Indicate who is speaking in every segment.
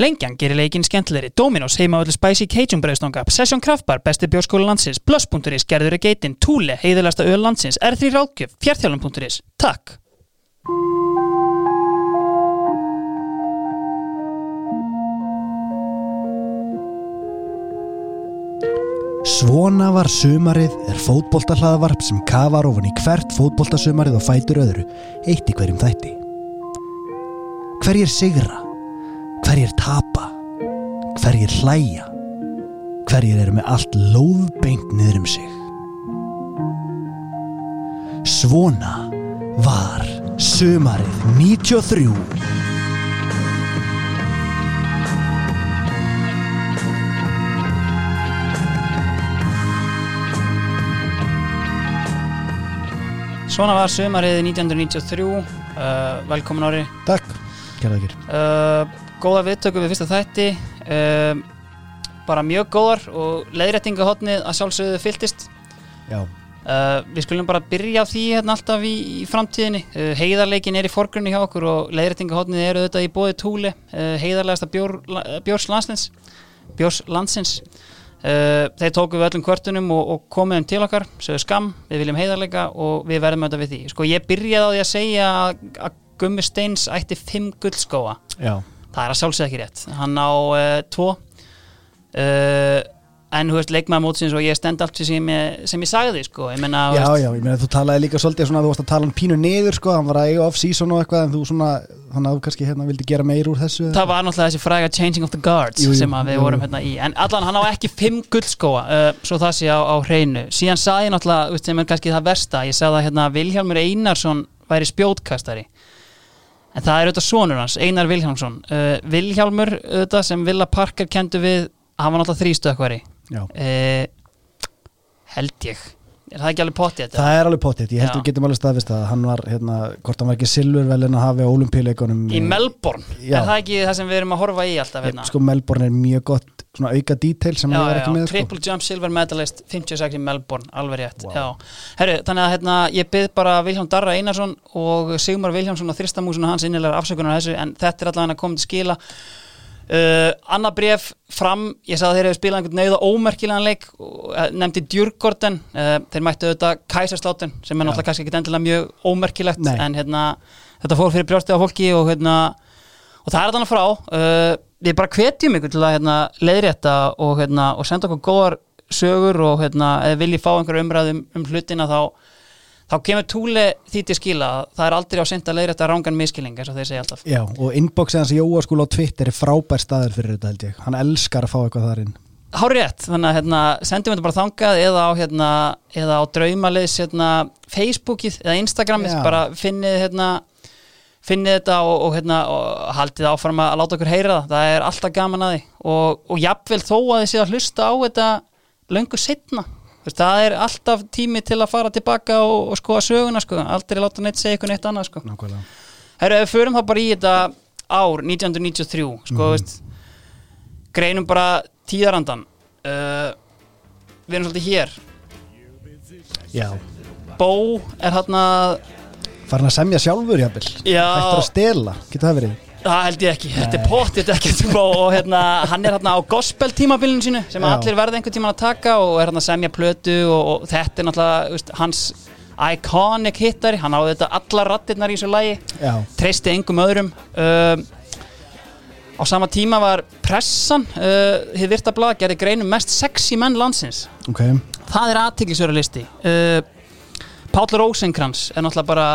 Speaker 1: Lengjan gerir leikin skemmtilegri, Dominos heimavallu Spicy Cajun brauðstonga, Session Kraftbar, besti bjórskóla landsins, Plus.is, gerður er geitin, Túle, heiðalasta öl landsins, R3 Rákjöf, fjartjálum.is. Takk!
Speaker 2: Svona var sumarið er fótboltahlaðvarp sem kafar ofan í hvert fótboltasumarið og fætur öðru, eitt í hverjum þætti. Hverjir sigra? Hverjir tapa? Hverjir hlæja? Hverjir eru með allt lóðbeint niður um sig? Svona var sumarið 93.
Speaker 1: Svona var sömarið 1993, uh, velkomin ári.
Speaker 2: Takk, kæra þakir.
Speaker 1: Uh, góða viðtöku við fyrsta þætti, uh, bara mjög góðar og leiðrættingahotnið að sjálfsögðu fylltist.
Speaker 2: Já,
Speaker 1: Uh, við skulum bara byrja því hérna alltaf í, í framtíðinni. Uh, heiðarleikin er í forgrunni hjá okkur og leiðrættingahotnið eru auðvitað í bóði túli uh, heiðarlegasta bjór, bjórs landsins bjórs landsins. Uh, þeir tóku við öllum kvörtunum og, og komuðum til okkar, sögðu skam við viljum heiðarleika og við verðum auðvitað við því. Sko ég byrjaði á því að segja að, Gummi Steins ætti fimm guldskóa
Speaker 2: já.
Speaker 1: Það er að sjálfsög ekki rétt. Hann á uh, tvo. Uh, en þú veist leikmaður mótsins og ég stend allt sem ég, sem ég sagði sko. Ég menna
Speaker 2: Já, já, ég meina þú talaði líka svolítið svona þú varst að tala um pínu niður sko, hann var að eiga off-season og eitthvað en þú svona, þannig að þú kannski hérna vildi gera meir úr þessu
Speaker 1: það var náttúrulega þessi fræga changing of the guards
Speaker 2: Jú, jú,
Speaker 1: sem við
Speaker 2: jú,
Speaker 1: vorum hérna í. En allan hann á ekki fimm guldskóa uh, svo það sé á, á hreinu. Síðan sagði náttúrulega, veist, sem er kannski það versta ég sagði að hérna, Vilhjálmur Einarsson væri spjótkastari en það er auðvitað sonur hans, Einar Vilhjálmsson. Uh, Vilhjálmur auðvitað sem Villa Parker kendu við, hann var náttúrulega þrýstökkvari
Speaker 2: Já,
Speaker 1: uh, held ég er það ekki alveg pottið
Speaker 2: það er alveg pottitt, ég held
Speaker 1: Já.
Speaker 2: við getum alveg staðvist að hann var, hérna, hvort hann var ekki silfurvelin að hafa á olimpíuleikunum
Speaker 1: í Melbourne,
Speaker 2: Já.
Speaker 1: er það ekki það sem við erum að horfa í alltaf hérna?
Speaker 2: Sko Melbourne er mjög gott svona auka detail sem
Speaker 1: já,
Speaker 2: var
Speaker 1: já,
Speaker 2: ekki með sko.
Speaker 1: triple jump silver medalist 56 í Melbourne, alveg rétt já. Herru, þannig að hérna, ég byrð bara Vilhjálm Darra Einarsson og Sigmar Vilhjálmsson og Þristamúsin og hans innilegar afsökunar þessu en þetta er allavega komið til skila uh, Anna bref fram ég sagði að þeir hefur spilað einhvern neyða ómerkilegan leik uh, nefndi Djurgården uh, þeir mættu auðvitað Kæsarslátten sem er náttúrulega kannski ekki endilega mjög ómerkilegt
Speaker 2: Nei.
Speaker 1: en hérna, þetta fór fyrir brjóstið á fólki og hérna og það er þannig frá uh, við bara hvetjum ykkur til að hérna, leiðrétta og, hérna, og senda okkur góðar sögur og hérna, eða viljið fá einhver umræðum um hlutina þá, þá kemur túli því til skila að það er aldrei á senda leiðrétta rángan miskilling eins og þeir segja alltaf.
Speaker 2: Já, og inboxið hans Jóa skúla á Twitter er frábær staður fyrir þetta held ég. Hann elskar að fá eitthvað þar inn.
Speaker 1: Hárið rétt, þannig að hérna, sendum við þetta bara þangað eða á, hérna, eða á draumaliðs hérna, Facebookið eða Instagramið,
Speaker 2: Já.
Speaker 1: bara finnið hérna, finnið þetta og, og, hérna, og haldið áfram að láta okkur heyra það. Það er alltaf gaman að því. Og, og jafnvel þó að þið séu að hlusta á þetta löngu setna það er alltaf tími til að fara tilbaka og, og skoða söguna sko. aldrei láta neitt segja ykkur neitt annað sko.
Speaker 2: Nákvæmlega.
Speaker 1: Herru, ef við förum þá bara í þetta ár 1993 sko, veist, greinum bara tíðarandan uh, við erum svolítið hér.
Speaker 2: Já,
Speaker 1: Bó er hérna
Speaker 2: farin að semja sjálfur jafnvel. Hættur að stela, getur það verið
Speaker 1: það held ég ekki, þetta er potið ekki Bó og hérna, hann er hérna á gospel tímabilinu sínu sem
Speaker 2: Já.
Speaker 1: allir verða einhvern tíman að taka og er hérna að semja plötu og, og þetta er náttúrulega veist, hans iconic hittari, hann á þetta allar rattirnar í þessu lagi.
Speaker 2: Já,
Speaker 1: treysti engum öðrum. Um, á sama tíma var pressan uh, hið virta blað gerði greinum mest sexy menn landsins.
Speaker 2: Ok.
Speaker 1: Það er aðtiklisverða listi. Uh, Páll Rósenkrans er náttúrulega bara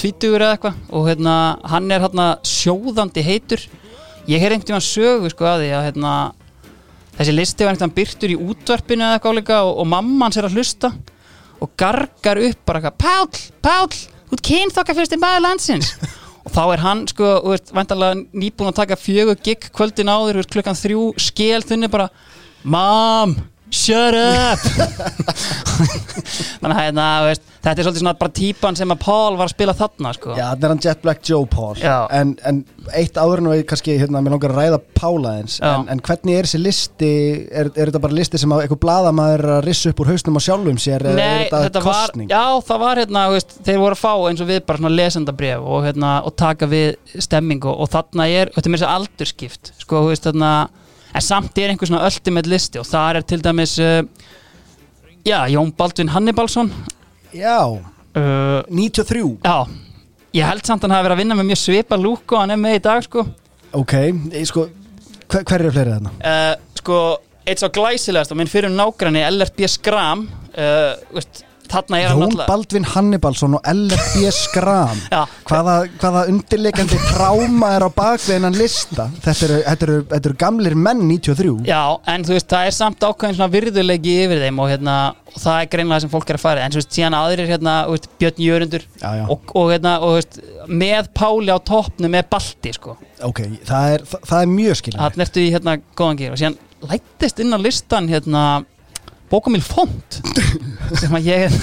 Speaker 1: tvítugur eða eitthvað. Og hérna, hann er hérna sjóðandi heitur. Ég heyr einhvern tímann sögu sko að því að hérna, þessi listi var einhvern tímann byrtur í útvarpinu eða eitthvað álíka og, og mamma hans er að hlusta og gargar upp bara eitthvað Páll, Páll, þú ert kynþokka fyrst í maður landsins. Og þá er hann sko, þú veist, vantarlega nýbúin að taka fjögur gig kvöldin áður, þú veist, klukkan þrjú skel þunni bara, mam Shut up Þannig að hérna, þú veist, þetta er svolítið svona bara típan sem að Paul var að spila þarna sko.
Speaker 2: Já, þannig er hann Jet Black Joe Paul en, en eitt áður nú er kannski hérna, mér langar að ræða Pála eins en, en hvernig er þessi listi er, er þetta bara listi sem að eitthvað blaðamaður er að rissa upp úr hausnum á sjálfum sér eða er
Speaker 1: Nei,
Speaker 2: þetta,
Speaker 1: þetta var,
Speaker 2: kostning?
Speaker 1: já, það var hérna, veist, þeir voru að fá eins og við bara svona lesendabref og, hérna, og taka við stemming og, og þarna er, þetta er mér að aldurskipt, sko, þú veist, þarna, en samt er einhver svona ultimate listi og það er til dæmis, uh, já, Jón Baldvin Hannibalsson,
Speaker 2: Já,
Speaker 1: uh,
Speaker 2: 93
Speaker 1: já, ég held samt að hann hafi verið að vinna með mjög svipa lúk og hann er með í dag, sko,
Speaker 2: Ok, ég, sko, hver, hver eru fleiri þarna?
Speaker 1: uh, sko, eitt svo glæsilegast og minn fyrir nágranni LRB Skram, uh, veist,
Speaker 2: Jón Baldvin Hannibalsson og LFB Skram.
Speaker 1: Já.
Speaker 2: hvaða, hvaða undirleikandi tráma er á bakveðinan lista? Þetta eru, þetta, eru, þetta eru gamlir menn 93
Speaker 1: Já, en þú veist, það er samt ákveðin virðulegi yfir þeim og, hérna, og það er greinlega sem fólk er að fara en þú veist, síðan aðrir hérna, veist, Björn Jörundur
Speaker 2: Já, já.
Speaker 1: og, og, hérna, og veist, með Páli á toppnu með Balti, sko.
Speaker 2: Ok, það er, það, það er mjög skilin
Speaker 1: þannig ertu í hérna góðan gýr og síðan lættist inn á listan hérna Bókamíl Font sem að ég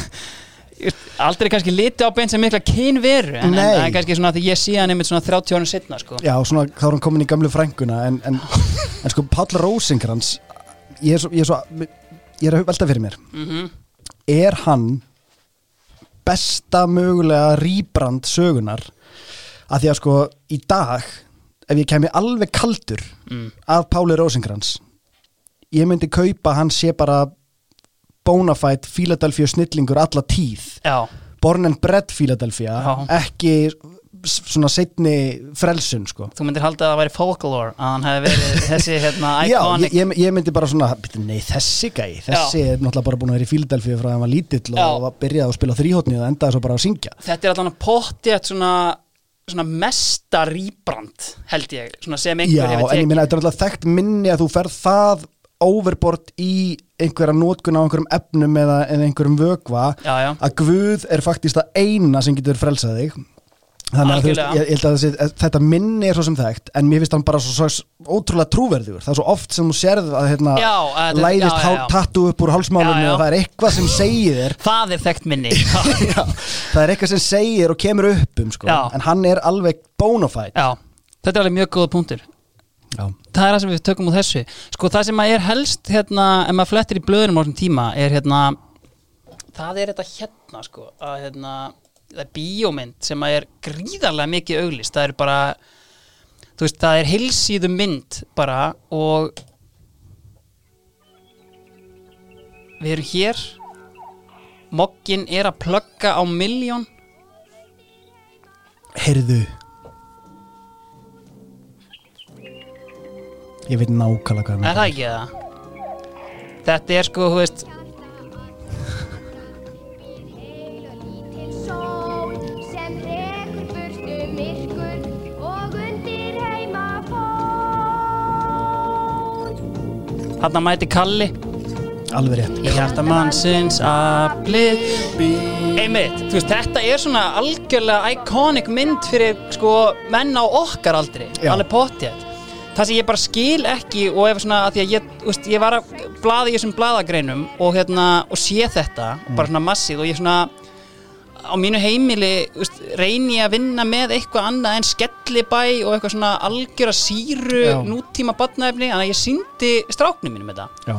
Speaker 1: aldrei kannski liti á beint sem mikla kynveru en, en, en kannski svona að ég sé hann einmitt svona 30 árum setna, sko.
Speaker 2: Já, svona, þá er hann komin í gamlu frænguna en, en, en sko, Páll Rósingrans ég er svo, ég er svo ég er að velta fyrir mér.
Speaker 1: Mm
Speaker 2: er hann besta mögulega rýbrand sögunar að því að sko í dag ef ég kemi alveg kaldur
Speaker 1: mm.
Speaker 2: af Páli Rósingrans ég myndi kaupa hann sé bara bonafide Philadelphia snillingur alla tíð.
Speaker 1: Já,
Speaker 2: born and bred Philadelphia
Speaker 1: Já.
Speaker 2: ekki svona setni frelsun sko.
Speaker 1: Þú myndir halda að það væri folklore að hann hefði verið þessi hérna
Speaker 2: Já,
Speaker 1: iconic
Speaker 2: ég, ég, ég myndi bara svona "Bíddu, Nei, þessi gæi, þessi er náttúrulega bara búin að vera í Philadelphia frá að hann var lítill
Speaker 1: Já.
Speaker 2: og var byrjað að spila þrýhóttni og endaði svo bara að syngja.
Speaker 1: Þetta er allan pottið svona, svona mesta rýbrand held ég, svona sem einhver
Speaker 2: Já,
Speaker 1: hefur
Speaker 2: en ég
Speaker 1: tekið.
Speaker 2: minna, þetta er alltaf þekkt minni að þú ferð það overbort í einhverja nótkun á einhverjum efnum eða, eða einhverjum vögva að Guð er faktist það eina sem getur frelsað þig. Þannig að veist, ég, ég að þessi, þetta minni er svo sem þekkt en mér finnst hann bara svo, svo ótrúlega trúverðugur. Það er svo oft sem þú sérð að hérna,
Speaker 1: að
Speaker 2: læðist tattu upp úr hálsmálunni og það er eitthvað sem segir
Speaker 1: það er þekkt minni.
Speaker 2: Já, það er eitthvað sem segir og kemur upp um sko, en hann er alveg bonafide
Speaker 1: já, þetta er alveg mjög góða punktur
Speaker 2: Já.
Speaker 1: það er það sem við tökum úr þessu. Sko það sem er helst hérna, ef maður flettir í blöðunum á þessum tíma er hérna það er þetta hérna sko að hérna það er bíómynd sem er gríðarlega mikið auglist það er bara veist það er heilsíðu mynd bara og við erum hér. Moggin er að plugga á miljón
Speaker 2: heyrðu ég veit nákvæmlega hvað
Speaker 1: Er það ekki það? Þetta er sko, þú veist. Þarna mæti Kalli
Speaker 2: alveg rétt
Speaker 1: Í hjarta mannsins aflið Einmitt, þú veist, þetta er svona algjörlega iconic mynd fyrir sko menn á okkar aldri
Speaker 2: Já.
Speaker 1: alveg pottjætt Það sem ég bara skil ekki og ef svona að því að ég, veist, ég var að blaða í þessum blaðagreinum og hérna og sé þetta, bara svona massið og ég svona á mínu heimili veist, reyni að vinna með eitthvað annað en skellibæ og eitthvað svona algjöra síru
Speaker 2: Já.
Speaker 1: nútíma badnaefni, þannig að ég síndi stráknum mínum þetta.
Speaker 2: Já.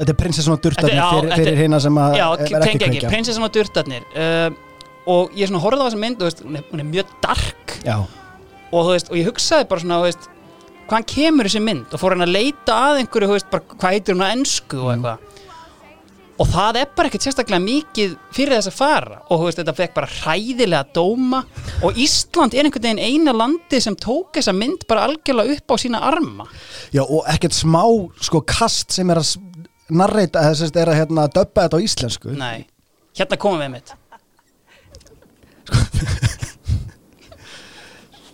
Speaker 2: Þetta er prinsessan og durtarnir
Speaker 1: Þetta- já,
Speaker 2: fyrir,
Speaker 1: þetta-
Speaker 2: fyrir hérna sem að
Speaker 1: Já,
Speaker 2: er ekki kveikja.
Speaker 1: prinsessan og durtarnir uh, og ég svona horfði á þessa mynd og veist, hún, er, hún er mjög dark.
Speaker 2: Já,
Speaker 1: og, veist, og ég hugsaði bara svona veist, hvaðan kemur þessi mynd? Og fór hann að leita að einhverju veist, bara, hvað heitir hún á ensku
Speaker 2: Mm.
Speaker 1: og eitthvað? Og það er bara ekkert sérstaklega mikið fyrir þess að fara. Og veist, þetta fekk bara hræðilega dóma. Og Ísland er einhvern veginn eina landi sem tók þessa mynd bara algjörlega upp á sína arma.
Speaker 2: Já og ekkert smá sko kast sem er að narrita þess að er að hérna döbba þetta á íslensku.
Speaker 1: Nei, hérna komum við mitt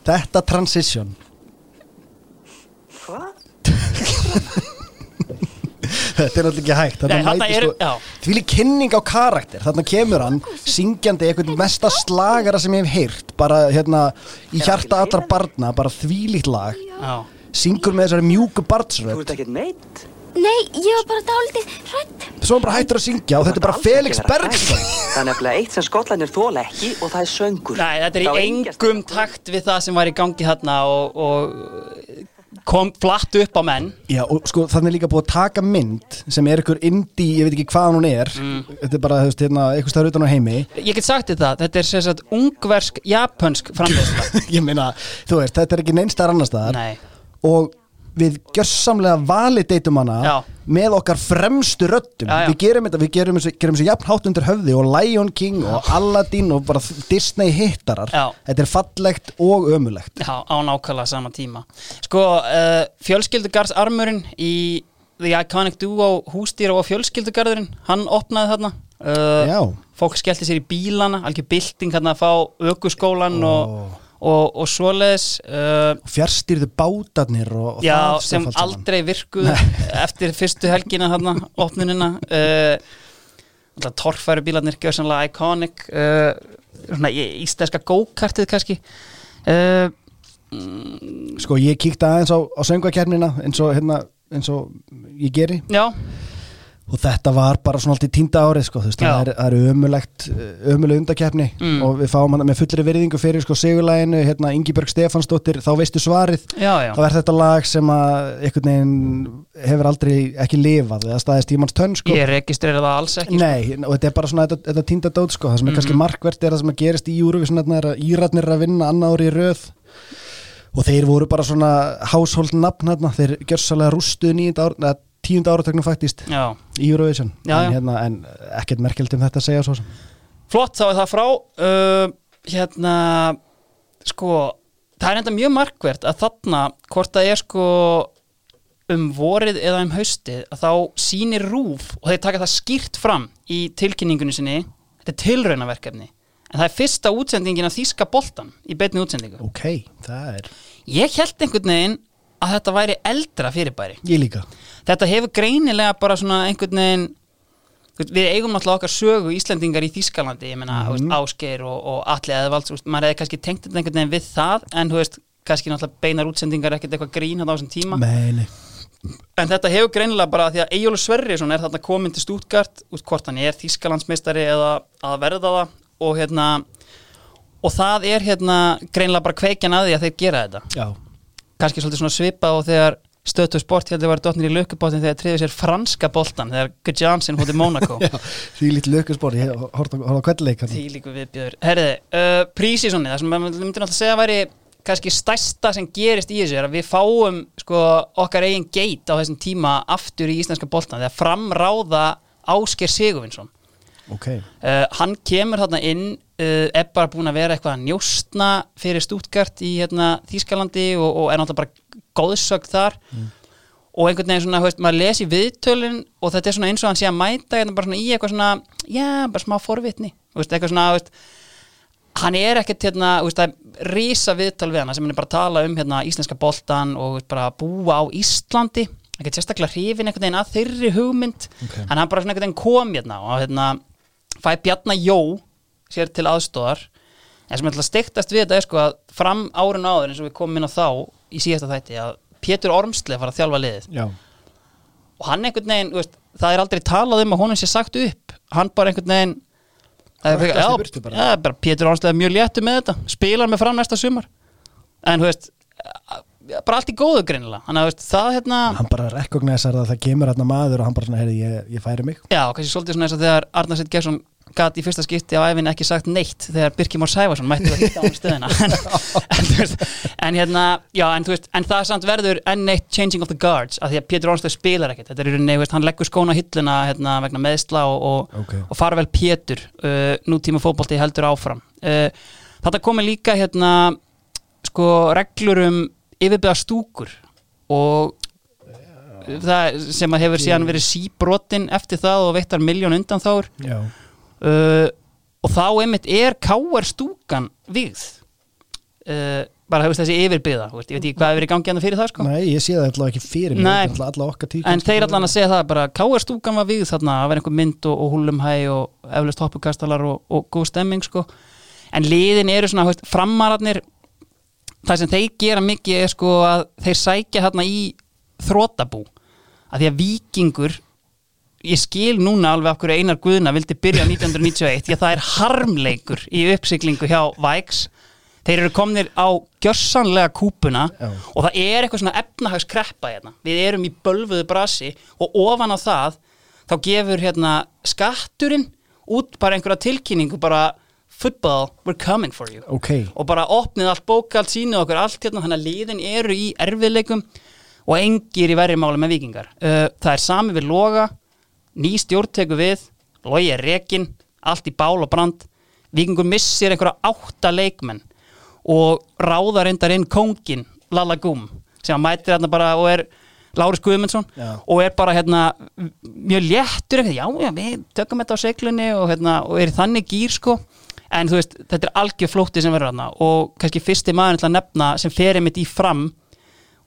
Speaker 2: Þetta transition Þetta er náttúrulega ekki hægt
Speaker 1: er-
Speaker 2: sko. Því kynning á karakter. Þarna kemur hann syngjandi einhvern mesta slagara sem ég hef heyrt bara hérna í hjarta allra barna bara þvílíkt lag.
Speaker 1: Já,
Speaker 2: syngur með þessari mjúku
Speaker 3: Þú
Speaker 2: barnsrödd
Speaker 3: ert ekkert meitt?
Speaker 4: Nei, ég var bara dálítið hrætt.
Speaker 2: Svo er hann bara hættur að syngja og þetta er bara
Speaker 3: ekki
Speaker 2: Felix
Speaker 3: hrædd. Það er nefnilega eitt sem skotlanir þóla ekki og það er söngur.
Speaker 1: Nei, þetta er í engum takt við það sem var í gangi þarna og, og kom flatt upp á menn.
Speaker 2: Já, og sko þannig er líka búið að taka mynd sem er ykkur indie, ég veit ekki hvað hún er. Þetta er bara, þú veist, hérna, eitthvað stafur utan á heimi.
Speaker 1: Ég get sagt það, þetta er sem sagt ungversk, japansk framleiðsla.
Speaker 2: Ég meina, þú veist, þetta er ekki neinstar annar staðar.
Speaker 1: Nei,
Speaker 2: og við gjörsamlega valideitum hana
Speaker 1: Já.
Speaker 2: með okkar fremstu röddum
Speaker 1: Já, já.
Speaker 2: við gerum þetta, við gerum þessu, gerum þessu jafn hátt undir höfði og Lion King og Aladdin og bara Disney hittarar
Speaker 1: Já.
Speaker 2: þetta er fallegt og ömulegt
Speaker 1: já, á nákvæmlega sama tíma Sko, uh, fjölskyldugarðsarmurinn í The Iconic Duo hústýra og fjölskyldugarðurinn hann opnaði þarna uh,
Speaker 2: Já.
Speaker 1: Fólk skellti sér í bílana, algjör bylting þarna að fá ökuskólan og, og, og svoleiðis uh,
Speaker 2: fjárstýrðu bátarnir og, og
Speaker 1: Já, sem aldrei virkuð eftir fyrstu helgina þarna, opnunina. Uh, Torfæru bílarnir gjörsanlega iconic uh, svona íslenska go-kartið kannski. Uh,
Speaker 2: sko ég kíkti aðeins á, á söngvakernina eins og hérna eins og ég geri.
Speaker 1: Já,
Speaker 2: og þetta var bara svona allt í tínda árið sko, veist, það er, það er ömulegt ömuleg undakeppni
Speaker 1: Mm.
Speaker 2: og við fáum hann með fullri virðingu fyrir sko sigurlæginu, hérna Ingibjörg Stefansdóttir þá veistu svarið,
Speaker 1: já, já.
Speaker 2: Þá er þetta lag sem að einhvern veginn hefur aldrei ekki lifað, eða staðist tímans tönn sko.
Speaker 1: Ég registrera það alls ekki sko.
Speaker 2: Nei, og þetta er bara svona þetta, þetta tínda dót sko, það sem er
Speaker 1: Mhm.
Speaker 2: kannski markvert er það sem að gerist í að Íratnir að vinna annað ári í röð. Og þeir voru bara svona household nafn hérna, þeir gjörsalega rústuð nýjunda tíunda áratögnum faktist í Eurovision. En, hérna, en ekkert merkjöld um þetta að segja svo sem.
Speaker 1: Flott þá er það frá uh, Hérna Sko, það er enda mjög markvert að þarna, hvort það er sko um vorið eða um haustið að þá sýnir rúf og þeir taka það skýrt fram í tilkynningunni sinni. Þetta er tilraunaverkefni. En það er fyrsta útsendingin af Þíska boltan í beinni útsendingu.
Speaker 2: Ok, það er
Speaker 1: ég held einhvern veginn að þetta væri eldra fyrirbæri.
Speaker 2: Ég líka
Speaker 1: þetta hefur greinilega bara svona einhvern veginn við eigum náttúrulega okkar sögu Íslendingar í Þískalandi, ég meina mm Ásgeir og, og Atli Eðvalds, maður hefði kannski tengt einhvern veginn við það, en þú veist kannski náttúrulega beinar útsendingar ekkert eitthvað grín á þessum tíma,
Speaker 2: Meini
Speaker 1: en þetta hefur greinilega bara því að Eyjólu Sverrisson er þarna komin til Stútgart, út hvort hann er Þískalandsmeistari eða að verða það og hérna og það er hérna greinilega bara kveikjan að því að þeir gera þetta.
Speaker 2: Já,
Speaker 1: kannski svolítið svona svipa og þegar stötu sport heldur var dotnir í lökubóttin þegar triði sér franska boltan þegar Gudjansson hótti Monaco
Speaker 2: því lítið lökusbór Ég horfði á kveldleik
Speaker 1: því líku viðbjöður Herriði, uh, prísísonni, það sem maður myndi náttúrulega segja væri kannski stærsta sem gerist í þessu er að við fáum sko okkar eigin geit á þessum tíma aftur í íslenska boltan þegar framráða Ásker Sigurvinsson.
Speaker 2: Ok,
Speaker 1: Uh, hann kemur þarna inn uh, er bara búin að vera eitthvað að njóstna fyrir Stuttgart í hérna, Þýskalandi og, og er náttúrulega bara góðsögn þar. Og einhvern veginn svona, veist, maður lesi viðtölin og þetta er svona eins og hann sé að mæta hérna, bara svona í eitthvað svona, já, bara smá forvitni. Veist, eitthvað svona, veist hann er ekkert hérna, þú veist, það er rísa viðtal við hana sem hann er bara að tala um hérna íslenska boltan og bara að búa á Íslandi. Ekkert sérstaklega hrifin einhvern veginn að þeirri hugmynd.
Speaker 2: Ok.
Speaker 1: en hann bara svona einhvern veginn kom hérna og hérna fæ Bjarnar Jó sér til aðstóðar en sem ætla að stektast við þetta er sko að fram árun áður eins og við komum inn á þá í síðasta þætti að Pétur Ormsle fara að þjálfa liðið.
Speaker 2: Já.
Speaker 1: Og hann einhvern veginn, veist, það er aldrei talað um að honum sé sagt upp. Hann bara einhvern veginn
Speaker 2: í
Speaker 1: já,
Speaker 2: burtu bara.
Speaker 1: já, bara Pétur Ormsle er mjög léttu með þetta. Spilar með fram næsta sumar. En þú veist bara allt í góðu að þú veist, það hérna
Speaker 2: Hann bara rekognesar að það kemur hérna maður og hann bara heyrði, ég, ég færi mig.
Speaker 1: Já, kannski svolítið svona eins og þegar Arnar Sitt Gesson gat í fyrsta skipti á æfinni ekki sagt neitt þegar Birkir Már Sæfarsson mætti að hitta á stöðina. En, en, veist, en hérna já, en, þú veist, en það samt verður enn neitt changing of the guards, af því að Pétur Ormstöð spilar ekkert. Þetta er í rauninni, hann leggur skóna hilluna hérna, vegna meðsla og, og,
Speaker 2: Ok.
Speaker 1: og fara vel Pétur uh, nútíma fótbolti heldur áfram. Uh, þetta komið líka hérna sko reglur um yfirbyða stúkur og það sem að hefur síðan verið síbrotin eftir það og veittar miljón undan þáur
Speaker 2: Já
Speaker 1: uh, og þá einmitt er káar stúkan við uh, bara hefur þessi yfirbyða veist, ég veit ekki hvað hefur verið í gangi hann fyrir það sko.
Speaker 2: Nei, ég sé það alltaf ekki fyrir
Speaker 1: Nei.
Speaker 2: Er alltaf okkar tík
Speaker 1: en þeir allan að segja það bara káar stúkan var við þarna að vera einhver mynd og, og húlumhæ og eflust hoppukastalar og, og góð stemming sko. En liðin eru svona veist, framararnir það sem þeir gera mikið er sko að þeir sækja hérna í þrótabú að því að vikingur ég skil núna alveg okkur einar guðna vildi byrja 1991 því að það er harmleikur í uppsiglingu hjá Vikes þeir eru komnir á gjörsanlega kúpuna
Speaker 2: Já.
Speaker 1: og það er eitthvað svona efnahagskreppa hérna. við erum í bölfuðu brasi og ofan á það þá gefur hérna skatturinn út bara einhverja tilkynningu bara football, we're coming for you
Speaker 2: ok,
Speaker 1: og bara opnið allt bókald sínið okkur allt hérna, þannig að liðin eru í erfiðleikum og engir í verri máli með vikingar uh, það er sami við loga ný stjórn tekur við logi er rekin, allt í bál og brand. Vikingur missir einhverja átta leikmenn og ráðar reyndar inn kóngin Lalla Gum sem mætir hérna bara og er Láris Guðmundsson
Speaker 2: Já.
Speaker 1: og er bara hérna mjög léttur eitthvað, já, já, við tökum þetta á seglunni og, hérna, og er þannig gýr sko. En þú veist, þetta er algjör flótti sem verður hérna og kannski fyrsti maður til að nefna sem fer einmitt í fram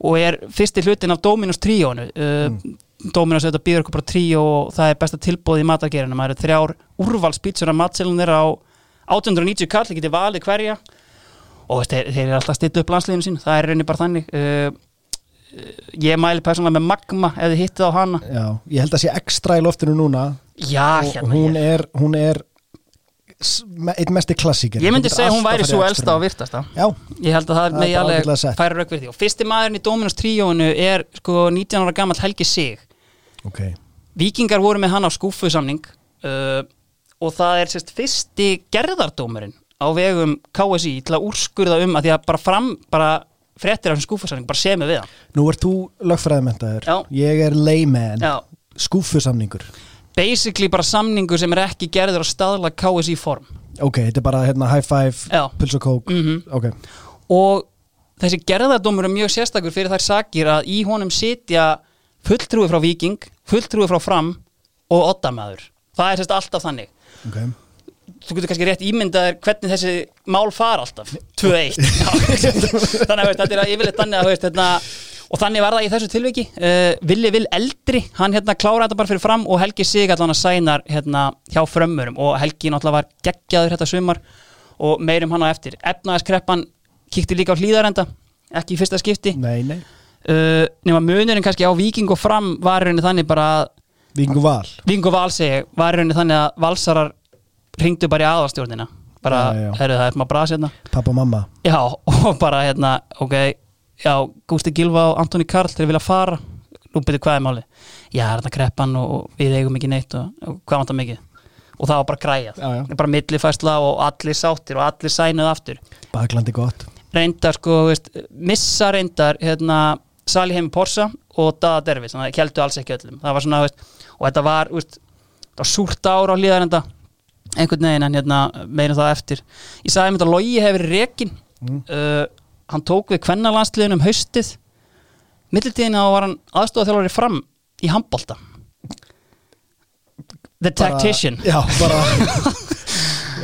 Speaker 1: og er fyrsti hlutin af Dominos tríónu uh, Dominos þetta býður okkur bara tríó og það er besta tilbóð í matagerinu maður er þrjár úrvalspítsur af matselunir á 890 kall, þið getið valið hverja. Og þeir, þeir eru alltaf stilla upp landsliðinu sín, það er reyni bara þannig. Uh, uh, ég mæli persónulega með Magma ef þið hittið á hana.
Speaker 2: Já, ég held að sé ekstra í loftinu núna.
Speaker 1: Já, hérna
Speaker 2: hún
Speaker 1: ég,
Speaker 2: er, hún er einn mesti klassíker
Speaker 1: ég myndi
Speaker 2: getur
Speaker 1: segja hún væri svo elsta og virtasta.
Speaker 2: Já,
Speaker 1: Ég held að það
Speaker 2: Það
Speaker 1: er með
Speaker 2: er bara
Speaker 1: alveg
Speaker 2: ágætlega sett.
Speaker 1: færi rauk fyrir því. Og fyrsti maðurinn í Dominos tríóinu er sko 19 ára gammal Helgi Sig
Speaker 2: ok.
Speaker 1: Víkingar voru með hann á skúfusamning uh, og það er sérst fyrsti gerðardómurinn á vegum KSI til að úrskurða um að því að bara fram bara fréttir af þessum skúfusamning bara semið við hann.
Speaker 2: Nú ert þú lögfræðimentaður
Speaker 1: Já.
Speaker 2: ég er layman,
Speaker 1: Já.
Speaker 2: skúfusamningur
Speaker 1: basically bara samningur sem er ekki gerður á staðla KSI form.
Speaker 2: Ok, þetta er bara hérna high five, puls og kók
Speaker 1: Mhm.
Speaker 2: ok,
Speaker 1: og þessi gerðardómur er mjög sérstakur fyrir þær sakir að í honum sitja fulltrúi frá Víking, fulltrúi frá Fram og oddamaður. Það er sérst alltaf þannig.
Speaker 2: ok
Speaker 1: Þú getur kannski rétt ímyndaðir hvernig þessi mál fara alltaf. 2-1. Já, þannig að þetta er yfirleitt þannig að hérna, og þannig var það í þessu tilviki. Uh, Villi Vil Eldri, hann hérna klára þetta bara fyrir Fram og Helgi Sig allan að sænar hérna hjá frömmurum og Helgi náttúrulega var geggjaður þetta sumar og meirum hann á eftir. Efnaðaskreppan kíkti líka á hlýðarenda, ekki í fyrsta skipti
Speaker 2: nei, nei,
Speaker 1: uh, nema munurinn kannski á Víking og Fram var rauninni þannig bara að
Speaker 2: vikingu val.
Speaker 1: Víking og Val segi var rauninni þannig að valsarar ringdu bara í aðalstjórnina. Bara, herru það er maður brasi hérna.
Speaker 2: Pappa og mamma.
Speaker 1: Já, og bara hérna, ok já, Gústi Gilva og Antoni Karl þeir vilja fara, nú byrju hvað er máli já, það er þetta kreppan og, og við eigum ekki neitt og, og hvað vantar mikið? Og það var bara græjað,
Speaker 2: Já, já.
Speaker 1: bara millifærsla og allir sáttir og allir sænuð aftur.
Speaker 2: Baklandi gott.
Speaker 1: Reyndar sko, veist, missa reyndar hérna, Sali heimi Porsa og Dada Dervis, þannig að það keldu alls ekki öllum. Það var svona, veist, og þetta var veist, það var súrt ára á líðarenda einhvern veginn en hérna meira það eftir. Ég sagði einmitt að Logi hefur rekin uh, hann tók við kvennalandsliðin um haustið. Mittiltíðina var hann aðstofað fram í handbolta. The
Speaker 2: Bara-
Speaker 1: Tactician.
Speaker 2: Já, bara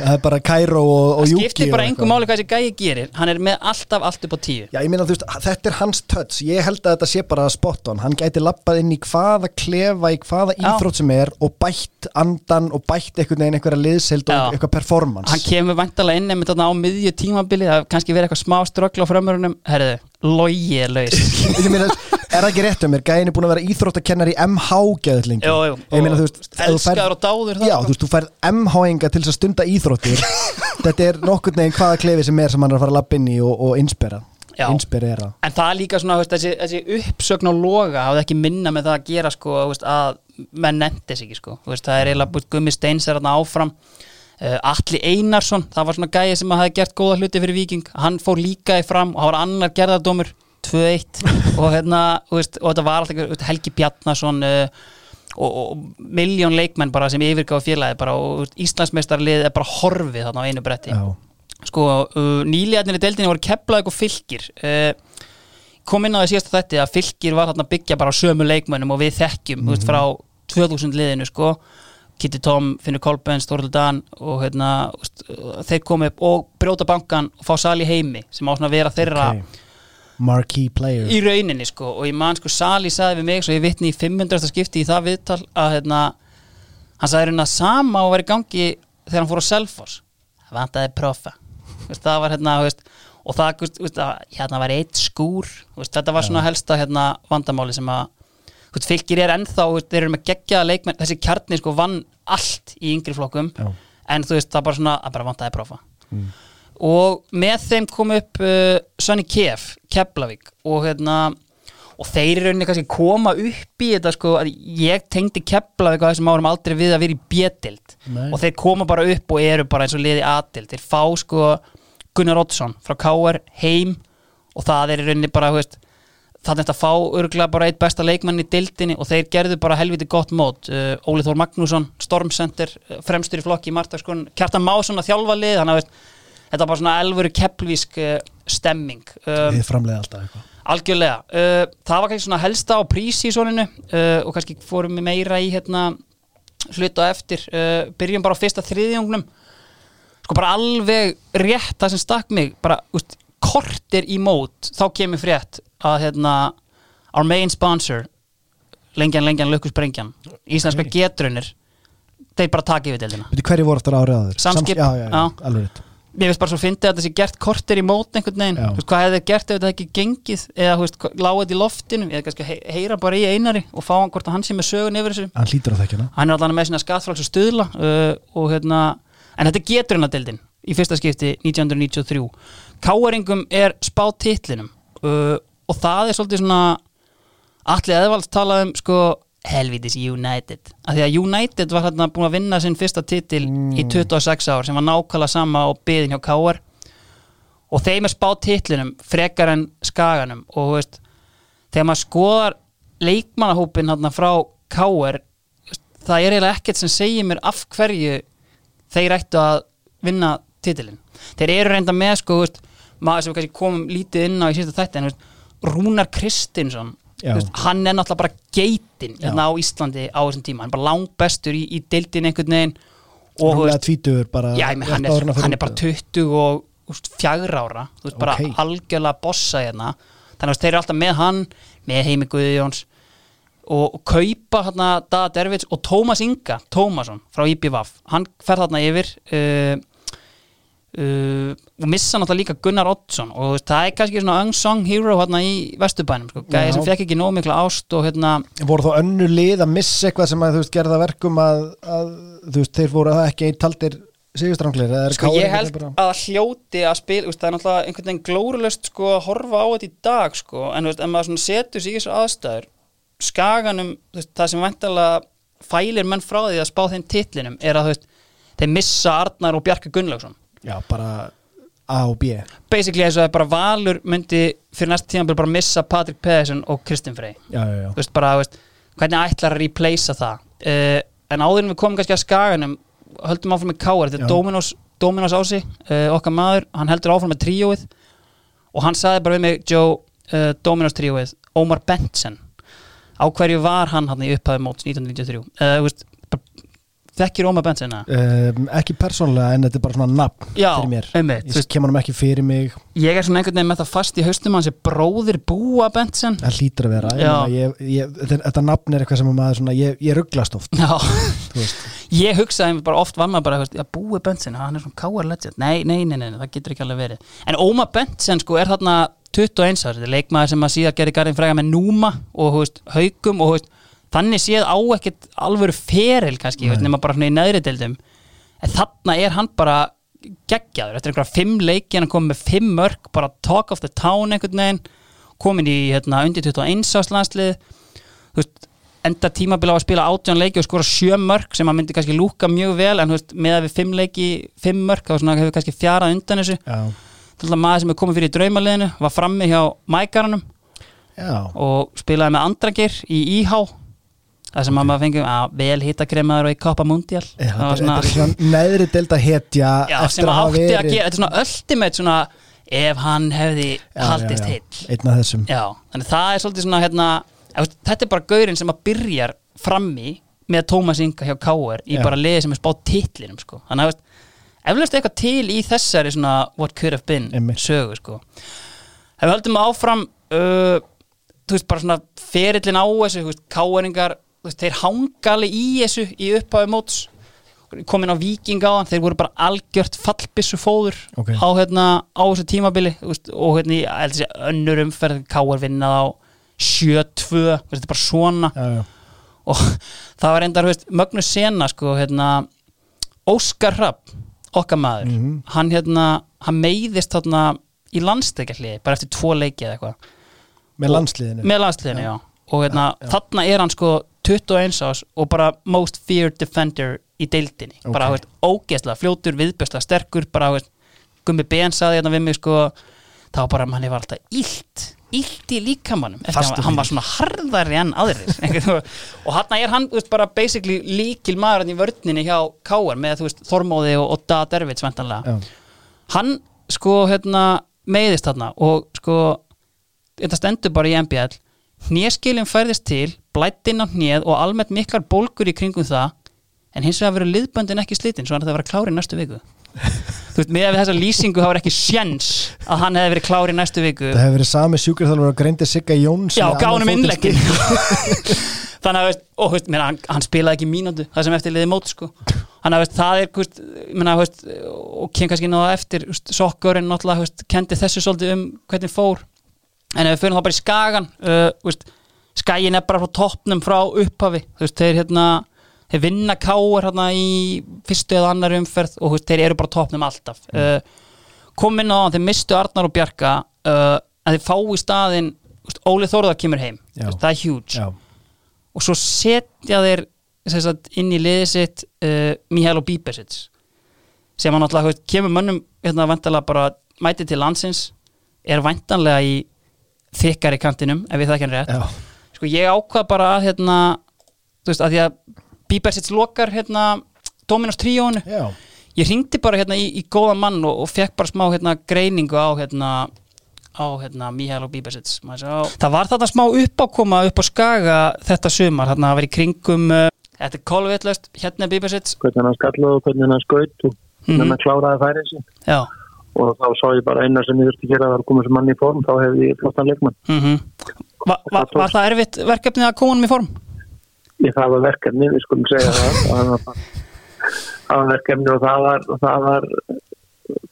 Speaker 2: það er bara Cairo og, og
Speaker 1: það skiptir bara einhver máli hvað þessi gæi gerir. Hann er með alltaf allt upp á tíu.
Speaker 2: Já, ég meina, þú veist, þetta er hans touch. Ég held að þetta sé bara spot on. Hann gæti lappað inn í hvaða klefa í hvaða íþrótt sem er og bætt andan og bætt einhvern veginn einhverja liðseld og eitthvað performance.
Speaker 1: Hann kemur vantalega inn einmitt þarna á miðju tímabili. Það kannski verið eitthvað smá ströggla á framörunum herriðu, logi er laus
Speaker 2: er það ekki rétt um mér? Gæin er búin að vera íþróttakennar í MH geðut lengi
Speaker 1: Jú, jú,
Speaker 2: Ég meina,
Speaker 1: og
Speaker 2: þú veist,
Speaker 1: elskaður og dáður það
Speaker 2: Já, þú veist, þú færð MH-inga til þess að stunda íþróttir. Þetta er nokkurn veginn hvaða klefi sem er sem hann er að fara að lappa inn í og, og inspira.
Speaker 1: Já.
Speaker 2: Inspirera.
Speaker 1: En það er líka svona, veist, þessi, þessi uppsögn á loga hafði ekki minna með það að gera sko, veist, að menn nefndis ekki sko. Veist, það er eiginlega búið Gummi Steins er þarna áfram. Uh, Atli Einarsson, það var svona gæi sem hafði gert góða hluti fyrir Víking. Hann fór líka í fram og það var annar gerðardómur 2-1 og hérna, veist, og þetta var alltaf veist, Helgi Bjarnason uh, og, og miljón leikmenn bara sem yfirgáðu félagi bara og Íslandsmeistarlið er bara horfið þarna á einu bretti.
Speaker 2: Já,
Speaker 1: sko, uh, nýliðarnir í deildinni voru Keflavík og Fylkir. Uh, kom inn á því síðasta þetta að Fylkir var þarna að byggja bara á sömu leikmönnum og við þekkjum mm veist, frá 2000 liðinu sko. Kitty Tom, Finnur Kolbens, Þorður Dan og hérna, veist, uh, þeir komu upp og brjóta bankan og fá Sali heimi sem á svona að vera þeirra
Speaker 2: ok Marquee player.
Speaker 1: Í rauninni sko og ég man sko Sali sagði við mig svo ég vitni í 500. skipti í það viðtal að hérna hann sagði hérna sama og var í gangi þegar hann fór á Selfoss. Það vantaði profa það var hérna veist, og það veist, að, hérna var eitt skúr veist, þetta var svona helsta hérna vandamáli sem að fylgir er ennþá, þeir eru með geggjaða leikmenn þessi kjarni sko vann allt í yngri flokkum
Speaker 2: Já.
Speaker 1: en þú veist, það bara svona, það bara vantaði prófa og með þeim kom upp uh, Sonny Kef, Keflavík. Og hérna og þeir eru rauninni kannski koma upp í þetta sko, að ég tengdi Keflavík á þessum árum aldrei við að vera í
Speaker 2: Nei.
Speaker 1: og þeir koma bara upp og eru bara eins og liði A-dild, þeir fá sko Gunnar Oddsson frá KR heim. Og það er rauninni bara, veist það er þetta að fá örgulega bara eitt besta leikmann í dildinni og þeir gerðu bara helviti gott mót. Uh, Óli Þór Magnússon, Stormcenter uh, fremstur í flokki í Martaskon Kjartan Másson að þjálfa lið, þannig að veist, þetta er bara svona elvuru keppvísk uh, stemming. Um,
Speaker 2: Við framleiði alltaf eitthvað.
Speaker 1: Algjörlega, uh, það var kannski svona helsta á prísísoninu uh, og kannski fórum við meira í hérna hlut og eftir, uh, byrjum bara á fyrsta þriðjungnum. Sko bara alveg rétt það sem stakk mig bara, úst, kortir í mót þá kemur frétt að hérna our main sponsor lengjan, lengjan, lukkusbrengjan íslenska getrunir þeir bara taka yfir deildina
Speaker 2: Veitu hverju voru aftur árið áður?
Speaker 1: Samskip,
Speaker 2: já, já, já,
Speaker 1: já.
Speaker 2: alveg rétt
Speaker 1: mér finnst bara svo fyndið að þetta sé gert kortir í mót einhvern veginn, þú veist, hvað hefði gert ef þetta ekki gengið? Eða þú veist, lága þetta í loftinu? Eða kannski he- heyra bara í einari og fá hann hvort að hann sé með sögun yfir þessu.
Speaker 2: Hann hlýtur á þekkjuna
Speaker 1: hann er allan með svona skattfráls og stuðla uh, og hérna, en þetta getur hérna deildin í fyrsta skipti 1993 Káaringum er spáð titlinum uh, og það er svolítið svona allir eðvalds talað um sko helvitis United. Af því að United var hérna búin að vinna sinn fyrsta titil í 26 ár sem var nákvæmlega sama og byðin hjá Káar og þeim er spáð titlinum frekar en skaganum. Og veist, þegar maður skoðar leikmannahópin hérna frá Káar það er eiginlega ekkert sem segir mér af hverju þeir ættu að vinna titilin þeir eru reynda með sko veist, maður sem við komum lítið inn á í síðasta þætti en þú veist, Rúnar Kristinsson veist, hann er náttúrulega bara geitin hérna á Íslandi á þessum tíma. Hann er bara langbestur í, í deildin einhvern veginn og veist,
Speaker 2: tvítugur bara
Speaker 1: já, meina, hann, er, hann er bara 20 og úst, fjagra ára. Þú veist, bara
Speaker 2: Ok.
Speaker 1: algjörlega bossa hérna. Þannig að þeir eru alltaf með hann með Heimi Guðjóns og, og kaupa hérna Dada Dervits og Tómas Inga, Tómasson frá IBVF hann fer þarna yfir uh, uh, og missa náttúrulega líka Gunnar Oddsson. Og það er kannski svona unsung hero hérna í Vesturbænum sko, gæði sem fekk ekki nóg mikla ást og hérna
Speaker 2: voru þá önnu lið að missa eitthvað sem að þú veist gerða verkum að, að þú veist þeir voru ekki einn taldir sigurstranglir
Speaker 1: Sko ég held
Speaker 2: bara-
Speaker 1: að hljóti að spila, veist, það er náttúrulega einhvern veginn glórulöst sko að horfa á þetta í dag sko, en þú veist, ef maður setur sig í þessu aðstæður, skaganum, veist, það sem vantalega fælir menn frá því að spá þeim titlinum er að þú veist, þeir missa Arnar og Bjarka Gunnlaugsson.
Speaker 2: Já bara A og B
Speaker 1: Basically það er bara Valur myndi fyrir næsta tíma bara missa Patrik Pedersen og Kristinn Frey.
Speaker 2: já já já
Speaker 1: Þú veist, bara, veist, hvernig ætlar að replacea það? Uh, en áður en við komum kannski að skaganum, höldum áfram með Káar, þetta er Dominos, Dominos ási, uh, okkar maður, hann heldur áfram með tríóið og hann sagði bara við mig, Joe, uh, Dominos tríóið, Omar Benson, á hverju var hann hann í upphæðu móts 1993? Uh, veist, þekkir Omar Benson eða?
Speaker 2: um, ekki persónlega en þetta er bara svona nafn
Speaker 1: Já,
Speaker 2: fyrir mér.
Speaker 1: einmitt,
Speaker 2: ég kemur hann ekki fyrir mig.
Speaker 1: Ég er svona einhvern veginn með það fast í haustum hans er bróðir Búa Benson.
Speaker 2: það hlýtur að vera. Ég, ég, þetta, nafn er eitthvað sem að maður svona, ég, ég rugglast oft.
Speaker 1: Ég hugsaði bara oft var maður bara, Búi Benson, hann er svona káar legend. Nei, nei, nei, nei, það getur ekki alveg verið. En Óma Benson sko er þarna 21 árs, þetta er leikmaður sem að síðan gerir garðin fræga með Núma og Haugum og veist, þannig séð á ekkert alvöru feril kannski, nema bara svona í neðri deildum. En þarna er hann bara geggjaður, eftir einhverja fimm leiki hann komið með fimm mörg, bara talk of the town einhvern veginn, komin í hérna, undir 21 árs landslið þú veist, enda tímabil á að spila átján leiki og skora sjö mörg sem að myndi kannski lúka mjög vel en veist, með að við fimm leiki, fimm mörg þá hefur kannski fjarað undan þessu. Maður sem er komið fyrir í draumaliðinu var frammi hjá mækaranum
Speaker 2: já,
Speaker 1: og spilaði með Andragir í IH það sem að maður fengið að vel hittakremaður og í Copa Mundial
Speaker 2: Já,
Speaker 1: það var
Speaker 2: þetta
Speaker 1: svona,
Speaker 2: er svona neðri delta hetja
Speaker 1: já, sem
Speaker 2: að
Speaker 1: átti að
Speaker 2: verið
Speaker 1: gera þetta er svona ultimate svona ef hann hefði
Speaker 2: Já,
Speaker 1: haldist
Speaker 2: Já,
Speaker 1: þannig það er svolítið svona hérna, þetta er bara gaurinn sem að byrjar frammi með Tómas Inga hjá Káur í
Speaker 2: Já.
Speaker 1: bara liði sem er spáð titlinum sko. þannig að eflaust eitthvað til í þessari svona what could have been
Speaker 2: Einmitt.
Speaker 1: sögu sko. ef við höldum áfram uh, þú veist bara svona ferillin á þessu, þú veist, þeir hangali í þessu í upphafi móts. Komin á hann, þeir voru bara algjört fallbissu fóður
Speaker 2: Ok.
Speaker 1: á, hérna, á þessu tímabili veist, og hérna í þessi önnur umferð Káar vinnað á 7-2 þetta er bara svona.
Speaker 2: Já, já.
Speaker 1: og það var veist, Magnús Sena sko, hérna Óskar Rapp, okkar maður
Speaker 2: Mhm.
Speaker 1: hann hérna, hann meiðist í landstekjarliði, bara eftir tvo leiki eða eitthvað,
Speaker 2: með landsliðinu?
Speaker 1: með landsliðinu, já, og hérna, þarna er hann sko 21 ás og bara most feared defender í deildinni, bara,
Speaker 2: Ok.
Speaker 1: þú veist, ógeðslega fljótur, viðbjörslega sterkur, bara, veist Gummi Ben saði hérna við mig, sko þá bara, manni var alltaf illt illt í líkamannum, hann, hann var svona harðari en aðrir. Og hann er hann, veist, bara basically líkil maður hann í vörninni hjá Káar með, veist, Þormóði og, og Da Dervits ventanlega
Speaker 2: já,
Speaker 1: hann sko hérna meiðist þarna og sko þetta stendur bara í MBL hneskilin færðist til, blætt inn á hneð og almennt miklar bólgur í kringum það en hins vegar verið liðböndin ekki slitin svo hann að vera klár í næstu viku þú veist, með þessa lýsingu þá er ekki sjens að hann hefði verið klár í næstu viku
Speaker 2: það hefur verið sami sjúkriðþjálfur og greindi Sigga Jóns
Speaker 1: já, gánum
Speaker 2: fótboltaskip.
Speaker 1: þannig að veist, ó, veist, hann, hann spilaði ekki mínútu það sem eftir liði mót sko. þannig að veist, það er veist, meina, veist, og kem kannski náða eftir veist, sokkurinn náttúrulega veist, kendi þessu svolítið um hvernig fór en ef við fyrir þá bara í skagan uh, veist, skagin er bara frá toppnum frá upphafi þú veist, þeir hérna þeir vinna káar hérna í fyrstu eða annar umferð og þú veist, þeir eru bara toppnum alltaf. Uh, kom inn á hann, þeir mistu Arnar og Bjarka uh, en þeir fá í staðinn þú veist, Óli Þórðar kemur heim veist, það er huge.
Speaker 2: Já,
Speaker 1: og svo setja þeir sagt, inn í liðið sitt uh, Mihailo Bíbersits sem hann þú veist, kemur mönnum hérna vantarlega bara mæti til landsins er vantanlega í þykkari kantinum ef við það ekki hann rétt.
Speaker 2: Já,
Speaker 1: sko ég ákvað bara að hérna, þú veist, að því að Bíbersits lokar hérna Dominos tríónu
Speaker 2: já.
Speaker 1: ég ringdi bara hérna í, í góðan mann og, og fekk bara smá hérna greiningu á hérna á hérna Mihailo Bíbersits það var þetta smá uppákoma upp á skaga þetta sumar, hérna að vera í kringum uh, þetta er kolvitlaust, hérna er Bíbersits
Speaker 5: hvernig hann skallaði og hvernig hann skaut og hvernig hann kláraði færið sín
Speaker 1: já,
Speaker 5: og þá sá ég bara eina sem ég þurfti að gera að koma sem mann í form, þá hefði ég flottan leikmann.
Speaker 1: Mm va, va, var það erfitt verkefnið að koma hann í form?
Speaker 5: ég það var verkefni, við skulum segja það. Það var, það var verkefni og það var það var,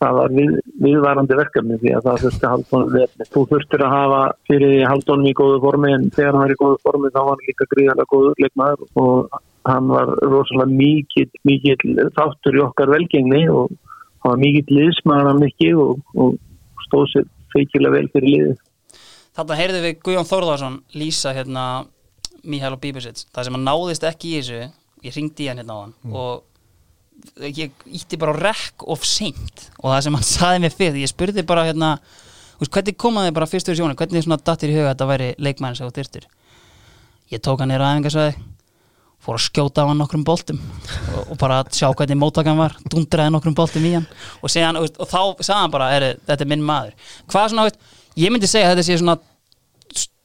Speaker 5: það var við, viðvarandi verkefni því að það þurfti haldónum verðni þú þurftir að hafa fyrir haldónum í góðu formi en þegar hann var í góðu formi þá var hann líka gríðarlega góður leikmaður og hann var rosalega mikill mikill þáttur í okkar velgengni og hann var mikill liðsmaður hann ekki og, og stóð sér feikilega vel fyrir liðið
Speaker 1: Þarna heyrðu við Guðjón Þórðarsson lýsa hérna Mihailo Bíbersits það sem hann náðist ekki í þessu ég ringdi í hann hérna á hann og ég ítti bara á rekk of seint. Og það sem hann saði mér fyrir ég spurði bara hérna veist, hvernig komaði bara fyrstur í sjónu hvernig svona dattir í huga að þetta væri leikmæðin sem þú þyrtir ég tók hann nýra aðingarsvæði fór að skjóta á hann nokkrum boltum og, og bara að sjá hvernig móttakan var dundraði nokkrum boltum í hann. Og, síðan, og, og þá sagði hann bara, þetta er minn maður. Hvað svona, veist, ég myndi segja að þetta sé svona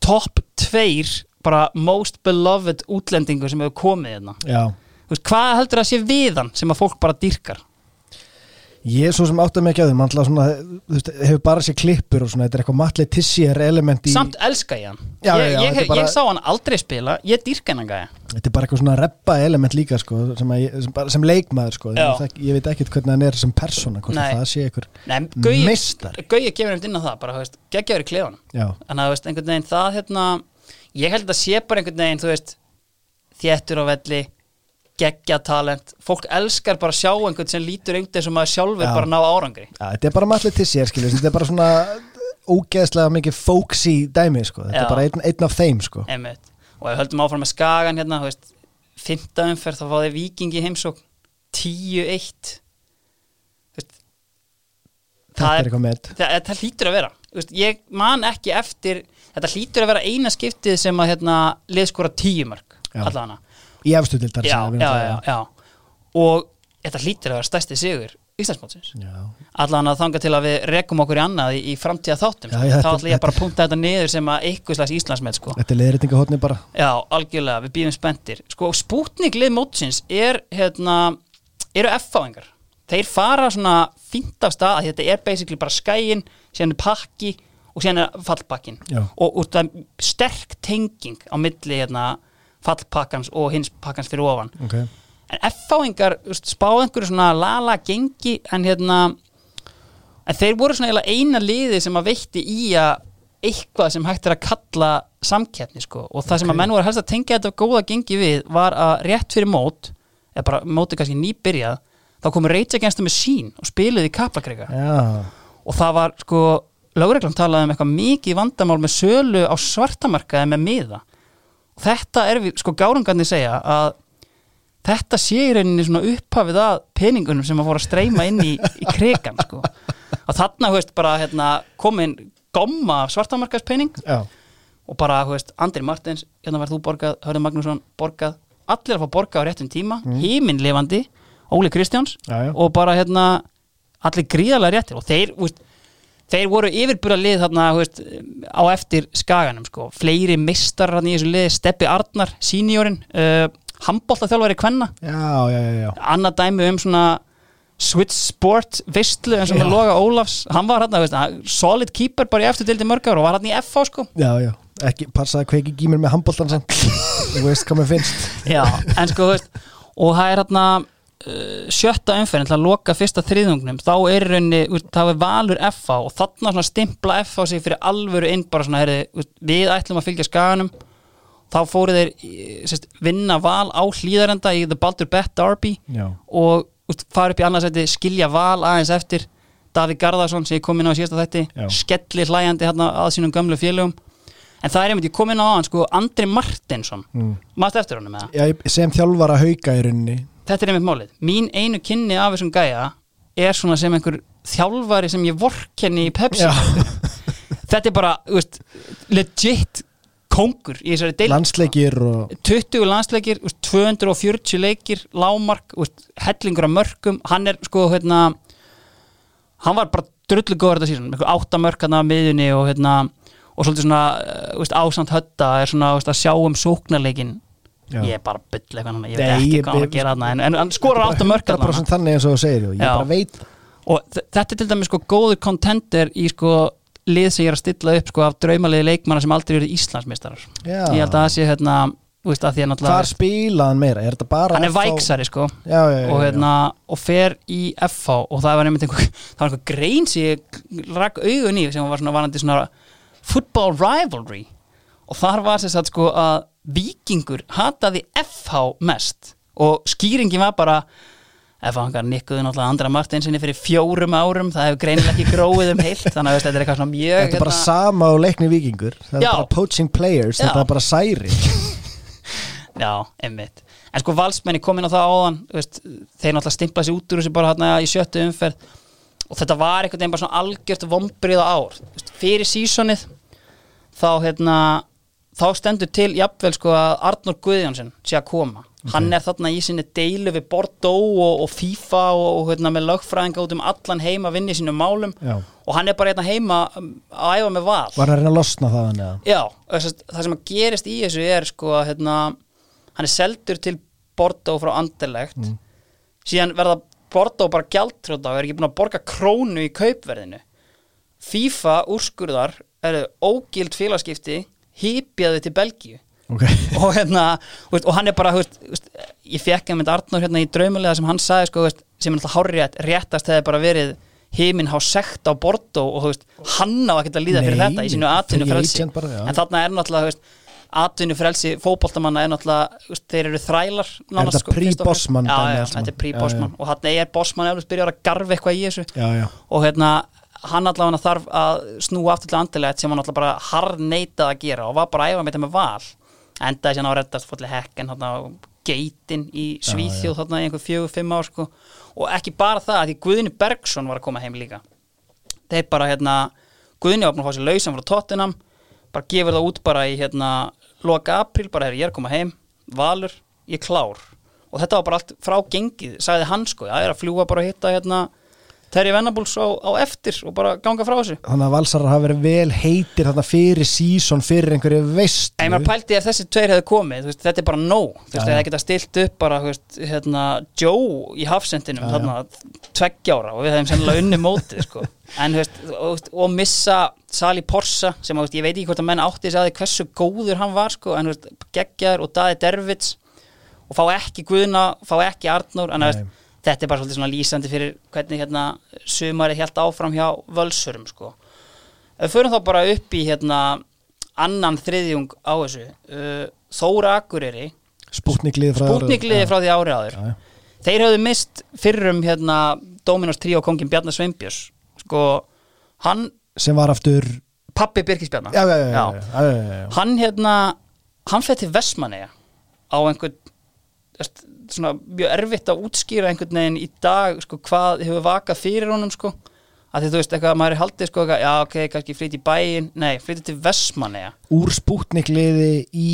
Speaker 1: top tveir bara most beloved útlendingur sem hefur komið hérna
Speaker 2: já.
Speaker 1: Þú veist, hvað heldur að sé við hann sem að fólk bara dýrkar
Speaker 2: Ég er svo sem áttu mig ekki að þeim hann svona, þú veist, hefur bara sér klippur og svona, þetta er eitthvað matli tissier element í
Speaker 1: samt elska ég hann.
Speaker 2: Já,
Speaker 1: ég,
Speaker 2: já, já,
Speaker 1: ég,
Speaker 2: er bara-
Speaker 1: ég sá hann aldrei spila, ég dýrka hann gæja
Speaker 2: þetta er bara eitthvað svona reppa element líka sko, sem, að, ég- sem, bara, sem leikmaður sko, ég, ég veit ekkert hvernig hann er sem persóna hvort að það sé
Speaker 1: Gauji,
Speaker 2: meistari.
Speaker 1: Gauji gefur hann inn á það bara, þú veist, geggjaður í klefanum.
Speaker 2: Já,
Speaker 1: þannig að þú veist, einhvern veginn það hérna, ég held að sé bara einhvern veginn þú veist, þéttur á velli geggja talent. Fólk elskar bara að sjá einhvern sem lítur einhvern sem að sjálfur
Speaker 2: Já.
Speaker 1: bara ná árangri.
Speaker 2: Ja, þetta er bara matli tissier skilur, þetta er bara svona ógeðslega mikið folksy dæmi sko, þetta
Speaker 1: Já.
Speaker 2: er bara einn, einn af þeim sko.
Speaker 1: Einmitt. og ef höldum áfram með skagan hérna, þú veist, fymta umferð þá fá þeir vikingi heimsókn. 10-1 Þú veist,
Speaker 2: Þetta er eitthvað með
Speaker 1: það, það hlýtur að vera. Þú veist, ég man ekki eftir þetta hlýtur að vera eina skiptið sem að hérna, liðskora tíu mörg
Speaker 2: Já.
Speaker 1: allavega
Speaker 2: í efstu
Speaker 1: já. og þetta hlýtur að vera stærsti sigur Íslandsmótsins. Allan að þanga til að við rekum okkur í annað í, í framtíða þáttum
Speaker 2: Já, já,
Speaker 1: þá ætla ég bara að punta þetta niður sem að eitthvað slags Íslandsmet sko.
Speaker 2: Þetta er leiðréttingahotni bara.
Speaker 1: Já, algjörlega, við býðum spenntir. Sko, spútnik lið mótsins er hérna, eru F-fáingar. Þeir fara svona fínt af stað að þetta er basically bara skæin síðan er pakki og síðan er fallpakkin og, og það er sterk tenging á milli hérna, fallpakkans og hins pakkans fyrir ofan.
Speaker 2: Okay.
Speaker 1: en F-fáingar spáð einhverju svona lala gengi en hérna en þeir voru svona eina liði sem að veitti í að eitthvað sem hægt er að kalla samkeppni sko. Og það sem að menn voru helst að tengja þetta góða gengi við var að rétt fyrir mót eða bara mótið kannski nýbyrjað þá komur Rage Against the Machine og spiluði í kaplakrega
Speaker 2: Já,
Speaker 1: og það var sko lögreglan talaði um eitthvað mikið vandamál með sölu á svartamarkaði með miða þetta er við, sko gárungarnir segja að þetta sé í rauninni svona upphafið að peningunum sem að fóra að streyma inn í, í krekan sko og þarna, veist, bara hérna, komin gomma svartamarkaðspening og bara, veist, Andri Martins hérna verð þú borgað, Hörður Magnússon borgað allir að fá borgað á réttum tíma mm. híminlifandi, Óli Kristjáns
Speaker 2: Já, já.
Speaker 1: og bara hérna allir gríðarlega réttir og þeir, þú veist þeir voru yfirbúra lið þarna veist, á eftir skaganum sko. fleiri mistar hann í þessu lið Steppi Arnar, sínjórin uh, handbóltaþjálfari kvenna.
Speaker 2: Já, já, já,
Speaker 1: annað dæmi um svona Switch Sport vistlu eins og Loga Ólafs. Hann var hann, veist, hann- solid keeper bara í eftir dildi mörg ára og var hann í FH sko.
Speaker 2: Já, já. Ekki, passaði að kveiki gímir með handbóltan samt. Þú veist hvað mér finnst.
Speaker 1: Já, en sko, þú veist, og það er hérna uh, sjötta umferðin til að loka fyrsta þriðungnum, þá er veist, það er valur FH og þarna svona stimpla FH sig fyrir alvöru inn bara svona, herri, við ætlum að fylgja skaganum, þá fóru þeir sérst, vinna val á hlýðarenda í The Baldur Bet Derby
Speaker 2: Já,
Speaker 1: og veist, fara upp í annarsæti, skilja val aðeins eftir. Davíð Garðarsson sem ég kom inn á í síðasta þætti,
Speaker 2: Já.
Speaker 1: skelli hlæjandi hérna að sínum gömlu félögum. En það er einmitt, ég kom inn á hann, sko, Andri Martinsson.
Speaker 2: Mm.
Speaker 1: maður eftir honum með það
Speaker 2: já ég- sem þjálfara hauka í rauninni
Speaker 1: þetta er einmitt málið, mín einu kynni af þessum gæja er svona sem einhver þjálfari sem ég vorkenni í Pepsi. Þetta er bara, veist, legit kongur í þessari deil
Speaker 2: Landsleikir og
Speaker 1: 20 landsleikir, veist, 240 leikir lámark, veist, hellingur af mörkum, hann er sko hérna hann var bara drullu góður þetta síðan, einhver átta mörk hann af miðjunni og hérna, og svolítið svona þú veist, ásamt hötta er svona að sjá um sóknarleikin
Speaker 2: Já.
Speaker 1: ég er bara byll eitthvað, ég veit ekki
Speaker 2: ég-
Speaker 1: hvað hann er að gera hann en, en átta mörk þarna.
Speaker 2: 100% þannig eins og þú segir og ég
Speaker 1: Já.
Speaker 2: bara veit
Speaker 1: og þetta er til dæmis sko góður contender í sko lið sem ég er að stilla upp sko af draumaliði leikmanna sem aldrei eru Íslandsmeistarar
Speaker 2: Já.
Speaker 1: ég held að það sé hérna veist að að
Speaker 2: Hvar
Speaker 1: náttúrulega
Speaker 2: spilaði hann meira? Er
Speaker 1: hann er væksari sko
Speaker 2: Já, já, já,
Speaker 1: og, hérna, og fer í FH og það var einmitt einhver, einhver grein sem ég rak augun í sem var svona varandi svona football rivalry og þar var sér satt sko að vikingur hataði FH mest. Og skýringin var bara FH hangar nikkuðu náttúrulega Andra Martinsinni fyrir fjórum árum, það hefur greinilega ekki gróið um heilt, þannig að veist, þetta er eitthvað svona mjög hérna-
Speaker 2: Þetta er bara sama og leikni vikingur Það er
Speaker 1: Já.
Speaker 2: bara poaching players,
Speaker 1: Já.
Speaker 2: þetta er bara særi
Speaker 1: Já, einmitt. En sko valsmenni kom inn á það áðan veist, þeir náttúrulega stimplaði sér út úr þessu bara hérna í sjöttu umferð. Og þetta var einhvern veginn bara svona algjört vombriða ár. Veist, fyrir sísonið þá hérna þá stendur til jafnvel sko að Arnur Guðjónsson sé að koma. Hann er þarna í sinni deilu við Bordeaux og, og FIFA og, og hérna með lögfræðinga út um allan heim að vinna í sínum málum.
Speaker 2: Já.
Speaker 1: og hann er bara hérna heima að æfa með val.
Speaker 2: Var hann að reyna að losna það hann eða?
Speaker 1: Já, þess að- það sem að gerist í þessu er sko að hérna, hann er seldur til Bordeaux frá Anderlegt síðan verða Bordeaux bara gjaldtróta og er ekki búin að borga krónu í kaupverðinu. FIFA úrskurðar eru ógild félagskipti hýpjaði til Belgíu.
Speaker 2: Ok.
Speaker 1: Og hérna, þú veist, og hann er bara þú veist, þú veist, ég fekk hann með Arnór hérna í draumulega sem hann sagði sko, þú veist, sem er alltaf hárrétt réttast hefði bara verið himinn há sekt á Bordeaux og þú veist, hann á að geta líða fyrir
Speaker 2: Nei,
Speaker 1: þetta í sínu
Speaker 2: free
Speaker 1: atvinnufrelsi
Speaker 2: agent bara,
Speaker 1: en þarna er náttúrulega þú veist, atvinnufrelsi fótboltamanna er náttúrulega þú veist, þeir eru þrælar nánast,
Speaker 2: þetta
Speaker 1: sko,
Speaker 2: pre-Bossman
Speaker 1: já, já, þetta er
Speaker 2: Já,
Speaker 1: pre-bossman og þarna er bossman eflust byrjar að garfa eitthvað í þessu.
Speaker 2: Já, já.
Speaker 1: Og hérna hann allavega þarf að snúa aftur til andilegt sem hann allavega bara harneitað að gera og var bara að æfa með þetta með val. Endaði síðan á að reddast fólli hekken þarna, geitin í Svíþjóð þarna í einhver fjögur, fimm ár sko. og ekki bara það, því Guðni Bergson var að koma heim líka. Þeir bara hérna Guðni var búin að fá sér lausan frá Tottenham. Bara gefur það út bara í hérna loka april, bara er ég er að koma heim. Valur, ég klár. Og þetta var bara allt frá gengið, sagði hann sko. Það er að fljúa bara að hitta hérna Terri Venables á, á eftir og bara ganga frá þessu
Speaker 2: Þannig að valsarar hafa verið vel heitir þarna fyrir sísón fyrir einhverju veist
Speaker 1: En maður pældi ef þessi tveir hefðu komið, veist, þetta er bara nóg Þú veist,
Speaker 2: Já, já.
Speaker 1: það geta stilt upp bara, þú veist, hérna, Joe í hafsendinum,
Speaker 2: Já, já.
Speaker 1: þarna, tveggjára og við hefum sennilega unni mótið, sko En, þú veist, og, og missa Sali Porsa, sem, þú veist, ég veit ekki hvort að menn átti þess að því hversu góður hann var, sko En, þú veist, geggjar og Daði Dervits og fá ekki Guðna, fá ekki Arnór En, þú veist. Þetta er bara svolítið svona lýsandi fyrir hvernig, hérna, sumarið helt áfram hjá Völsurum, sko. Við förum þá bara upp í hérna annan þriðjung á þessu uh, Þóra Akureyri.
Speaker 2: Spútniklið frá
Speaker 1: Spútnikliði frá því ári áður.
Speaker 2: Já, já.
Speaker 1: þeir höfðu mist fyrrum hérna Dominos 3 og kongin Bjarnar Sveinbjörns sko, hann
Speaker 2: sem var aftur
Speaker 1: pappi Birkis Bjarnar
Speaker 2: já, já, já,
Speaker 1: hann hérna hann fyrir til Vestmanneja á einhvern svona mjög erfitt að útskýra einhvern veginn í dag sko, hvað hefur vakað fyrir honum sko. Að því þú veist eitthvað að maður er haldið sko eitthvað, já ok, kannski flytja í bæinn nei, flytja til Vestmanneja
Speaker 2: úr spútnikliði í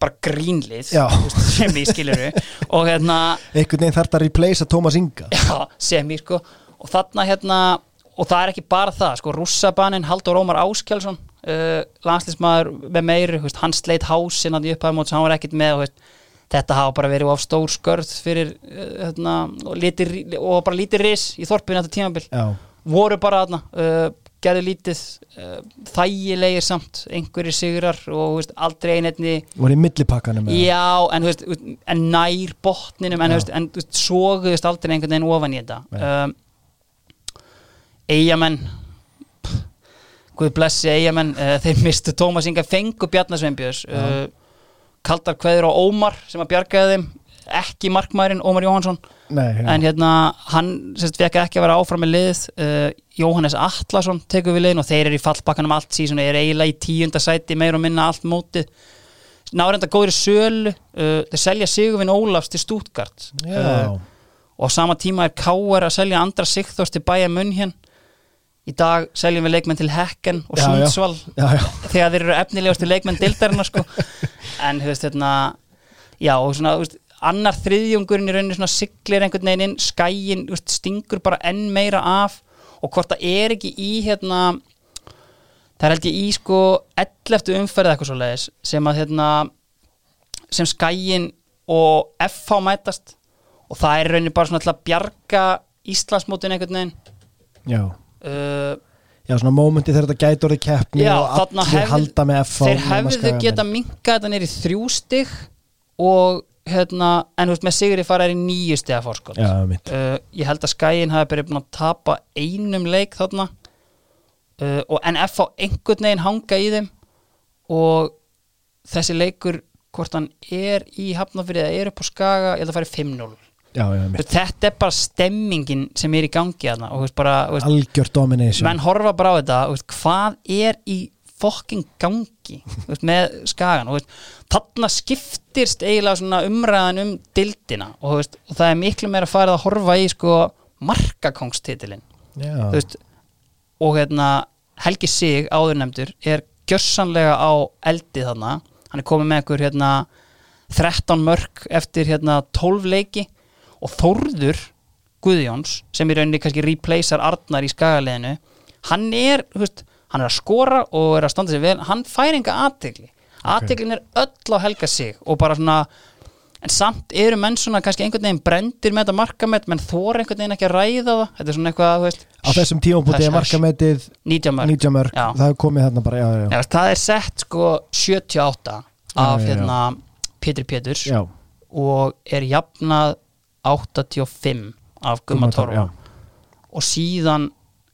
Speaker 1: bara grínlið sem ég skilur og hérna
Speaker 2: einhvern veginn þarf þetta að replacea Tómas Inga.
Speaker 1: Já, sem ég sko. Og þarna hérna og það er ekki bara það, sko, rússabanin Haldur Ómar Áskjálsson uh, landslýsmaður með meiri, hann sleit hásinn að í upphæðum mót sem hann var ekkit með og, veist, þetta hafa bara verið of stór skörð fyrir uh, hérna, og, litir, og bara lítið ris í þorpinu þetta tímabil.
Speaker 2: Já,
Speaker 1: voru bara þarna uh, gerðu lítið uh, þægilegir samt einhverjir sigrar og veist, aldrei einetni
Speaker 2: voru í millipakkanum?
Speaker 1: Já, en, veist, en nær botninum en, veist, en soguðust aldrei einhvern veginn ofan í þetta. Um, Eyjamenn Guð blessi Eyjamenn uh, þeir mistu Tómas Inga fengu Bjarnasveinbjörns uh, kaldar kveður á Ómar sem að bjargaði þeim ekki markmærin Ómar Jóhansson
Speaker 2: Nei, já.
Speaker 1: en hérna hann fekk ekki að vera áfram með lið uh, Jóhannes Atlason tekur við liðin og þeir eru í fallbakkanum allt síðan er eiginlega í tíunda sæti meir og minna allt mótið. Nárenda góðri sölu uh, þeir selja Sigurvin Ólafs til Stuttgart. Uh, og á sama tíma er Káar að selja andra Sigþórs til Bayern München í dag seljum við leikmenn til Hekken og. Sundsvall þegar þeir eru efnilegustu leikmenn dildarinnar sko. en þú veist hérna já og svona veist, annar þriðjungurinn í rauninni svona siglir einhvern veginn inn skæin veist, stingur bara enn meira af og hvort það er ekki í hérna það er held ég í sko 11. umferð eitthvað svo leiðis sem að hérna sem skæin og FH mætast og það er í rauninni bara svona til að bjarga Íslandsmótin einhvern veginn
Speaker 2: já.
Speaker 1: Uh,
Speaker 2: já, svona mómenti þegar þetta gæti orðið keppni
Speaker 1: Já,
Speaker 2: og allir
Speaker 1: hefðu-
Speaker 2: halda með F
Speaker 1: þeir hefðu geta minkað þetta nýri þrjú stig og hérna, en þú veist með Sigri fara er í nýju stiga fórskot
Speaker 2: já, mitt
Speaker 1: uh, ég held að skæin hafi búin að tapa einum leik þarna. Uh, og en F á einhvern veginn hanga í þeim og þessi leikur hvort hann er í hafnafyrir eða er upp á skaga, ég held að fara 5-0
Speaker 2: já, já,
Speaker 1: þetta er bara stemmingin sem er í gangi veist,
Speaker 2: algjör domination.
Speaker 1: menn horfa bara á þetta veist, hvað er í fokking gangi veist, með skagan þarna skiptirst eiginlega umræðan um dildina og, veist, og það er miklu meira farið að horfa í sko markakongstitilin
Speaker 2: já,
Speaker 1: þú veist, og hérna Helgi Sig áðurnemdur er gjörsanlega á eldi þarna. Hann er komið með ykkur hérna 13 mörg eftir hérna 12 leiki og Þórður Guðjóns sem í rauninni kannski replacear Arnar í skagaliðinu hann er, veist, hann er að skora og er að standa sér vel, hann fær enga aðtegli aðteglin er öll á Helga Sig og bara svona en samt eru menn svona kannski einhvern veginn brendir með þetta markamett, menn þóra einhvern veginn ekki að ræða það, þetta er svona eitthvað, veist
Speaker 2: á þessum tímapunkti
Speaker 1: Þess-
Speaker 2: er markametið
Speaker 1: 90 mörg
Speaker 2: 90 mörg,
Speaker 1: Já.
Speaker 2: það er komið þarna bara já, já,
Speaker 1: Já, það er sett sko 78 af hérna Pétur Péturs og er jafnað 85 af Gumma Torfa
Speaker 2: já.
Speaker 1: og síðan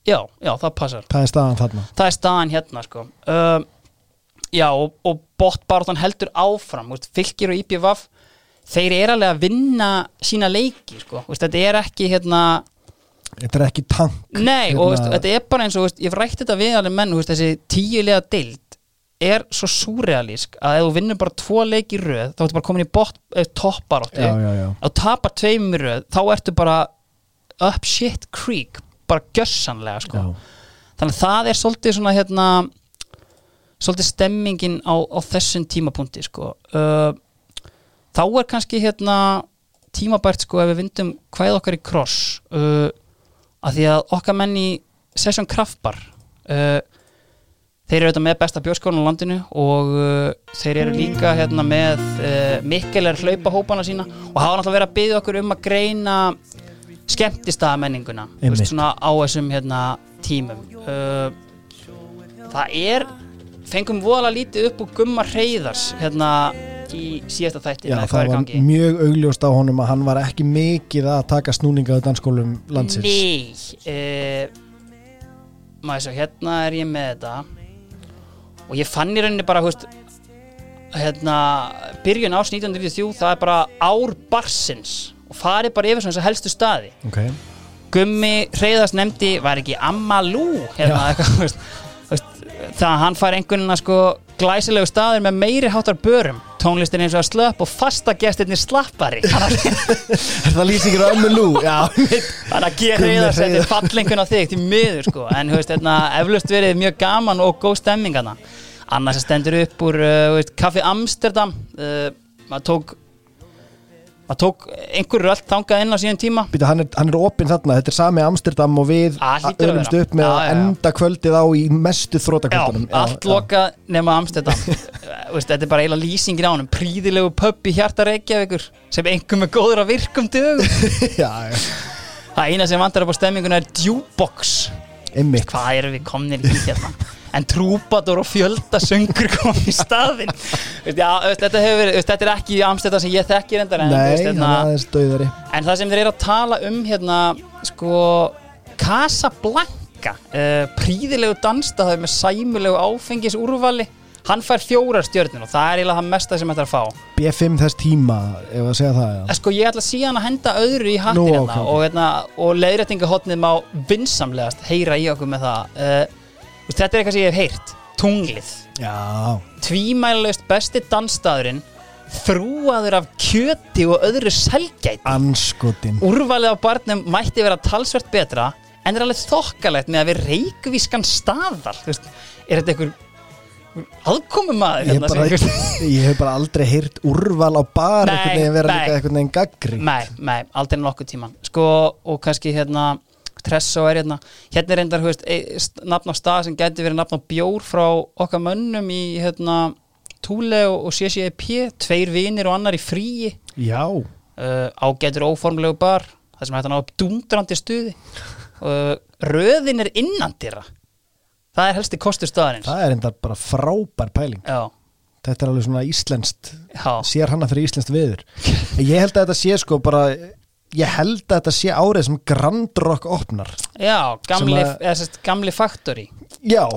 Speaker 1: já, já, það passar.
Speaker 2: Það er staðan þarna.
Speaker 1: Það er staðan hérna sko. Uh, já, og, og botbartan heldur áfram, veist, fylgir og IPVF þeir eru alveg að vinna sína leiki sko, veist, þetta er ekki hérna
Speaker 2: þetta er ekki tank
Speaker 1: Nei,
Speaker 2: Hérna-
Speaker 1: og veist, þetta er bara eins og veist, ég hef rætt þetta við alveg menn, veist, þessi tíulega deild er svo súrealísk að ef þú vinnur bara tvo leik í röð þá ertu bara komin í eh,
Speaker 2: já,
Speaker 1: ef þú tapar tveim í röð þá ertu bara up shit creek bara gjössanlega sko. þannig að það er svolítið svona hérna svolítið stemmingin á, á þessum tímapunkti sko. uh, þá er kannski hérna tímabært sko ef við vindum hvað okkar í kross uh, að því að okkar menn í Session Kraftbar uh, þeir eru auðvitað með besta bjórskólan á landinu og uh, þeir eru líka hérna með uh, mikkelar hlaupahópana sína og hafa náttúrulega verið að byggja okkur um að greina skemmtistaða menninguna
Speaker 2: Einmitt.
Speaker 1: svona á þessum hérna tímum. Uh, það er fengum voðalega lítið upp úr gumma reyðars hérna í síðasta þætti
Speaker 2: Já, það var mjög augljóst á honum að hann var ekki mikið að taka snúninga á dansskólum landsins.
Speaker 1: Nei uh, maður svo, hérna er ég með þetta og ég fann í rauninni bara, veist hérna, byrjun ás 1993 það er bara ár barsins og farið bara yfir svona helstu staði.
Speaker 2: Ok.
Speaker 1: Gummi Hreyðast nefndi var ekki Amalú hérna, eitthvað, það að hann fær einhvernina sko glæsilegu staðir með meiri háttar börum. Tónlistin eins og að slöpp og fasta gestirnir slappari. Þannig
Speaker 2: Er það lýsingir á ömmu lú? Já, mitt
Speaker 1: að gera er
Speaker 2: Hreiðars.
Speaker 1: fallengun á þig til miður sko. En þú veist, hérna, eflaust verið mjög gaman og góð stemming annars stendur upp úr uh, Kaffi Amsterdam. Uh, maður tók maður tók einhver rölt þangað inn á síðan tíma?
Speaker 2: Býta, hann, er, hann er opinn þarna, þetta er sami Amsterdam og við
Speaker 1: vera.
Speaker 2: upp með
Speaker 1: Já,
Speaker 2: að
Speaker 1: já, já.
Speaker 2: enda kvöldið á í mestu
Speaker 1: Já,
Speaker 2: þrótakvöldunum
Speaker 1: allt lokað nema Amsterdam. Veist, Þetta er bara eiginlega lýsingin á honum. Príðilegu í hjarta Reykjavíkur sem einhver með góður að virkum
Speaker 2: Já, já,
Speaker 1: Það eina sem vantar upp á stemminguna er djúbox
Speaker 2: einmitt.
Speaker 1: Hvað erum við komnir í hérna? En trúbadur og fjölda söngur kom í staðinn. Veist, já, veist, þetta, hefur verið, veist, þetta er ekki Amsterdam sem ég þekki reyndar en,
Speaker 2: Nei,
Speaker 1: hérna,
Speaker 2: aðeins döðari
Speaker 1: En það sem þeir eru að tala um hérna, sko, Casablanca, uh, príðilegu dansstaðið með sæmulegu áfengis úrvali, hann fær fjórar stjörnir og það er eiginlega það mesta sem þetta er að fá.
Speaker 2: B5 þess tíma, ef að segja það.
Speaker 1: En Sko, ég ætla síðan að henda öðru í hattin
Speaker 2: Nú,
Speaker 1: hérna
Speaker 2: ok, ok.
Speaker 1: og, hérna, og leiðrættingahotnið má vinsamlegast heyra í okkur með það. Uh, veist, þetta er eitthvað sem ég hef heyrt, tunglið. Tvímælaust besti dansstaðurinn, þrúaður af kjöti og öðru selgæti.
Speaker 2: anskotin
Speaker 1: úrvalið á barnum mætti vera talsvert betra en er alveg þokkalegt með að við reykvískan veist, er þetta einhver aðkomum maður
Speaker 2: ég,
Speaker 1: hérna,
Speaker 2: bara, ég hef bara aldrei heyrt úrval á bar einhvern veginn vera einhvern veginn gaggri
Speaker 1: nei, nei, aldrei nokkuð tíman sko, og kannski hérna Tresso er hérna, hérna er reyndar veist, e- nafn á stað sem gæti verið nafn á bjór frá okkar mönnum í hérna Túle og, CCEP tveir vinir og annar í fríi.
Speaker 2: Já,
Speaker 1: uh, ágætur óformlegu bar það sem hægt að ná upp dundrandi stuði. Uh, röðin er innandira það er helsti kostur staðarins.
Speaker 2: Það er enda bara frábær pæling.
Speaker 1: Já,
Speaker 2: Þetta er alveg svona íslenskt.
Speaker 1: Já,
Speaker 2: sér hana fyrir íslenskt viður ég held að þetta sé sko bara ég held að þetta sé árið sem Grand Rock opnar.
Speaker 1: Já gamli,
Speaker 2: að-
Speaker 1: gamli faktori
Speaker 2: Já,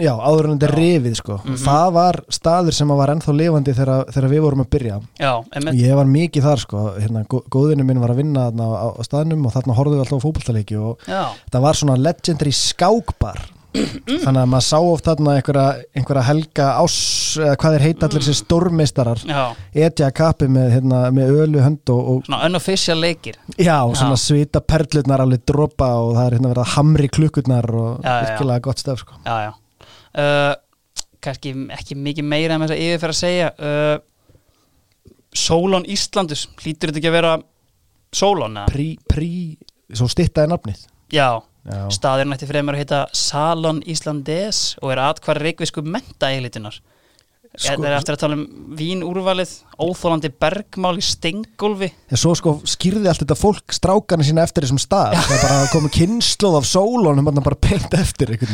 Speaker 2: já, áður en þetta- er rifið sko. það var staður sem var ennþá lifandi þegar, þegar við vorum að byrja.
Speaker 1: Já,
Speaker 2: ég var mikið þar sko. hérna, gó- góðinu minn var að vinna á, á staðnum og þarna horfðu við alltaf á fótballtaleiki og
Speaker 1: já,
Speaker 2: það var svona legendary skákbar þannig að maður sá oft þarna einhverja, einhverja helga ás eða hvað er heita allir þessi stórmeistarar.
Speaker 1: Já.
Speaker 2: Etja að kapi með, hérna, með ölu hönd og, og
Speaker 1: svona unofficial leikir.
Speaker 2: Já, svona
Speaker 1: Já.
Speaker 2: svita perlurnar alveg dropa og það er hérna verið að hamri klukkurnar og
Speaker 1: Já, já, já.
Speaker 2: virkilega gott stöf sko.
Speaker 1: já, já. Uh, kannski ekki mikið meira en þess að yfirferð að segja. Uh, Solon Íslandus hlýtur þetta ekki að vera Solon
Speaker 2: prí, prí, svo stittaði nafnið.
Speaker 1: Já,
Speaker 2: já,
Speaker 1: Staðurinn ætti fremur að heita Salon Islandes og er atkvar reikvisku menta eilitunar.
Speaker 2: Sko-
Speaker 1: Þetta er eftir að tala um vín úrvalið, óþólandi bergmál í stengólfi.
Speaker 2: en svo sko skýrði allt þetta fólk strákarnir sína eftir þessum stað það er bara að koma kynnslóð af sólunum þarna bara beint eftir
Speaker 1: En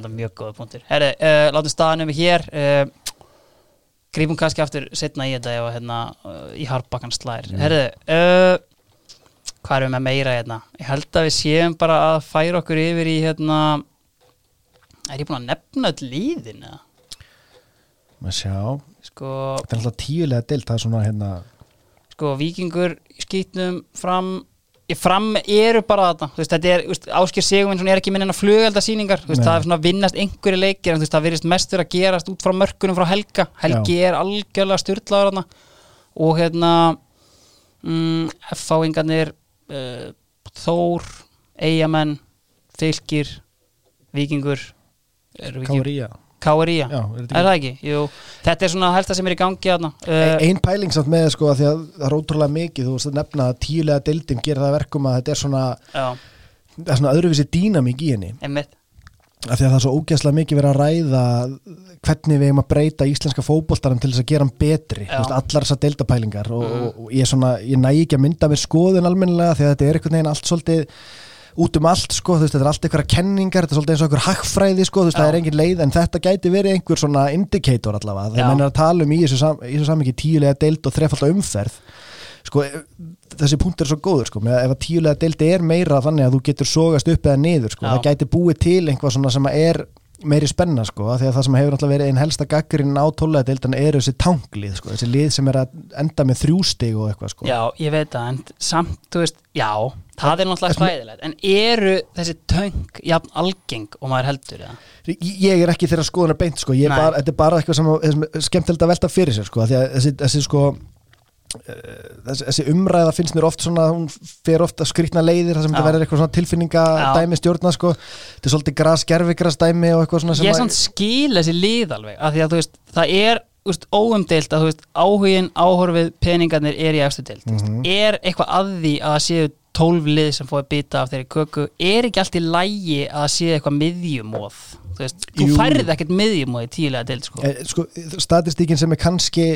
Speaker 1: það er mjög góða punktur. Herri, uh, látum staðan um hér. Uh, grípum kannski aftur setna í þetta ef að, hérna, uh, í harbakkan slær. Herri, uh, hvað erum við með meira hérna? Ég held að við séum bara að færa okkur yfir í hérna, er ég búin að nefna öll líðin eða?
Speaker 2: maður sjá,
Speaker 1: Sko,
Speaker 2: þetta er alltaf tíulega deilt það er svona hérna
Speaker 1: sko vikingur skýtnum fram ég fram eru bara þú veist, þetta er, veist, Ásker Sigurvinsson er ekki minn en að flugeldasýningar, það er svona að vinnast einhverju leikir, en það virðist mest vera að gerast út frá mörkunum frá Helga, Helgi er algjörlega styrlaður þarna. Og hérna mm, F-fáingarnir uh, Þór Eyjamenn, ekki-
Speaker 2: káríja
Speaker 1: KRI,
Speaker 2: Já, er
Speaker 1: það ekki? Jú, þetta er svona helsta sem er í gangi uh,
Speaker 2: Ein pæling samt með sko að að það er ótrúlega mikið þú veist að nefna að tíulega deildin gerir það að verkum að þetta er svona,
Speaker 1: Já,
Speaker 2: það er svona öðruvísi dýnamík í henni.
Speaker 1: Einmitt
Speaker 2: af því að það er svo ógæslega mikið verið að ræða hvernig við eigum að breyta íslenska fótboltarum til þess að gera hann betri. Veist, allar þessar deildapælingar og,
Speaker 1: Mhm.
Speaker 2: og, og ég, svona, ég næ ekki að mynda mér skoðun almennilega því að þetta er einhvern veginn allt svolítið út um allt sko, veist, þetta er allt einhverja kenningar þetta er svolítið eins og einhver hagfræði sko, veist, það er engin leið en þetta gæti verið einhver svona indicator allavega, það mennir að tala um í þessu, sam, í þessu samingi tíulega deild og þrefalda umferð sko, þessi punkt er svo góður sko, ef að tíulega deildi er meira þannig að þú getur sogast upp eða niður sko, það gæti búið til einhvað svona sem er meiri spenna sko, því að það sem hefur náttúrulega verið einn helsta gaggarinn á tólega deildan eru þessi tanglið sko, þessi lið sem er að enda með þrjústig og eitthvað sko.
Speaker 1: Já, ég veit það, en samt, þú veist, já, það er náttúrulega hræðilegt, en eru þessi töng jafn algeng og maður heldur það?
Speaker 2: Ég er ekki þeirra skoðunar beint sko, er bara, þetta er bara eitthvað sem, er skemmtilegt að velta fyrir sér sko, því að þessi, þessi sko þessi, þessi umræða finnst mér oft svona hún fer oft að skrýtna leiðir þar sem þetta verður eitthvað svona tilfinninga
Speaker 1: Já.
Speaker 2: dæmi stjórna sko, þetta er svolítið gras, gerfigras dæmi og eitthvað svona sem
Speaker 1: Ég samt skil þessi lið alveg, af því að þú veist, það er óumdeilt að þú veist, áhugin, áhorfið, peningarnir er í efstu deild
Speaker 2: Mhm.
Speaker 1: er eitthvað að því að það séu tólf lið sem fóði bita af þeirri köku er ekki allt í lægi að það séu eitthvað miðjumóð þú veist, þú færið ekkert miðjumóð í tíulega deild sko.
Speaker 2: Eh, sko, statistíkin sem er kannski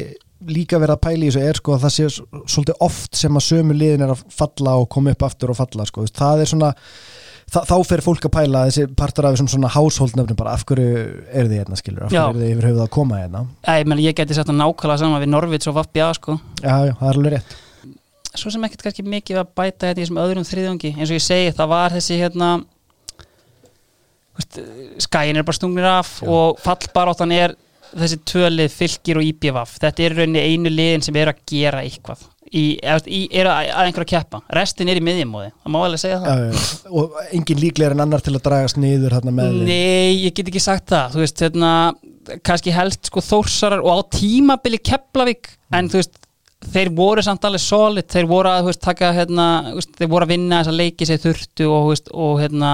Speaker 2: líka verið að pæla í þessu er sko að það sé svolítið oft sem að sömu liðin er að falla og koma upp aftur og falla sko, það er svona þa þá fer fólk að pæla þessi partur af þessum svona household-nöfnum bara af hverju eru þið hérna skilur, af
Speaker 1: Já.
Speaker 2: hverju eru þið yfir höfuð að koma hérna?
Speaker 1: Æ, meni, ég geti sagt að nákvæmlega saman við Norvits og Vapja sko.
Speaker 2: já, já, það er alveg rétt.
Speaker 1: Svo sem ekkert kannski mikið að bæta þetta í þessum öðrum þriðungi eins og ég segi, það var þessi hérna skæin er bara stungnir af og fallbaráttan er þessi tvölið fylgir og IPVF þetta er rauninni einu liðin sem er að gera eitthvað. Í, í, er að, að einhverja keppa. Restin er í miðjumóði, það má alveg segja það.
Speaker 2: Já. og engin líklega en annar til að dragast niður hérna með.
Speaker 1: Nei, ég get ekki sagt það. Þú veist, hérna, kannski helst sko þórsarar og á tímabili Keflavík, en þú veist þeir voru samt alveg solid, þeir voru að veist, taka, hérna, veist, þeir voru að vinna þessa leiki sem þeir þurftu og, veist, og hérna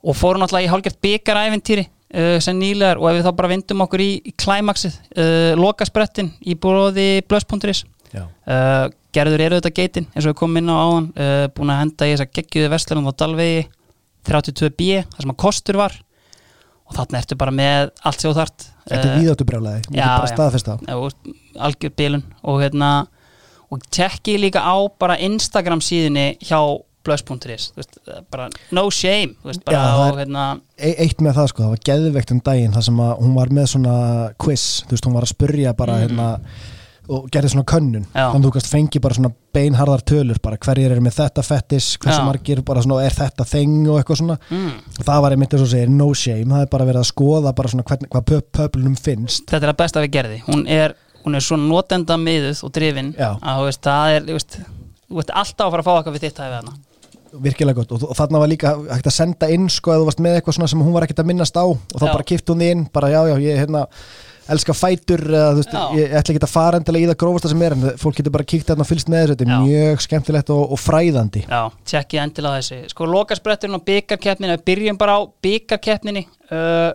Speaker 1: og fóru náttúrulega í hálfgert byggaræventýri uh, sem nýlegar og ef við þá bara vindum okkur í, í klæmaksið, uh, lokasprettin í bróði blöss.is
Speaker 2: Já.
Speaker 1: uh, gerður eru þetta geitin eins og við komum inn á áðan uh, búin að henda í þess að geggjuðu vestlunum á Dalvegi 32B, það sem að kostur var og þarna ertu bara með allt sem þú þart
Speaker 2: Þetta er víðáttu brjálæði, ég
Speaker 1: já,
Speaker 2: er bara
Speaker 1: já.
Speaker 2: staðfest það
Speaker 1: uh, algjör bilun og hérna og tekki líka á bara Instagram síðunni hjá blöss.is bara no shame veist, bara
Speaker 2: Já, það er-
Speaker 1: hérna
Speaker 2: e Eitt með það sko, það var geðveikt um daginn þar sem að hún var með svona quiz, þú veist, hún var að spurja bara hérna og gerði svona könnun.
Speaker 1: Já.
Speaker 2: þannig að þú kannst fengi bara svona beinharðar tölur bara hverjir eru með þetta fettis hversu
Speaker 1: Já.
Speaker 2: margir bara svona er þetta þeng og eitthvað svona.
Speaker 1: Mm,
Speaker 2: það var einmitt eins og segir no shame það er bara verið að skoða bara svona hvern, hvað pöp, pöplunum finnst.
Speaker 1: Þetta er að besta við gerði hún er, hún er svo notenda miðuð og drifin að þú veist, það er þú veist, þú veist alltaf að fara að fá eitthvað við þitt hæfið hana
Speaker 2: virkilega gott. Og, og þarna var líka hægt að senda inn sko að þú varst með eitthvað svona sem hún var ekkert að minnast á. Og þá
Speaker 1: Já.
Speaker 2: bara kipt hún því inn bara já já ég hérna elska fætur eða, þú veist, ég ætla ekki að fara endilega í það grófasta sem er en fólk getur bara kíkt þarna og fylgst með þessu. Þetta er mjög skemmtilegt og, og fræðandi.
Speaker 1: Já, tjekkið endilega þessi Sko, lokaspretturinn á byggarkeppninu Við byrjum bara á byggarkeppninu uh,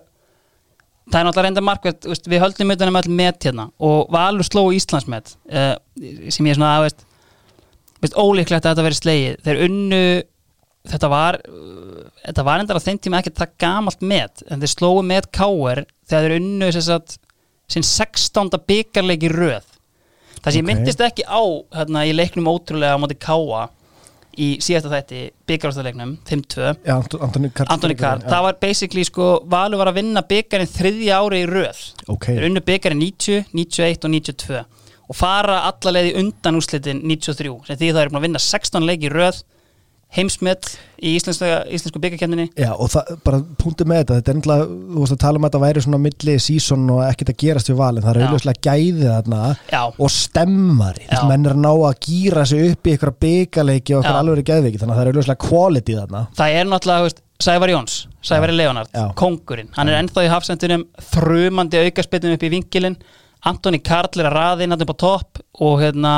Speaker 1: Það er náttúrulega reynda markvært Við höldum utan um all met hérna Og Valur sló Íslandsmet uh, Sem ég er svona, veist, veist Ólíklegt að þetta veri slegið. Þeir unnu Þetta var uh, Þetta var endar á þeim tíma ekki það gamalt met En þeir slóu met Káer Þegar þeir unnu sagt, Sinn 16. byggarleiki röð. Það sem ég
Speaker 2: Ok.
Speaker 1: myndist ekki á hérna, í leiknum ótrúlega á móti Káa í síðasta þætti byggaráttarleiknum 5-2
Speaker 2: Já, Ant- Antoni Karl
Speaker 1: það var basically sko Valur var að vinna byggarinn þriðja ári í röð.
Speaker 2: Ok.
Speaker 1: þeir unnu byggarinn 90, 91 og 92 og fara alla leiði undan úrslitin 93, sem því það er búin að vinna 16 leiki röð heimsmet í íslensku, íslensku byggarkemninni
Speaker 2: Já, og það, bara punktu með þetta, þetta er ennlega, þú veist að tala um að þetta væri svona milli sísón og ekkert að gerast við valin, það er auðvitað gæðið þarna
Speaker 1: Já.
Speaker 2: og stemmari, þú veist,
Speaker 1: Já.
Speaker 2: menn er að ná að gýra sig upp í ykkur byggarleiki og ykkur
Speaker 1: Já.
Speaker 2: alveg geðveiki, þannig að það er auðvitað quality þarna.
Speaker 1: það er náttúrulega, veist, Sævar Jóns Sævari Leonard, kongurinn hann er ennþá í hafsendunum, þrumandi aukaspilnum upp í vinkilinn, Antoni Karl er að raði inn upp á topp og hérna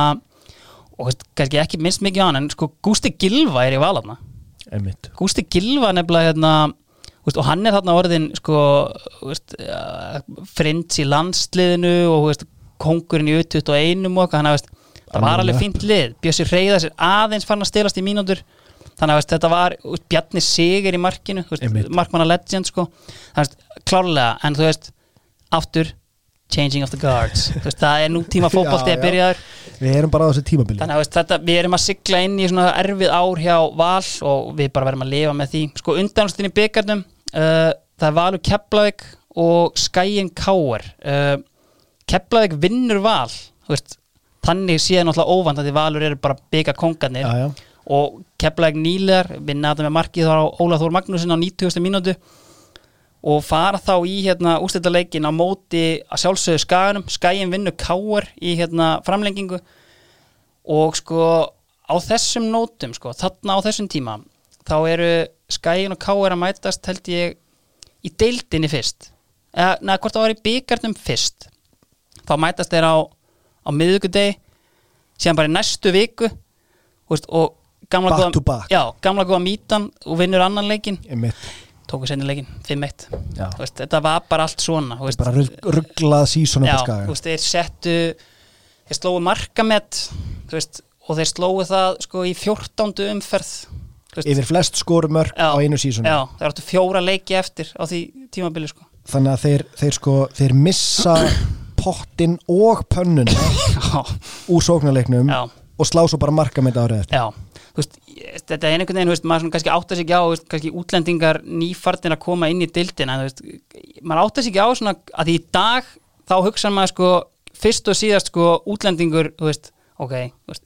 Speaker 1: og kannski ekki minnst mikið á hann en sko Gústi Gilva er í valarna. Gústi Gilva nefnilega hérna og hann er þarna orðin sko, frins í landsliðinu og kongurinn í U21 og eitthvað, hann að það var alveg fínt lið, Bjössi Reyða sér aðeins fann að stelast í mínútur. Þannig að þetta var Bjarni Sigur í markinu markmanna legend sko. Klárlega, en þú veist aftur, changing of the guards veist, það er nú tíma fótbolti
Speaker 2: Já,
Speaker 1: að
Speaker 2: já.
Speaker 1: byrjaður
Speaker 2: Við erum bara á þessu tímabili.
Speaker 1: Þannig að þetta, við erum að sigla inn í svona erfið ár hjá Val og við bara verðum að lifa með því sko undanústin í byggarnum uh, það er Valur Keflavík og Skæin Káar uh, Keflavík vinnur Val veist, þannig séð náttúrulega óvand að því valur eru bara bygga kongarnir
Speaker 2: já, já,
Speaker 1: og keflaði nýlegar vinna þetta með markið þar á Óla Þór Magnúsin á 90. mínútu og fara þá í hérna úrstættaleikin á móti að sjálfsögðu skaganum. Skagin vinnu káar í hérna framlengingu. Og sko á þessum nótum sko, þarna á þessum tíma þá eru skagin og káar að mætast held ég í deildinni fyrst. Eða neða hvort það var í byggarnum fyrst. Þá mætast þeir á, á miðvikudegi síðan bara í næstu viku veist, og gamla góða, já, gamla góða mítan og vinnur annan leikin
Speaker 2: einmitt
Speaker 1: tóku senni leikin, 5-1
Speaker 2: Já.
Speaker 1: Þú veist, þetta var bara allt svona veist,
Speaker 2: bara rugg, rugglað
Speaker 1: veist, þeir settu þeir slóu markamett veist, og þeir slóu það sko í 14. umferð veist,
Speaker 2: yfir flest skorumörk á einu sísonu
Speaker 1: já, þeir áttu fjóra leiki eftir á því tímabili sko.
Speaker 2: Þannig að þeir, þeir sko þeir missa pottin og pönnuna úr sóknarleiknum
Speaker 1: já,
Speaker 2: og slá svo bara marka með þetta árið eftir.
Speaker 1: Já veist, þetta er einhvern veginn, veist, maður kannski átta sig ekki á, veist, kannski útlendingar nýfartin að koma inn í dildina, maður átta sig ekki á svona, að í dag þá hugsa maður sko, fyrst og síðast sko, útlendingur, ok,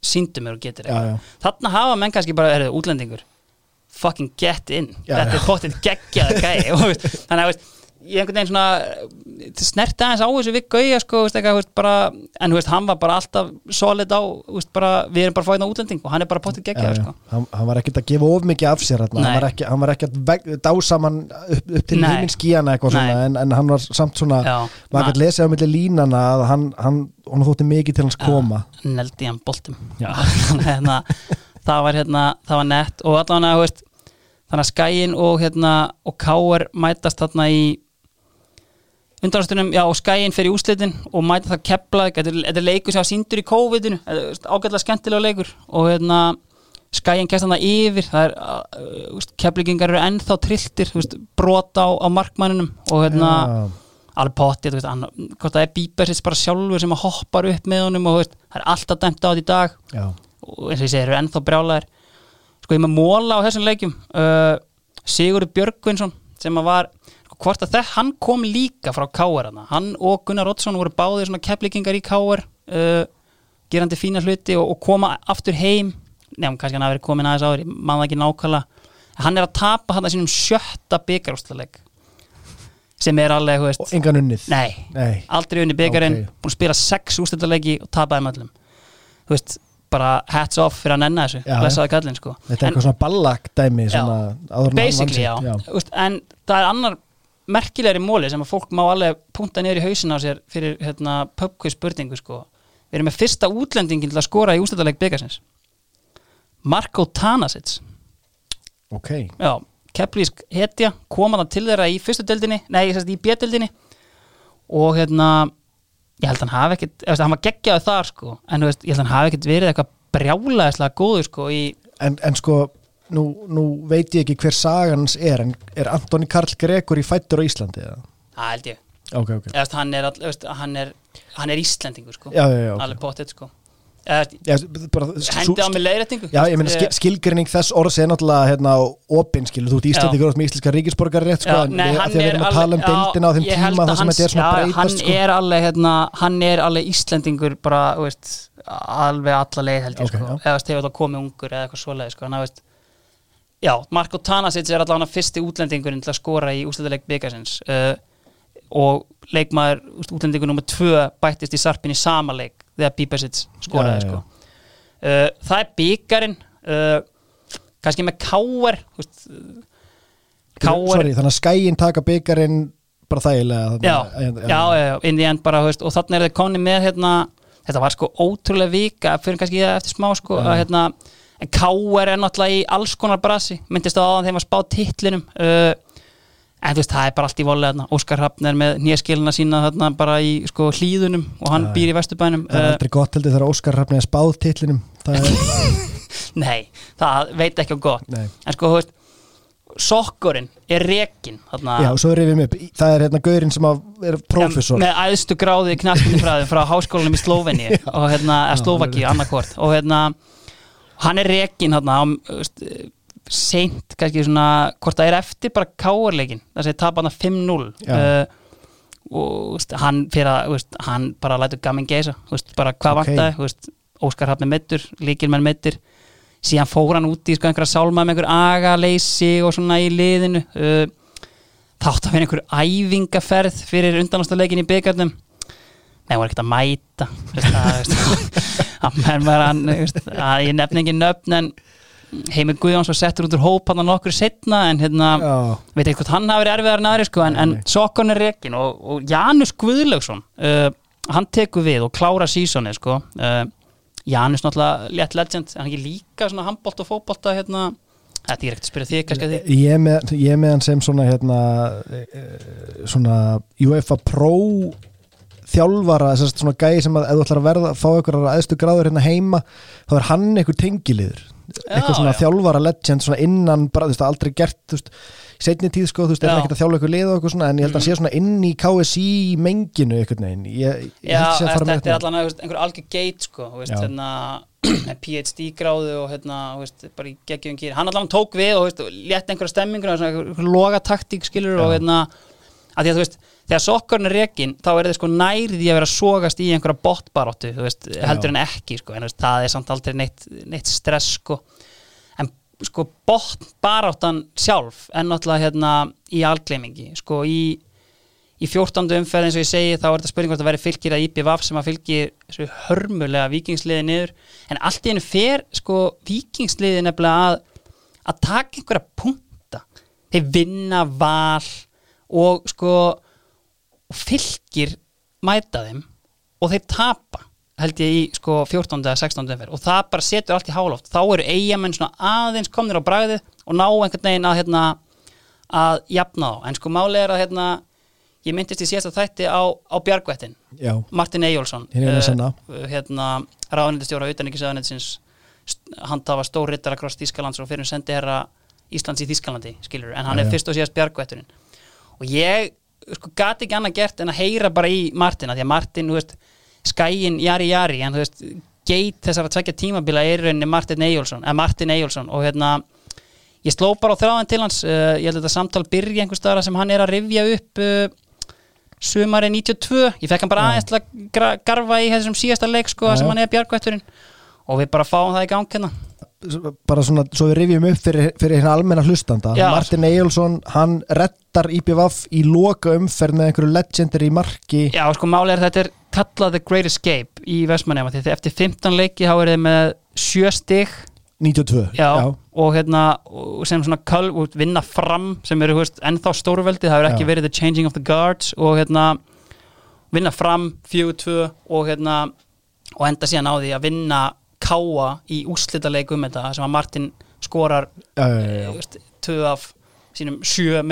Speaker 1: síndu mér og getur
Speaker 2: já.
Speaker 1: þarna hafa menn kannski bara, erðu, útlendingur fucking get in
Speaker 2: Já,
Speaker 1: þetta
Speaker 2: já.
Speaker 1: er þú veist, þannig að, ég einhvern veginn svona snerti aðeins á þessu við gauja sko, veist, eitthvað, veist, bara, en veist, hann var bara alltaf solid á, bara, við erum bara fáinn á útlending og hann er bara potið geggjaði,
Speaker 2: Já,
Speaker 1: sko.
Speaker 2: Hann, hann var ekkert að gefa of mikið af sér hann var ekki, hann var ekki að veg, dásaman upp, upp til
Speaker 1: Nei.
Speaker 2: himinn skíana en, en hann var samt svona
Speaker 1: Já,
Speaker 2: maður gæti lesið á milli línana að hann, hann, hann þótti mikið til hans koma.
Speaker 1: Neldi hann boltum hérna, það var hérna það var nett. Og allavega þannig að skæin og hérna og káar mætast þarna í undanastunum, já og skæin í úslitin og mæta það kepla þetta er- leikur sem var síndur í COVID-inu ágætlega skemmtilega leikur og hérna skæin kæst þarna yfir það er, uh, kepligingar eru ennþá trilltir, brota á, á markmanninum og hérna
Speaker 2: Já.
Speaker 1: alveg hann, hvort það er Bíbersits bara sjálfur sem hoppar upp með honum og veist, það er alltaf dæmt á þetta í dag
Speaker 2: Já.
Speaker 1: og eins og ég segi, eru ennþá brjálæðir sko ég með móla á þessum leikjum uh, Sigurður Björgvinsson sem var, hvort að það hann kom líka frá hana, hann og Gunnar Oddsson voru báðir svona kepplíkingar í Káar uh, gerandi fína hluti og, og koma aftur heim. Nefnum kannski hann hafi verið komin aðeins áður, ég man það ekki nákvæmlega. Hann er að tapa hann að sínum sjötta byggarústaleik sem er alveg, veist
Speaker 2: og engan unnið?
Speaker 1: Nei,
Speaker 2: Nei.
Speaker 1: aldrei unni byggarinn
Speaker 2: Ok.
Speaker 1: búin að spila sex úrstættalegi og tapaði með öllum. Þú veist, bara hats off fyrir að nenna þessu,
Speaker 2: Já,
Speaker 1: blessaði kallinn sko.
Speaker 2: Þetta er
Speaker 1: en
Speaker 2: eitthvað svona ballagdæmi
Speaker 1: basically já, Þú veist, en það er annar merkilegri móli sem að fólk má alveg punta niður í hausin á sér fyrir hérna, pubquiz spurningu sko. Við erum með fyrsta útlendingin til að skora í úrstættaleg byggarsins Marko Tanasic.
Speaker 2: Ok,
Speaker 1: Já, keplísk hetja koma það til þeirra í fyrstu deildinni nei, ég sérst í B-deildinni. Og hérna ég held að hann hafi ekkit, eða, hann var geggjaði þar sko, en veist, ég held að hann hafi ekkit verið eitthvað brjálæðislega góður sko í,
Speaker 2: en, en sko nú, nú veit ég ekki hver sagans er en er Antoni Karl Gregur í fættur á Íslandi eða?
Speaker 1: það held ég.
Speaker 2: Ok, ok,
Speaker 1: eða, þú veist, hann, er, all- veist, hann, er, hann er Íslendingur sko,
Speaker 2: já, já, já, ok.
Speaker 1: alveg potið sko. Hendi á mig leiðrættingu
Speaker 2: skil, skilgrinning þess orðs er náttúrulega hérna opinn, skilur, þú ert Íslandi góð með íslenska ríkisborgar rétt, sko, en því að við
Speaker 1: er
Speaker 2: erum að tala um deildina á þeim tíma
Speaker 1: að
Speaker 2: þar sem þetta er svona breytast,
Speaker 1: hann
Speaker 2: sko.
Speaker 1: er hérna, hann er alveg Íslendingur bara, veist, alveg alla leið held ég
Speaker 2: Ok,
Speaker 1: sko, eða veist, hefur það komið ungur eða eitthvað svoleið sko, hann veist já, Marko Tanasic er allavega fyrsti útlendingurinn til að skora í ústæðileik byggasins uh, og leikmaður útlendingur nummer tvö bættist í sarpin í sama leik þegar Bíbersic skoraði sko. Uh, það er byggarinn uh, kannski með káar
Speaker 2: Sorry, þannig að skæin taka byggarinn bara þægilega
Speaker 1: já,
Speaker 2: þarna,
Speaker 1: já, já, já, in the end bara, veist, og þannig er þið konni með hérna, þetta var sko ótrúlega vika fyrir kannski eftir smá sko að, hérna, en K.R. er náttúrulega í alls konar brasi, myndist á aðan þeim að spá titlinum. Uh, en þú veist, það er bara allt í volega þarna, Óskar Hrafn er með nýjaskilina sína þarna bara í sko hlýðunum og hann
Speaker 2: Já,
Speaker 1: býr í vesturbænum.
Speaker 2: Það er
Speaker 1: uh,
Speaker 2: aldrei gott heldur þegar Óskar Rafni er spáð titlinum. Það er,
Speaker 1: nei, það veit ekki á gott.
Speaker 2: Nei.
Speaker 1: En sko, þú veist, sokkurinn er rekin þarna,
Speaker 2: Já, og svo er við með, það er hérna gaurinn sem að er prófessor.
Speaker 1: með æðstu gráði knastinifræði frá háskólanum í Slóveni og hérna, Slóvaki, annarkvort og hérna, hann er hérna, á, veist, seint kannski svona, hvort það er eftir bara káarleikin, þess að ég tapa hann 5-0
Speaker 2: Já.
Speaker 1: uh, og þú veist, hann fyrir að veist, hann bara lætur gamin geisa veist, bara hvað
Speaker 2: Ok.
Speaker 1: vantaði Óskar Hafni meittur, líkilmenn meittur síðan fór hann út í sko, einhverja sálma með einhver agaleysi og svona í liðinu uh, þátt að vera einhver æfingaferð fyrir undanástaleikin í byggarnum Nei, hún var ekkert að mæta að, ég nefni ekki nöfn en Heimir Guðjóns var settur út úr hóp hann nokkur setna en hérna veit ekki hvort hann hafi verið erfiðar en aðri sko, en, en Sokkon er rekin og, og Janus Guðlaugsson uh, hann tekur við og klára sísoni sko. uh, Janus náttúrulega létt legend, hann er ekki líka svona handbólt og fótbólta hérna, þetta er ekkert að spyrja þig kannski að því
Speaker 2: ég með, ég með hann sem svona hérna eh, svona UEFA Pro þjálfara, þess að svona gæi sem að ef þú ætlar að verða, fá einhverjar aðstu gráður hérna heima, þá er hann einhver tengiliður eitthvað svona
Speaker 1: já.
Speaker 2: þjálfara legend svona innan, bara þú veist, aldrei gert þú veist, í seinni tíð sko, þú veist, er
Speaker 1: Já.
Speaker 2: ekki að þjálfa eitthvað lið og eitthvað svona, en ég held að hann sé svona inn í KSI menginu einhvern veginn ég, ég
Speaker 1: Já,
Speaker 2: held sé að fara með
Speaker 1: þetta er
Speaker 2: eitthvað
Speaker 1: allan að einhver algjör geit sko, þú veist,
Speaker 2: Já.
Speaker 1: hérna, PhD gráðu og hérna, þú veist, bara í geggjum kýr hann allan tók við og þú veist, létt einhverja stemmingur svona einhver, einhver loga taktík skilur og hérna, að því að þú veist þegar sokkarn er rekin, þá er þið sko nærði að vera að sogast í einhverja botbaróttu þú veist, heldur en ekki sko, en veist, það er samt aldrei neitt, neitt stress sko. En sko botbaráttan sjálf en náttúrulega hérna í algleimingi, sko í í 14. umferð eins og ég segi þá er þetta spurning hvort að veri fylgir að IPVAF sem að fylgir hörmulega vikingsliði niður. En allt í hennu fer sko vikingsliði nefnilega að að taka einhverja punta. Þeir vinna val og sko og fylgir mæta þeim og þeir tapa held ég í sko 14. eða 16. umferð og það bara setur allt í háloft þá eru eigamenn svona aðeins komnir á bragðið og ná einhvern veginn að hérna að jafna þá en sko máli er að hérna ég myndist í síðasta þætti á, á Bjargvættin
Speaker 2: Já,
Speaker 1: Martin Eyjólfsson
Speaker 2: Hinn eina sanna.
Speaker 1: uh, hérna ráðnendistjóra utanríkisöðanetsins handhafa stórrittara kross Þískalands og fyrir sendi herra Íslands í Þískalandi skilur, en hann
Speaker 2: Já,
Speaker 1: er
Speaker 2: já.
Speaker 1: fyrst og síðast Bjargvætturinn og ég sko gati ekki annað gert en að heyra bara í Martin að því að Martin, þú veist, skæin jari jari, en þú veist, geit þessar að tvekja tímabila er rauninni Martin Eyjólfsson eða Martin Eyjólfsson og hérna ég sló bara á þráðan til hans uh, ég held að þetta samtal byrja einhver staðar sem hann er að rifja upp uh, sumari 92 ég fekk hann bara aðeins til að garfa í þessum síðasta leik sko sem hann er bjargvætturinn. Og við bara fáum það í gang hérna
Speaker 2: bara svona, svo við rifjum upp fyrir, fyrir hérna almenna hlustanda.
Speaker 1: Já.
Speaker 2: Martin Eyjólfsson, hann rettar IPVAF í loka umferð með einhverju legendir í marki.
Speaker 1: Já, sko máli er þetta er kallað The Great Escape í Vestmannheim því eftir 15 leiki þá er þið með 7 stig.
Speaker 2: 92
Speaker 1: já, og hérna og sem svona köl, og vinna fram sem eru veist, ennþá stórveldi, það hefur ekki
Speaker 2: Já.
Speaker 1: verið The Changing of the Guards og hérna vinna fram 4-2 og hérna og enda síðan á því að vinna káa í úrslitaleik um þetta sem að Martin skorar
Speaker 2: já, já, já, já.
Speaker 1: eh, veist, tvö af sínum sjö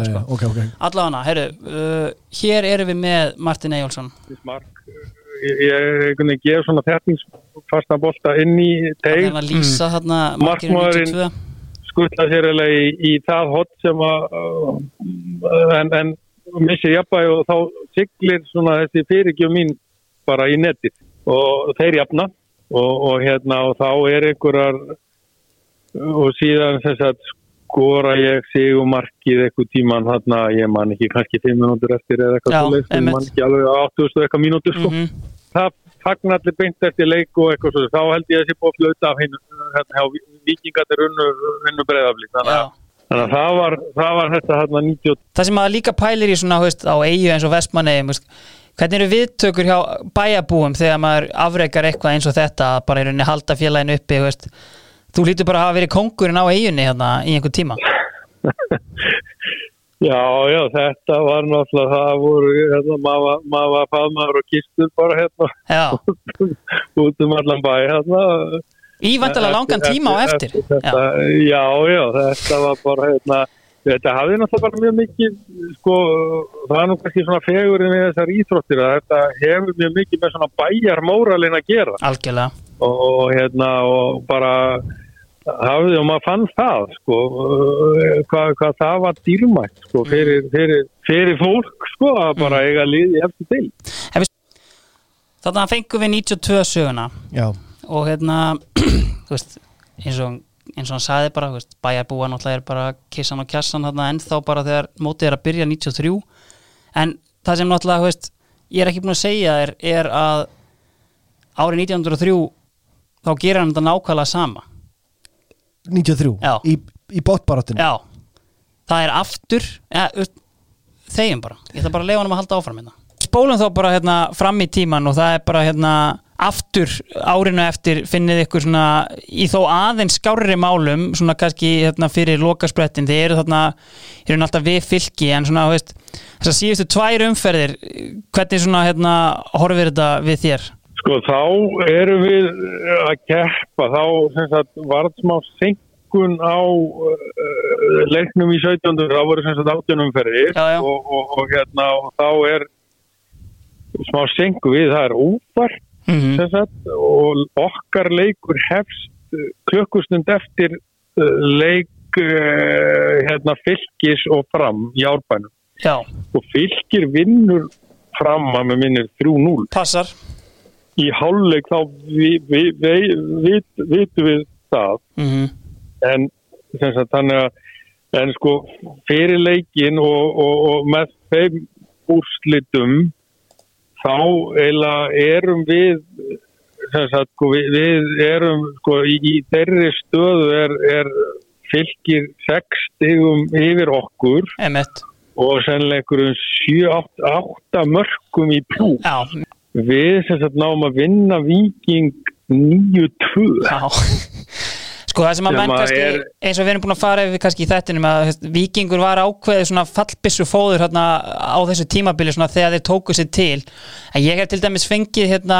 Speaker 2: já,
Speaker 1: sko.
Speaker 2: já, ok, ok.
Speaker 1: Allavega, herru, uh, hér erum við með Martin Eyjólfsson.
Speaker 6: Mark ég ég er einhvern veginn gef svona þettingsfasta bolta inn í
Speaker 1: er þarna markinu
Speaker 6: Markmaðurinn-
Speaker 1: 92
Speaker 6: skutla sér eiginlega í, í það hot sem að uh, en, en missir jafnvægi og þá siglir svona þessi fyrirgjöf mín bara í netið. Og þeir jafna og, og hérna og þá er einhverjar og síðan þess að skora ég sig og markið eitthvað tíman þarna, ég man ekki kannski 5 minútur eftir eða eitthvað
Speaker 1: Já,
Speaker 6: svoleiðis, ég man ekki alveg á 80 og eitthvað mínútur sko.
Speaker 1: Mhm.
Speaker 6: það fagnar allir beint eftir leik og eitthvað svo, þá held ég að þessi búið að flauta af hinn, hérna, vikingatir unnu, breyðaflík, þannig, að- þannig að það var, það var þetta hérna 90
Speaker 1: Það sem maður líka pælir í svona, veist, á eigu eins og vestmanni hvernig eru viðtökur hjá bæjabúum þegar maður afreikar eitthvað eins og þetta að bara í rauninni halda félaginu uppi veist, þú lítur bara að hafa verið kongurinn á eigunni hérna í einhver tíma.
Speaker 6: Já, já, þetta var náttúrulega, það voru, hérna, maður maður faðmaður og kistur bara hérna. Út um allan bæ, hérna.
Speaker 1: í vantilega langan tíma á eftir
Speaker 6: Þetta,
Speaker 1: Já,
Speaker 6: já. já, þetta var bara, hérna, þetta hafði náttúrulega bara mjög mikið, sko, það er nú kannski svona fegurinn við þessar íþróttir að þetta hefur mjög mikið með svona bæjarmóralin að gera.
Speaker 1: Algjörlega.
Speaker 6: Og, og hérna, og bara hafði og maður fann það, sko, hvað, hvað það var dýrmætt, sko, fyrir, fyrir, fyrir fólk, sko, að bara eiga liði eftir til.
Speaker 1: Þannig að fengum við 92 söguna.
Speaker 2: Já,
Speaker 1: og hérna þú veist, eins og eins og hann sagði bara, þú veist, bæjarbúa náttúrulega er bara kissan og kjassan þarna ennþá bara þegar mótið er að byrja 93 en það sem náttúrulega, þú veist, ég er ekki búin að segja þér er að árið 1903 þá gerir hann þetta nákvæmlega sama.
Speaker 2: 93
Speaker 1: Já.
Speaker 2: í, í bóttbaráttinu
Speaker 1: Já, það er aftur ja, þegjum bara, ég ætla bara að leifa hann að halda áfram hérna. Spólum þá bara hérna fram í tíman og það er bara hérna aftur árinu eftir finnið ykkur svona í þó aðeins skárri málum svona kannski hérna fyrir lokasprettin þið eru þarna, eru alltaf við fylki en svona, veist, þessar síðustu tvær umferðir, hvernig svona hérna horfir þetta við þér?
Speaker 6: Sko þá erum við að keppa, þá sem sagt var smá senkun á uh, leiknum í 17. þá voru sem sagt 18 umferðir
Speaker 1: Já, já.
Speaker 6: og, og, og hérna og þá er smá senku við, það er óvart
Speaker 1: Mm
Speaker 6: sem sagt og okkar leikur hefst uh, klukkustund eftir uh, leik uh, hérna fylgis og fram í árbænum.
Speaker 1: Já,
Speaker 6: og fylgir vinnur fram að með minnir 3-0
Speaker 1: passar.
Speaker 6: Í hálfleik þá vi, vi, vi, vi, vitum við það.
Speaker 1: Mm
Speaker 6: en sem sagt þannig að en sko fyrir leikin og, og, og með þeim úrslitum þá eiginlega erum við sagt sko við, við erum sko í, í þeirri stöðu er, er fylgir sex stigum yfir okkur
Speaker 1: Emmett,
Speaker 6: og sennilega einhverjum 7-8 mörgum í plú
Speaker 1: já,
Speaker 6: við sem sagt náum að vinna viking 9-2
Speaker 1: Já Sko það sem að menn kannski,
Speaker 6: er-
Speaker 1: eins og við erum búin að fara yfir kannski í þettinum að þú veist, Víkingur var ákveðið svona fallbissu fóður hérna á þessu tímabili svona þegar þeir tóku sér til en ég hef til dæmis fengið hérna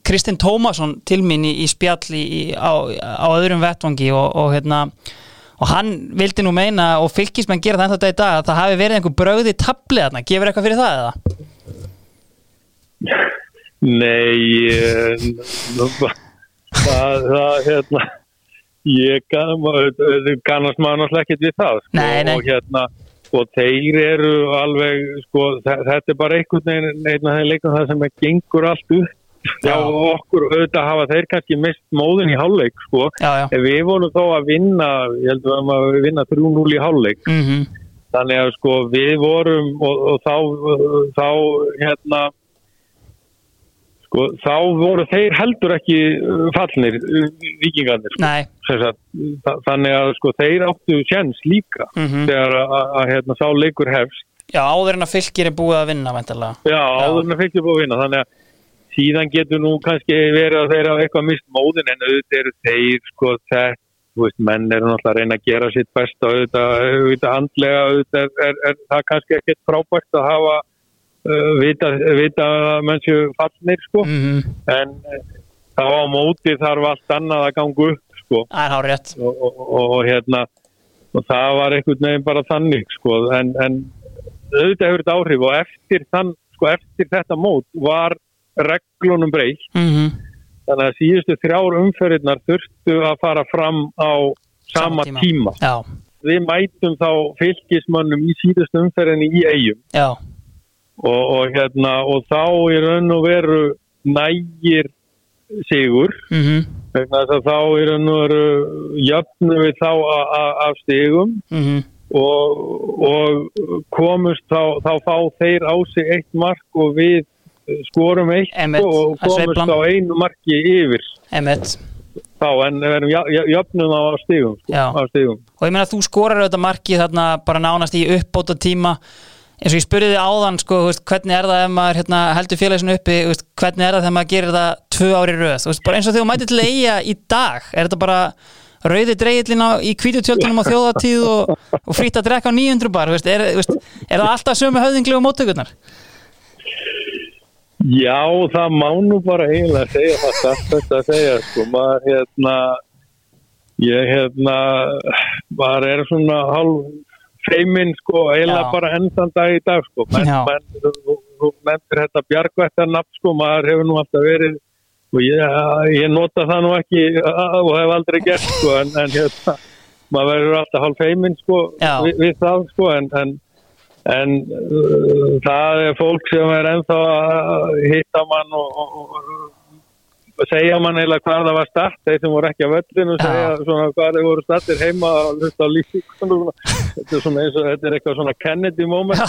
Speaker 1: Kristinn Tómasson til mín í, í spjall í, á, á öðrum vettvangi og, og hérna og hann vildi nú meina og fylgismenn gera það ennþá þetta í dag að það hafi verið einhver bröði tabli þarna, gefur eitthvað fyrir það eða?
Speaker 6: Nei það, það hérna ég kannast maður náttúrulega ekkert við það sko,
Speaker 1: Nei, nei.
Speaker 6: og hérna og þeir eru alveg sko, þe- þetta er bara einhvern veginn af þeir leikum það sem gengur allt upp já,
Speaker 1: Já.
Speaker 6: okkur auðvitað hafa þeir kannski mist móðin í hálfleik sko.
Speaker 1: Já, já
Speaker 6: við vorum þó að vinna ég held að maður vinna 3-0 í hálfleik
Speaker 1: mm
Speaker 6: þannig að sko við vorum og, og þá, þá hérna sko þá voru þeir heldur ekki uh, fallnir uh, vikingarnir sko. Þa- þannig að sko þeir áttu sjens líka
Speaker 1: Mhm.
Speaker 6: þegar að, að, að hérna sá leikur hefst
Speaker 1: já áður en að fylgir er búið að vinna væntanlega
Speaker 6: já, áður en að fylgja búið að vinna þannig að síðan getur nú kannski verið að þeir hafa eitthvað mist móðin en auðvitað eru þeir sko þetta þú veist, menn eru náttúrulega að reyna að gera sitt besta auðvitað, auðvitað andlega auðvitað er, er, er það kannski ekkert frábært að hafa vita, vita menn séu fallnir sko.
Speaker 1: Mm
Speaker 6: en eh, þá á móti þarf allt annað að ganga upp sko. Og, og, og, hérna og það var einhvern veginn bara þannig sko. En, en auðvitað hefur þetta áhrif og eftir, þann, sko, eftir þetta mót var reglunum breytt.
Speaker 1: Mm
Speaker 6: þannig að síðustu þrjár umferðirnar þurftu að fara fram á sama,
Speaker 1: Sama tíma. Já,
Speaker 6: Við mætum þá fylgismönnum í síðustu umferðinni í eigum
Speaker 1: já,
Speaker 6: og, og, hérna, og þá í raun og veru nægir sigur. Þess að þá í raun og veru jöfnum við þá af stigum.
Speaker 1: Mhm.
Speaker 6: Og, og komust þá, þá fá þeir á sig eitt mark og við skorum eitt
Speaker 1: Einmitt,
Speaker 6: og
Speaker 1: sveiflan.
Speaker 6: á einu marki yfir.
Speaker 1: Emmett
Speaker 6: þá en við erum jöfnum á stigum, sko, á stigum.
Speaker 1: og ég meina að þú skorar auðvitað markið þarna bara nánast í uppbóta tíma eins og ég spurði þið áðan sko, veist, hvernig er það ef maður hérna, heldur félagsinu uppi veist, hvernig er það þegar maður gerir það tvö ári röð veist, eins og þegar þú mætið til eiga í dag er þetta bara rauði dreigillin í kvítutjöldunum á þjóðatíð og, og frýtt að drekka á 900 bar er, er það alltaf sömu höfðinglegu móttökurnar?
Speaker 6: Já, það má nú bara eiginlega segja það satt þetta að segja sko, maður hérna ég hérna maður er svona hálf feiminn sko, eiginlega bara endan dag í dag sko, menn, menn þú, nefndir þetta bjargvættar nafn sko, maður hefur nú alltaf verið og ég, ég nota það nú ekki og hef aldrei gert sko, en, en hérna, maður verður alltaf hálf feiminn sko, við, við það sko, en, en en uh, það er fólk sem er ennþá að hitta mann og, og, og segja mann eiginlega hvað það var start þeir sem voru ekki á völlinu segja svona hvað þeir voru startir heima og hlusta á lífíkun þetta er svona eins og þetta er eitthvað svona Kennedy moment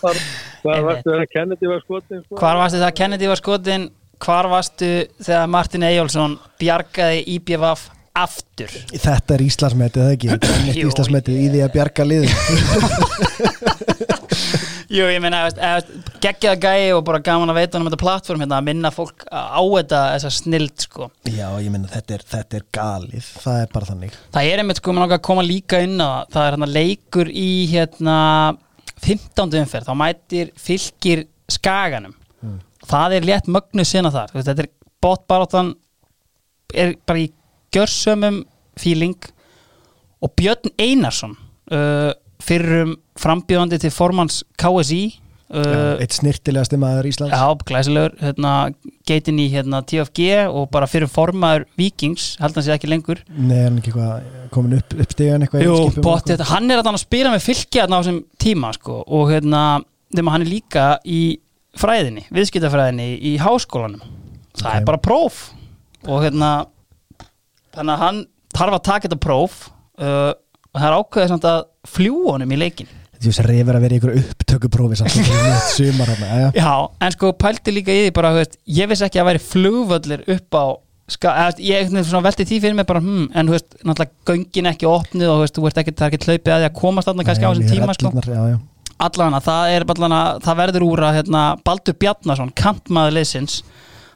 Speaker 6: hvað hvað varstu þegar Kennedy var skotin sko?
Speaker 1: Hvar varstu þegar Kennedy var skotin Hvar varstu þegar Martin Eyjólfsson bjargaði IBVF aftur?
Speaker 2: Þetta er Íslandsmetið, það ekki? Er
Speaker 1: Jú.
Speaker 2: Íslandsmetið í því að bjarga liðin
Speaker 1: Jú, ég meina, geggjaða gæi og bara gaman að veita um þetta plattform hérna, að minna fólk á þetta þessa snild sko.
Speaker 2: Já, ég minna, þetta er, þetta er galið. Það er bara þannig.
Speaker 1: Það er einmitt sko, maður langar að koma líka inn á það. Það er hérna leikur í hérna 15. umferð, þá mætir fylgir skaganum. Það er létt mögnu sinna þar. Veist, þetta er bótbaráttan er bara í gjörsömum feeling. Og Björn Einarsson uh, fyrir um frambjóðandi til formans KSI uh,
Speaker 2: Eitt snirtilegasti maður Íslands
Speaker 1: Já, glæsilegur, hérna, geitin í hérna, TFG og bara fyrir formaður Vikings, held hann sé ekki lengur
Speaker 2: Nei, er hann ekki eitthvað komin upp, upp stegan eitthvað
Speaker 1: Jú, bótti,
Speaker 2: eitthvað?
Speaker 1: hann er að spila með fylki hérna á þessum tíma sko, og hérna, þegar hann er líka í fræðinni, viðskiptafræðinni í háskólanum, það
Speaker 2: Ok.
Speaker 1: er bara próf og hérna þannig að hann þarf að taka þetta próf uh, og það er ákveðið samt að fljúa honum í leikin
Speaker 2: Þú veist, reyfur að vera einhverju upptökuprófi samt Það er mjög sumar hann já.
Speaker 1: Já, en sko pælti líka í því bara, veist, ég vissi ekki að væri flugvöllir upp á ska, eða, ég velti því fyrir mig bara, hm, en þú veist, náttúrulega göngin ekki opnið og þú veist, það er ekki hlaupið að því að komast þarna kannski á þessum tíma, sko
Speaker 2: já, já.
Speaker 1: allavega, það er allavega, það verður úr að hérna, Baldur Bjarnason, kantmaður liðsins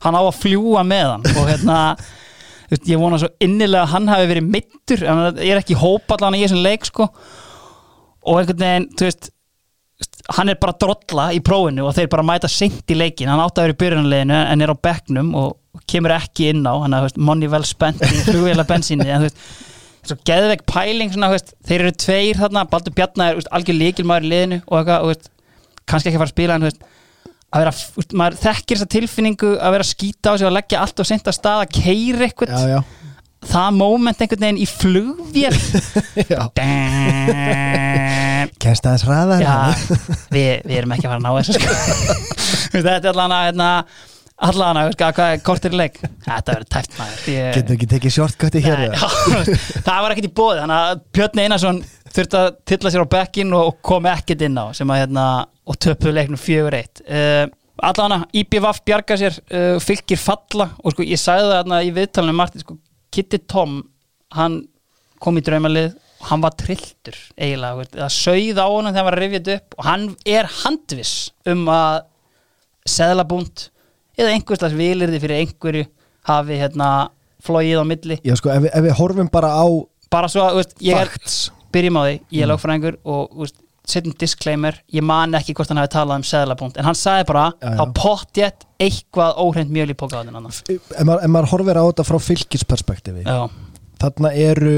Speaker 1: hann á að fljúa með hann og hérna veist, ég vona svo innilega að hann hafi verið mittur ég er ekki í hóp allavega í þessum leik sko. Og einhvern veginn, þú veist hann er bara drolla í prófinu og þeir bara mæta seint í leikin, hann átti að vera í byrjunarleginu en er á bekknum og kemur ekki inn á, hann er money well spent í flugvila bensíni, en þú veist svo geðveik pæling svona, veist, þeir eru tveir þarna, Baldur Bjarnar algjör líkilmaður í liðinu og eitthvað, þú veist, kannski ekki fara að spila en þú veist, að vera, veist, maður þekkir þessa tilfinningu að vera að skýta á sig og leggja allt og sent að stað að keira eitthvað
Speaker 2: já, já,
Speaker 1: það moment einhvern veginn í flugvél.
Speaker 2: Kennst aðeins hraðar
Speaker 1: við, við erum ekki að fara að ná þessu sko. Þetta er allan að hérna, allan að, hvað er kortir í leik. Þetta verður tæft maður. Ég-
Speaker 2: Getur ekki tekið shortcuti hér
Speaker 1: það var ekkert í bóði þannig að Björn Einarsson þurfti að tilla sér á bekkin og kom ekkert inn á sem að hérna, og töpuðu leiknum fjögur eitt. Uh, allan að IBVF bjarga sér uh, fylgir falla og sko ég sagði það hérna, í viðtalinu Martin sko, Kitty Tom hann kom í draumalið og hann var trilltur eiginlega, það sauð á honum þegar hann var þetta upp og hann er handviss um að seðlabúnd eða einhverslega vilirði fyrir einhverju hafi hérna flóið á milli.
Speaker 2: Já, sko, ef, ef við horfum bara á
Speaker 1: bara svo að, veist, ég er byrjum á því, ég er lögfræðingur og þú veist, setjum disclaimer, ég man ekki hvort hann hafi talað um seðlapunkt, en hann sagði bara
Speaker 2: Já, já.
Speaker 1: þá pottjett eitthvað óhreint mjöl í pókaðin
Speaker 2: ef maður, ef maður horfir á þetta frá fylgisperspektífi þarna eru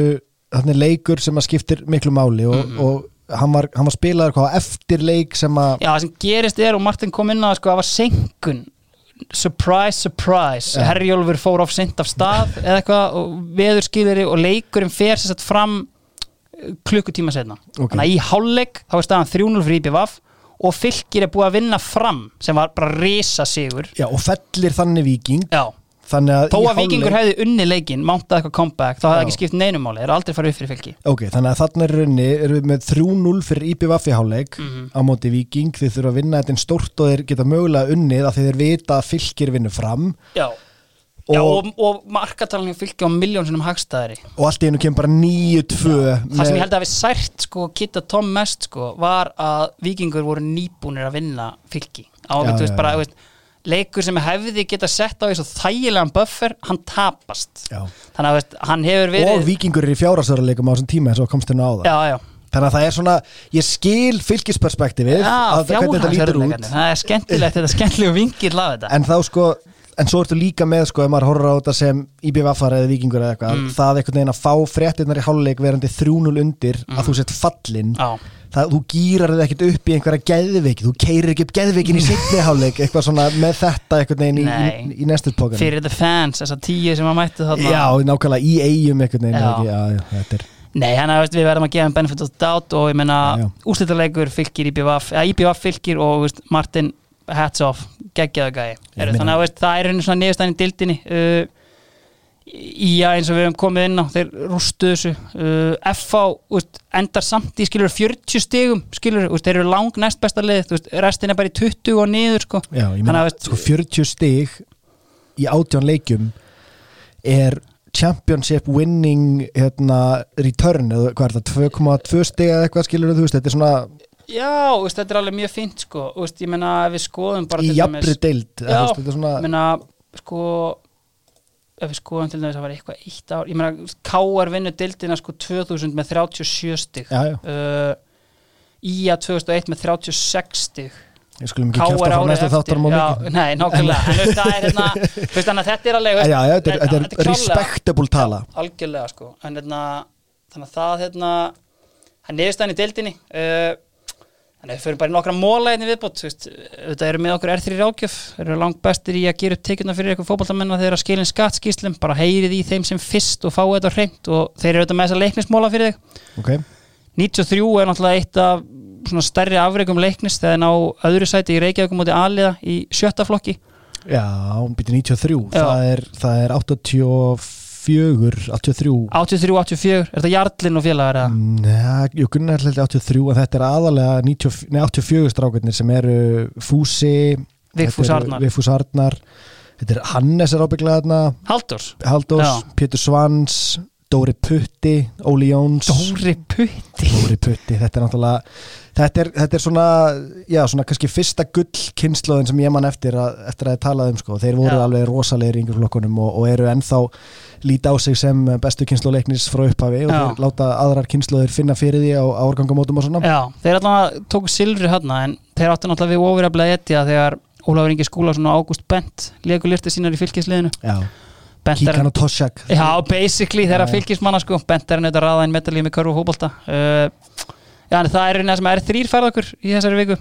Speaker 2: þarna er leikur sem að skiptir miklu máli og,
Speaker 1: Mhm.
Speaker 2: og hann, var, hann var spilaður hvað, eftir leik sem að
Speaker 1: já, það sem gerist er og Martin kom inn á sko, það var senkun surprise, surprise. Herjólfur fór of sent af stað eða eitthvað og veðurskýðari og leikurinn fer sér sett fram klukkutíma setna
Speaker 2: Ok.
Speaker 1: þannig að í hálfleik þá er staðan 3-0 fyrir IBVF og fylgir er búið að vinna fram sem var bara risa sigur
Speaker 2: já, og fellir þannig viking
Speaker 1: já,
Speaker 2: þannig að
Speaker 1: þó að vikingur
Speaker 2: hálfleik-
Speaker 1: hefði unni leikin mántað eitthvað comeback, þá hefði ekki skipt neinumáli þeir eru aldrei farið upp fyrir fylgi
Speaker 2: ok, þannig að þarna er runni erum við með 3-0 fyrir IPVF í hálfleik
Speaker 1: Mhm.
Speaker 2: á móti viking, þið þurfa að vinna þetta er stórt og þeir geta mögulega unnið að þeir vita að fylgir vinnu fram.
Speaker 1: Já, já, og, og markatalning fylgi á miljónsunum hagstæðari.
Speaker 2: Og allt í einu kemur bara 9-2
Speaker 1: það sem ég held að hafi sært sko, Kitta Tom mest sko, var að vikingur voru nýbúnir að vinna fylgi á,
Speaker 2: Já,
Speaker 1: þú veist,
Speaker 2: já,
Speaker 1: bara, veist, leikur sem hefði geta sett á því svo þægilegan buffer hann tapast.
Speaker 2: Já.
Speaker 1: þannig að veist, hann hefur verið
Speaker 2: og vikingur er í fjárastöruleikum á þessum tíma eins og komst hérna á það
Speaker 1: já, já,
Speaker 2: þannig að það er svona, ég skil fylgisperspektífið að hvernig þetta lítur út.
Speaker 1: Það er skemmtilegt, þetta er skemmtilegu vingill af þetta.
Speaker 2: En þá sko en svo ertu líka með sko ef maður horfður á þetta sem IBVF-ar eða vikingur eða eitthvað
Speaker 1: Mm.
Speaker 2: það einhvern veginn að fá fréttinnar í hálfleik verandi 3-0 undir að þú sett fallin
Speaker 1: Mm. já,
Speaker 2: það, þú gýrar þið ekkert upp í einhverja geðveiki þú keirir ekki upp geðveikin í sittni hálfleik eitthvað svona með þetta einhvern veginn í, í, í nesturpókan
Speaker 1: fyrir the fans, þessar tíu sem að mættu þarna.
Speaker 2: Já, nákvæmlega í eigum einhvern veginn
Speaker 1: Já.
Speaker 2: já, þetta er
Speaker 1: Nei, hann að við verðum að gefa hann benefit of doubt og ég menna úrslitaleikur fylgir IBVF eða IBVF fylgir og veist, Martin hats off, Eru,
Speaker 2: meina-
Speaker 1: þannig að veist, það er einu svona niðurstæðin dildinni uh, Já, eins og við höfum komið inn á þeir rústu þessu uh, FH úst, endar samt í skilur 40 stigum skilur, úst, þeir eru lang næst besta lið restin er bara í 20 og niður sko.
Speaker 2: Já, meina,
Speaker 1: að veist-
Speaker 2: sko 40 stig í átján leikjum er championship winning hérna, return, eða hvað er það 2,2 stig eða eitthvað skilur þú veist, þetta er svona
Speaker 1: Já, úst, þetta er alveg mjög fínt sko. úst, ég meina ef við skoðum bara
Speaker 2: í jafnri deild
Speaker 1: Já,
Speaker 2: veist, þetta er svona,
Speaker 1: ég meina sko ef við skoðum til dæmis að það var eitthvað eitt ár ég meina K.R. vinnu dildina sko 2000 með 37 stig. Uh, Ía 2001 með 36 stig.
Speaker 2: Ég skulum ekki kjáta frá
Speaker 1: árið
Speaker 2: næsta þáttur á mikið.
Speaker 1: nei, nákvæmlega. Veist, hérna veist, að þetta er alveg
Speaker 2: þetta er, respectable tala.
Speaker 1: Algjörlega sko. En hérna, þannig að það hérna hann niðurstæðan í deildinni. Uh, þannig að við fyrir bara í nokkra móla einni viðbót þú veist, þetta eru með okkur R3 rákjöf eru langt bestir í að gera upp tekjuna fyrir eitthvað eru að skilin skattskíslum bara heyrið í þeim sem fyrst og fáið þetta hreint og þeir eru auðvitað með þessa leiknismóla fyrir þig.
Speaker 2: Ok,
Speaker 1: 93 er náttúrulega eitt af svona stærri afreikum leiknis þegar ná öðru sæti í Reykjavíkum mútið aðliða í sjötta flokki.
Speaker 2: Já, hún býtir 93
Speaker 1: Já.
Speaker 2: það er, það er 84 83
Speaker 1: 83-84, er þetta Jarlinn og félagar eða?
Speaker 2: Nei, jú, Gunnar held 83 en þetta er aðalega 90, nei, 84 strákarnir sem eru Fúsi
Speaker 1: Vigfús Arnar.
Speaker 2: Vigfús Arnar Þetta er Hannes er ábygglega þarna
Speaker 1: Halldórs
Speaker 2: Haldós,
Speaker 1: Já.
Speaker 2: Pétur Svans Dóri Putti, Óli Jóns.
Speaker 1: Dóri Putti?
Speaker 2: Dóri Putti, þetta er náttúrulega þetta er, þetta er svona, já, svona kannski fyrsta gull kynnslóðin sem ég man eftir að, eftir að ég talaði um, sko, þeir voru
Speaker 1: Já.
Speaker 2: alveg rosalegir í yngur flokkunum og, og eru ennþá líta á sig sem bestu kynnslóleiknis frá upphafi og
Speaker 1: Já.
Speaker 2: þeir láta aðrar kynnslóðir finna fyrir því á árgangamótum og svona.
Speaker 1: Já, þeir allavega tóku silfri hérna en þeir áttu náttúrulega við ofuraflega etja þegar Ólafur Ingi Skúlason og Ágúst Bent leku lirti sínar í fylgisliðinu
Speaker 2: Já, Kíkan og Toshak.
Speaker 1: Já, basically þeirra fylgismanna sko. Bent er hann auðvitað raða inn metalíð með körfu og fótbolta. Uh, Já, en það er eina sem er þrýr færð okkur í þessari viku.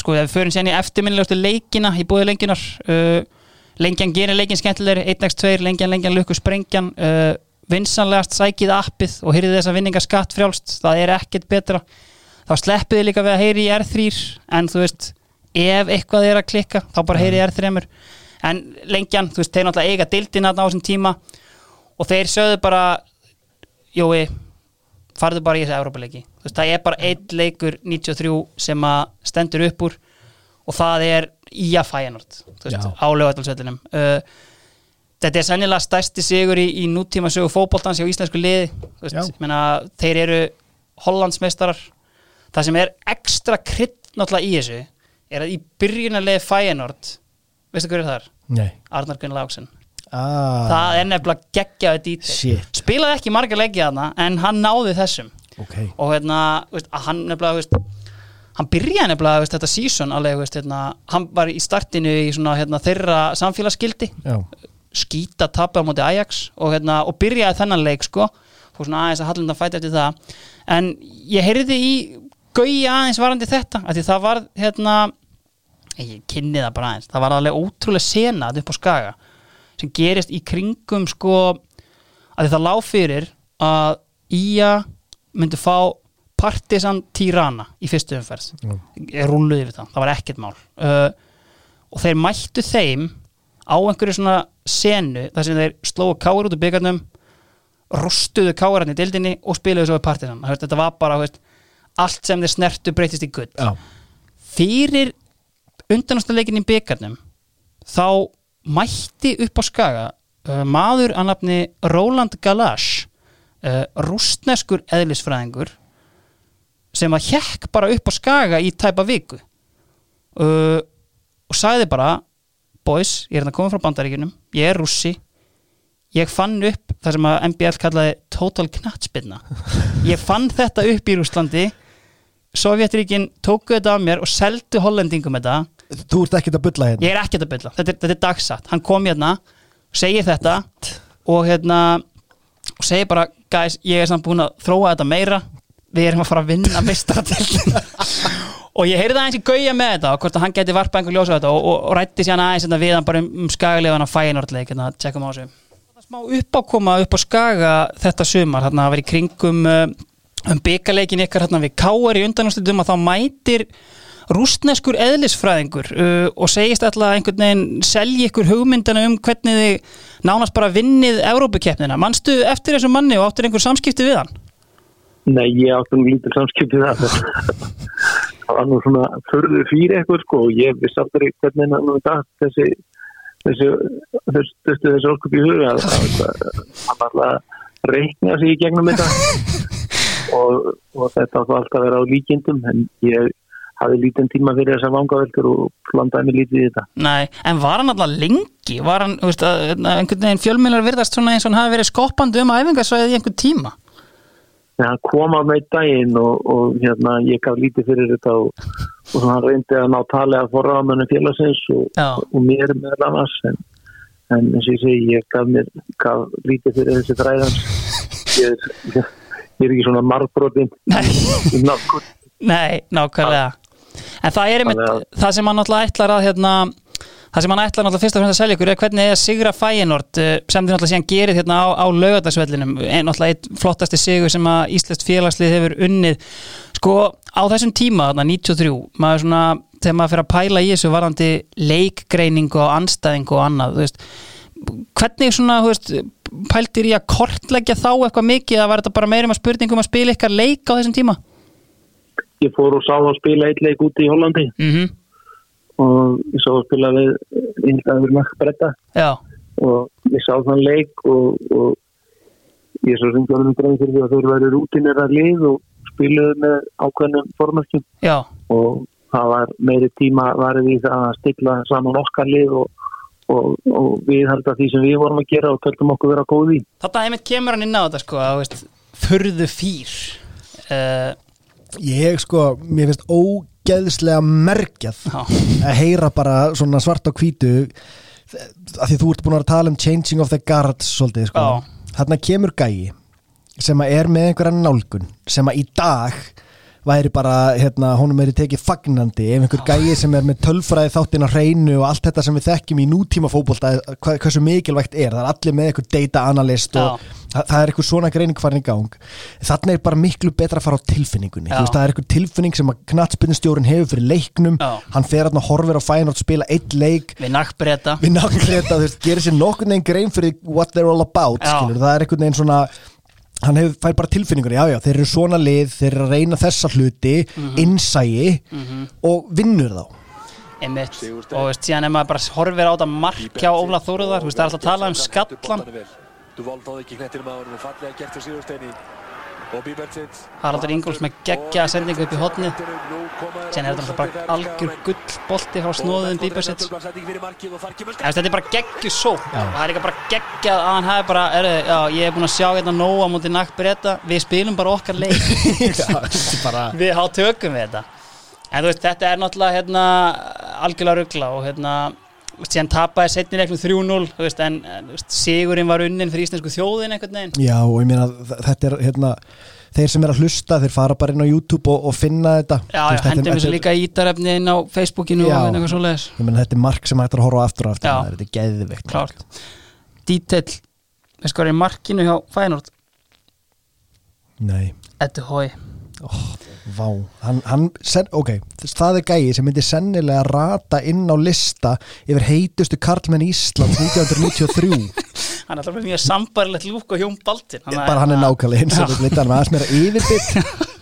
Speaker 1: Sko, við förum sérni eftirminnilegustu leikina í búið lenginar uh, Lengjan gerir leikin skemmtilegri 1x2, lengjan, lengjan, lukku, sprengjan uh, Vinsanlegast sækið appið og heyrið þess að vinninga skatt frjálst það er ekkert betra. Þá sleppið þið líka við að heyri í R3 en þú veist, ef eitthvað er að klikka þá bara heyri í R3 en lengjan, þú veist, þeir náttúrulega eiga dildina á þessum tíma og þeir sögðu bara Jói, farðu bara í þessi Európa-leiki þú veist, það er bara einn leikur 93 sem að stendur upp úr og það er í að fæjanort
Speaker 2: Já.
Speaker 1: á lögatalsvellinum uh, þetta er sennilega stærsti sigur í, í nútíma sögu fótboltans hjá íslensku liði Þú veist, meina, þeir eru Hollandsmeistarar það sem er ekstra krydd náttúrulega í þessu er að í byrjunarlegi fæjanort veistu hverju það er?
Speaker 2: Nei.
Speaker 1: Arnar Gunn Láksson
Speaker 2: ah,
Speaker 1: það er nefnilega geggjaði
Speaker 2: Shit,
Speaker 1: spilaði ekki marga leikið þarna en hann náði þessum.
Speaker 2: Ok.
Speaker 1: Og hérna, veist, hann nefnilega veist, hann byrjaði nefnilega veist, þetta veist, hérna, hann var í startinu í svona, hérna, þeirra samfélagsskildi skýta tapja á móti Ajax og, hérna, og byrjaði þennan leik sko, og svona aðeins að Hallunda fæti eftir það. En ég heyrði í gauja aðeins varandi þetta af því það var hérna ég kynni það bara aðeins, það var alveg ótrúlega senað upp á skaga sem gerist í kringum sko að það lág fyrir að Ía myndi fá Partisan Tirana í fyrstu umferð. Ég rúluði við það, það var ekkert mál. Uh, og þeir mættu þeim á einhverju svona senu þar sem þeir slóðu káir út úr byggarnum rostuðu káirarni í dildinni og spiluðu svo við Partisan þetta var bara veist, allt sem þeir snertu breytist í gull.
Speaker 2: Já,
Speaker 1: fyrir undanústaleikin í byggarnum þá mætti upp á skaga uh, maður að nafni Roland Galash uh, rústneskur eðlisfræðingur sem að hjekk bara upp á skaga í tæpa viku. Uh, og sagði bara boys, ég er hérna koma frá bandaríkjunum ég er rússi ég fann upp það sem að MBL kallaði total knattspinna ég fann þetta upp í Rússlandi Sovjetríkin tóku þetta af mér og seldu hollendingum þetta
Speaker 2: þú ert ekkert að bulla hérna.
Speaker 1: Ég er ekkert að bylla, þetta, þetta er dagsatt. Hann kom hérna, segir þetta og hérna og segir bara, guys, ég er samt búin að þróa þetta meira, við erum að fara að vinna mistratildin og ég heyrði aðeins í gauja með þetta og hvort að hann geti varpað einhver ljósa þetta og, og, og rætti sér aðeins þetta við hann bara um, um skagalegan að fæinordleik hérna, tjekkum á þessu. Smá uppákoma upp á skaga þetta sumar, hérna að vera í kringum uh, um byggaleikin ykkar hérna við káar í undanúrslitum að þá mætir rústneskur eðlisfræðingur uh, og segist alltaf einhvern veginn selji ykkur hugmyndana um hvernig þið nánast bara vinnið Evrópukeppnina. Manstu eftir þessum manni og áttir einhver samskipti við hann?
Speaker 5: Nei, ég átti nú lítið samskiptið það. það var nú svona förðu fyrir eitthvað sko og ég vissi aldrei hvernig hann nú þetta þessi þessi þessi, þessi, þessi orkup í huga hann var að reikna sig í gegnum þetta og, og þetta átti alltaf að vera á líkindum en ég hafði lítinn tíma fyrir þessa vangaveldur og blandaði mig lítið í þetta.
Speaker 1: Nei, en var hann alltaf lengi? Var hann, þú veist, einhvern veginn fjölmjölar virðast svona eins og hann hafi verið skoppandi um æfingarsvæðið í einhvern tíma?
Speaker 5: Þegar hann kom á með daginn og, og hérna, ég gaf lítið fyrir þetta og, og hann reyndi að ná tali að forraðamennu félagsins og, og mér með annars en, en eins og ég segi, ég gaf, mér, gaf lítið fyrir þessi þræðans ég, ég, ég er ekki svona
Speaker 1: Nei.
Speaker 5: í náttúr
Speaker 1: Nei, nákvæmlega En það er einmitt,
Speaker 5: að-
Speaker 1: það sem hann alltaf ætlar að hérna, það sem hann ætlar náttúrulega fyrst og fremst að selja ykkur er hvernig er sigra Fæinort sem þið náttúrulega síðan gerir hérna á, á lögadagsvellinum en náttúrulega einn flottasti sigur sem að Íslands félagslið hefur unnið sko á þessum tíma, þarna 93 maður svona, þegar maður fyrir að pæla í þessu varandi leikgreiningu og anstæðingu og annað, þú veist hvernig svona, þú veist pæltir í að kortleggja þá eitthvað mikið að var þetta bara meira um að spurningum að spila ykkar leik á þessum tíma?
Speaker 5: Ég fór og sá að spila eitt leik úti í Hollandi.
Speaker 1: Mm
Speaker 5: og ég sá að spila við einhverjum nakkbretta
Speaker 1: Já,
Speaker 5: og ég sá þann leik og, og ég svo sem gjörðum grein fyrir því að þeir væri rútinera lið og spiluðu með ákveðnum formerkjum.
Speaker 1: Já,
Speaker 5: og það var meiri tíma varðið í það að stilla saman okkar lið og, og, og við halda því sem við vorum að gera og töldum okkur vera góð í.
Speaker 1: Þetta einmitt kemur hann inn á þetta sko að, veist, furðu fýr uh,
Speaker 2: Ég sko, mér finnst ógeðslega merkjað að heyra bara svona svart á hvítu að því þú ert búin að tala um changing of the guards svolítið sko. Þarna kemur gæi sem að er með einhverja nálgun sem að í dag væri bara, hérna, honum er tekið fagnandi ef einhver gæi sem er með tölfræði þáttin á hreinu og allt þetta sem við þekkjum í nútíma fótbolta, hva, hversu mikilvægt er. Það er allir með einhver data analyst og það, það er einhver svona greining farin í gang. Þarna er bara miklu betra að fara á tilfinningunni. Veist, það er einhver tilfinning sem að knattspinnstjórin hefur fyrir leiknum.
Speaker 1: Já.
Speaker 2: hann fer og horfir á fænort spila eitt leik.
Speaker 1: Við nakkbreyta
Speaker 2: gerir sér nokkurn veginn grein fyrir what they're all about, það er einhvern veginn svona hann hefur, fær bara tilfinningur, já já, þeir eru svona lið, þeir eru að reyna þessa hluti
Speaker 1: Mhm.
Speaker 2: innsæi og vinnur þá.
Speaker 1: Einmitt. Og veist, síðan ef maður bara horfir á þetta mark hjá Óla Þóruðar, þú veist, það er alltaf að tala um skallan Haraldur Ingolfs með geggja sendingu upp í hotni síðan er þetta bara algjör gull bolti frá snóðum Bíbersitt þetta er bara geggju só og það er líka bara geggjað að hann hafi bara er, já, ég er búin að sjá hérna nóa mútið nakkbreyta, við spilum bara okkar leik.
Speaker 2: Bara
Speaker 1: við há tökum við þetta. En þú veist, þetta er náttúrulega hérna, algjörlega ruggla og hérna síðan tapaði setni leiknum 3-0 þú veist, en, veist, sigurinn var unnin fyrir íslensku þjóðin einhvern veginn.
Speaker 2: Já, og ég meina, þetta er hérna þeir sem er að hlusta, þeir fara bara inn á YouTube og, og finna þetta.
Speaker 1: Já, já,
Speaker 2: þetta er-
Speaker 1: hendum þessu
Speaker 2: þetta er-
Speaker 1: líka ítarefni inn á Facebookinu
Speaker 2: Já.
Speaker 1: og eitthvað svoleiðis.
Speaker 2: Ég meina, þetta er mark sem hættir að horfa aftur og aftur.
Speaker 1: Já.
Speaker 2: þetta er geðvikt
Speaker 1: Klárt. Detail, veist hvað er markinu hjá Fænort
Speaker 2: Nei,
Speaker 1: Eddu Hói
Speaker 2: vá hann, hann, sen, ok, það er gæi sem myndi sennilega rata inn á lista yfir heitustu karlmenn Íslands 1993
Speaker 1: Hann er alltaf mjög sambarilegt lúk og hjóm Baltin
Speaker 2: bara hann er nákvæmlega eins og við veitum hann aðeins meira yfirbytt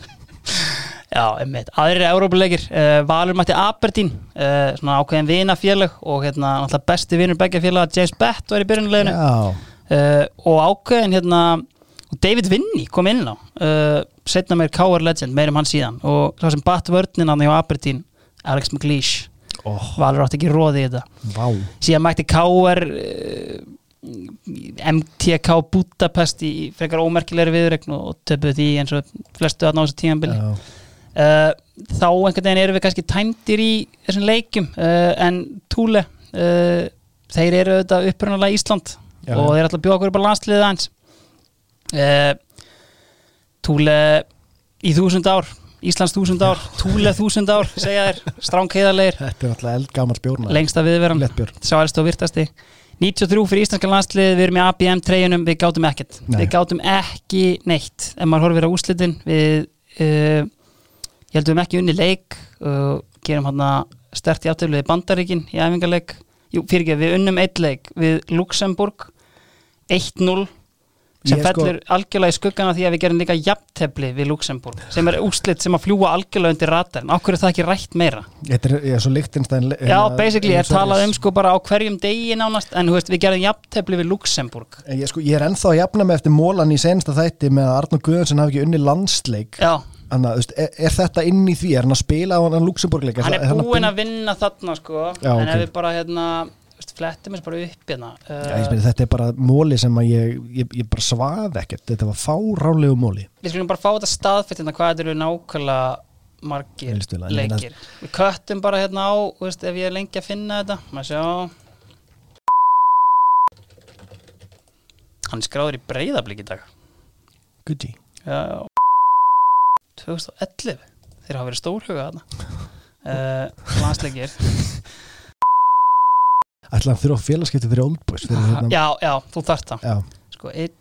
Speaker 1: Já, einmitt, aðrir Európuleikir uh, Valur mætti Aberdeen uh, svona ákveðin vinafélag og hérna náttúrulega besti vinur begja félaga James Bett var í byrjunuleginu
Speaker 2: já,
Speaker 1: uh, og ákveðin hérna David Vinny kom inn á setna meir K.R. Legend, meir um hann síðan og það sem batt vörnin hann hjá Aberdeen Alex McLeish
Speaker 2: oh,
Speaker 1: Valur átti ekki róði í þetta
Speaker 2: vá
Speaker 1: síðan mætti K.R. Uh, MTK Budapest í frekar ómerkilegri viðregn og töpuð því eins og flestu að ná þessu tímanbili
Speaker 2: já,
Speaker 1: uh, þá einhvern veginn erum við kannski tæmdir í þessum leikjum uh, en Túle uh, þeir eru auðvitað upprunalega Ísland
Speaker 2: Já.
Speaker 1: og þeir ætla að bjóða okkur upp á landsliðið aðeins uh, Túle í þúsund ár Íslands þúsund ár, Túle þúsund ár segja þér, stránkeiðarleir
Speaker 2: þetta er alltaf eldgammal bjórna
Speaker 1: lengsta viðveran sá elst og virtasti. 93 fyrir íslenska landslið við erum í ABM treyjunum, við gátum ekkert.
Speaker 2: Nei.
Speaker 1: við gátum ekki neitt. Ef maður horfir á úslitin við uh, ég held við höfum ekki unni leik uh, gerum hann að stert í aftöflu við Bandaríkin í æfingarleik Jú, fyrir ekki, við unnum eitt leik við Luxemburg 1-0 sem
Speaker 2: Ég sko-
Speaker 1: fellur algjörlega í skuggana því að við gerum líka jafntefli við Luxemburg sem er úslit sem að fljúa algjörlega undir ratarinn okkur er það ekki rætt meira
Speaker 2: Þetta er, ég svo Lichtenstein
Speaker 1: Já, basically, er talað um sko bara á hverjum degi nánast en veist, við gerum jafntefli við Luxemburg
Speaker 2: En Ég, sko, ég er ennþá að jafna mig eftir mólan í sensta þætti með að Arnur Guðunsson hafi ekki unni landsleik
Speaker 1: Já,
Speaker 2: þú veist, er, er þetta inn í því? Er hann að spila á hann Luxemburg-leik?
Speaker 1: hann er búinn að vinna þarna sko
Speaker 2: Já,
Speaker 1: en
Speaker 2: ok.
Speaker 1: ef við bara hérna flettum þess bara upp hérna. Uh,
Speaker 2: þetta er bara móli sem að ég, ég, ég bara svaf ekkert. Þetta var fáránlegu móli.
Speaker 1: Við skulum bara fá þetta staðfætt hérna hvað eru nákvæmlega margir
Speaker 2: ég meina-
Speaker 1: leikir. Við köttum bara hérna á veist, ef ég er lengi að finna þetta. Maður sjá. Hann skráður í breyðablík í dag.
Speaker 2: Gucci.
Speaker 1: Já 2011 Þeir hafa verið stórhuga þarna. Uh, Landsleikir
Speaker 2: Ætla hann þurfa félagskipti fyrir Old Boys fyrir, hérna,
Speaker 1: Já, já, þú þarft það. Sko, einn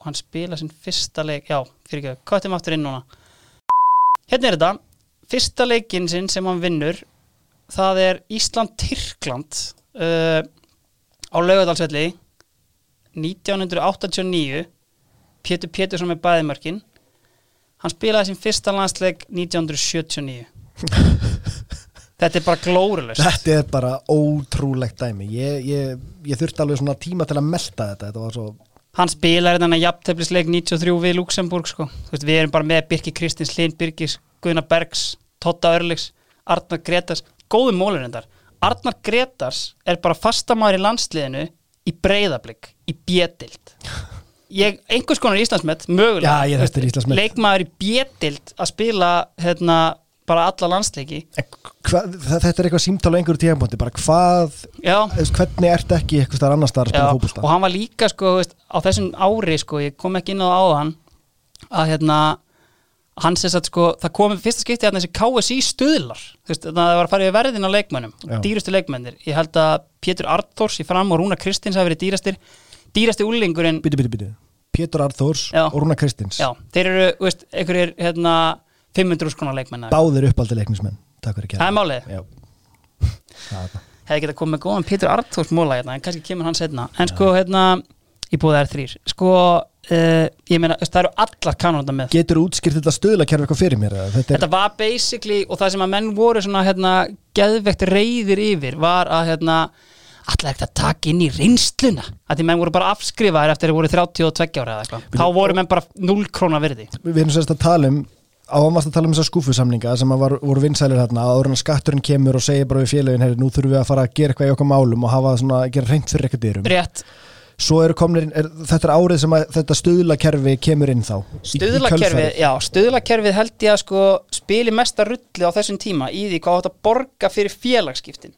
Speaker 1: og hann spila sinn fyrsta leik Já, fyrir ekki, köttum aftur inn núna? Hérna er þetta. Fyrsta leikinn sinn sem hann vinnur Það er Ísland-Tyrkland uh, á laugadalsvelli 1989 Pétur Pétursson með bæðimörkin Hann spilaði sinn fyrsta landsleik 1979 Þetta er bara glórulöst
Speaker 2: Þetta er bara ótrúlegt dæmi. Ég, ég, ég þurfti alveg svona tíma til að melta þetta. Þetta var svo
Speaker 1: hann spilar hérna jafnteflisleik 93 við Luxemburg sko. Veist, við erum bara með Birki Kristins, Linn Birgis, Guðna Bergs Totta Örliks, Arnar Gretars góðu mólur endar Arnar Gretars er bara fastamæður í landsliðinu í breyðablík, í bjedild ég, einhvers konar Íslandsmet mögulega,
Speaker 2: Já, ég þekkti
Speaker 1: Þú
Speaker 2: Íslandsmet.
Speaker 1: leikmaður í bjedild að spila hérna bara alla landsleiki.
Speaker 2: En hva, þetta er eitthvað símtala einhverju tíðanbóndi bara hvað, veist, hvernig ert ekki eitthvað starf annar starf að spila
Speaker 1: og
Speaker 2: fótbolta?
Speaker 1: hann var líka sko, veist, á þessum ári sko, ég kom ekki inn á áðan að hérna hann sést að sko, það kom fyrsta skipti hérna þessi KSI stuðlar, veist, það var að fara í verðin á leikmönnum, dýrustu leikmennir. Ég held að Pétur Arthurs í fram og Rúna Kristins hafi verið dýrastir, dýrasti úlingurinn,
Speaker 2: Pétur Arþórs
Speaker 1: Já.
Speaker 2: og Rúna Kristins.
Speaker 1: Já, þeir eru veist, einhverjir hérna 500 skona leikmennar,
Speaker 2: Báðir uppaldi leiknismenn Takk fyrir
Speaker 1: það er málið.
Speaker 2: Já. Það er það.
Speaker 1: hefði getað komið með góðan Pétur Arthurs móla hérna, en kannski kemur hann setna en sko, hérna, ég búið þær þrýr sko, uh, ég meina, það eru allar kanonanda með.
Speaker 2: Getur útskýrt þetta stöðlakerfi eitthvað fyrir mér? Þetta er,
Speaker 1: Þetta var basically og það sem að menn voru svona hérna geðvegt reyðir yfir var að hérna allar ekkert að taka inn í reynsluna. Að því menn voru bara afskrifaðir eftir að þeir voru 32 ára eða eitthvað. Þá voru menn bara 0 krónar virði.
Speaker 2: Við erum sérst að tala um ámast að tala um þessar skúfusamninga sem var, voru vinsælir en að skatturinn kemur og segir bara við félögin herri, nú þurfum við að fara að gera eitthvað í okkar málum og hafa svona, gera reynd fyrir eitthvað dyrum.
Speaker 1: Rétt.
Speaker 2: Svo eru komnir, er, þetta er árið sem að þetta stuðlakerfi kemur inn þá kjölfarið.
Speaker 1: já, stöðlakerfið held ég að sko spili mesta rulli á þessum tíma í því hvað átt að borga fyrir félagsskiptin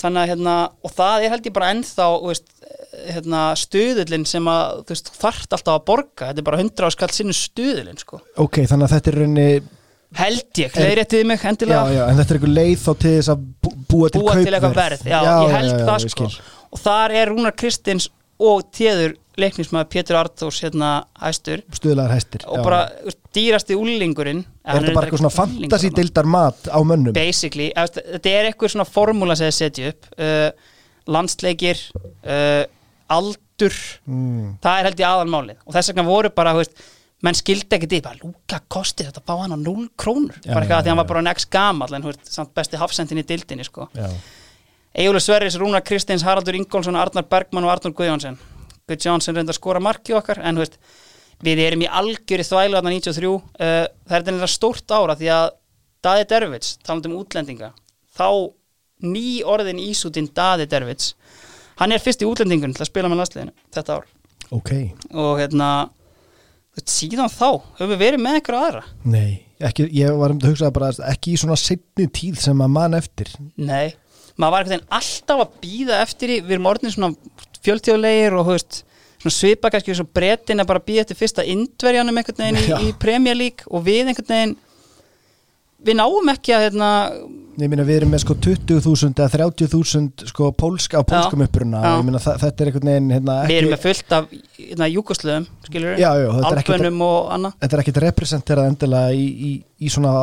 Speaker 1: þannig að hérna og það er held ég bara ennþá veist, eh, hérna, stuðullin sem að veist, þú þarft alltaf að borga. Þetta er bara 100 áskall sinni stuðullin sko.
Speaker 2: ok, þannig að þetta er raunni
Speaker 1: held ég, leiðréttið mig
Speaker 2: já,
Speaker 1: endilega?
Speaker 2: Já, en þetta er eitthvað leið þá til þess að bú- búa til
Speaker 1: búa til eitthvað verð. Já, ég held
Speaker 2: já,
Speaker 1: það sko. og þar er Rúnar Kristins og téður leiknismæður Pétur Arthurs hérna hæstur
Speaker 2: stuðlaðar hæstir
Speaker 1: og
Speaker 2: já.
Speaker 1: bara veist, dýrasti úlingurinn
Speaker 2: er þetta bara eitthvað svona fantasy deildar mat á mönnum
Speaker 1: basically, þetta er eitthvað svona formúla sem þið setja upp uh, landsleikir uh, aldur
Speaker 2: mm.
Speaker 1: það er held ég aðalmálið og þess vegna voru bara, veist, menn skildi ekkert í bara, lúka kostið þetta fá hann á 0 krónur
Speaker 2: Já,
Speaker 1: bara eitthvað
Speaker 2: já,
Speaker 1: því hann
Speaker 2: já.
Speaker 1: var bara next gamall en veist, samt besti hafsendin í dildinni sko.
Speaker 2: já.
Speaker 1: Egilur Sverris, Rúnar Kristins, Haraldur Ingólfsson Arnar Bergmann og Arnar Guðjónsson Guð Jónsson reynda að skora marki okkar en veist, við erum í algjöri þvælu þarna 93, uh, það er þetta stórt ára því að Daði Dervits talandi um útlendinga þá ný orðin ísútin Daði Dervits hann er fyrst í útlendingun til að spila með landsliðinu þetta ár.
Speaker 2: Ok,
Speaker 1: og hérna síðan þá höfum við verið með eitthvað aðra?
Speaker 2: Nei ekki, ég var um að hugsa bara ekki í svona setni tíð sem að mann eftir.
Speaker 1: Nei, maður var alltaf að býða eftir í, við erum orðin svona fjöltjóðlegir og veist, svipa kannski svo bretin að bara býða eftir fyrsta indverjanum einhvern veginn
Speaker 2: Já.
Speaker 1: í, í Premier League og við einhvern veginn við náum ekki að hérna,
Speaker 2: ég meina við erum með sko 20.000 eða 30.000 sko pólska á pólskum uppruna. Og ég meina þa þetta er einhvern veginn hérna,
Speaker 1: við
Speaker 2: ekki,
Speaker 1: erum með fullt af hérna, júkosluðum, skilur
Speaker 2: þetta ekkert-
Speaker 1: albönum og annað.
Speaker 2: þetta er ekkit representerað endilega í, í, í svona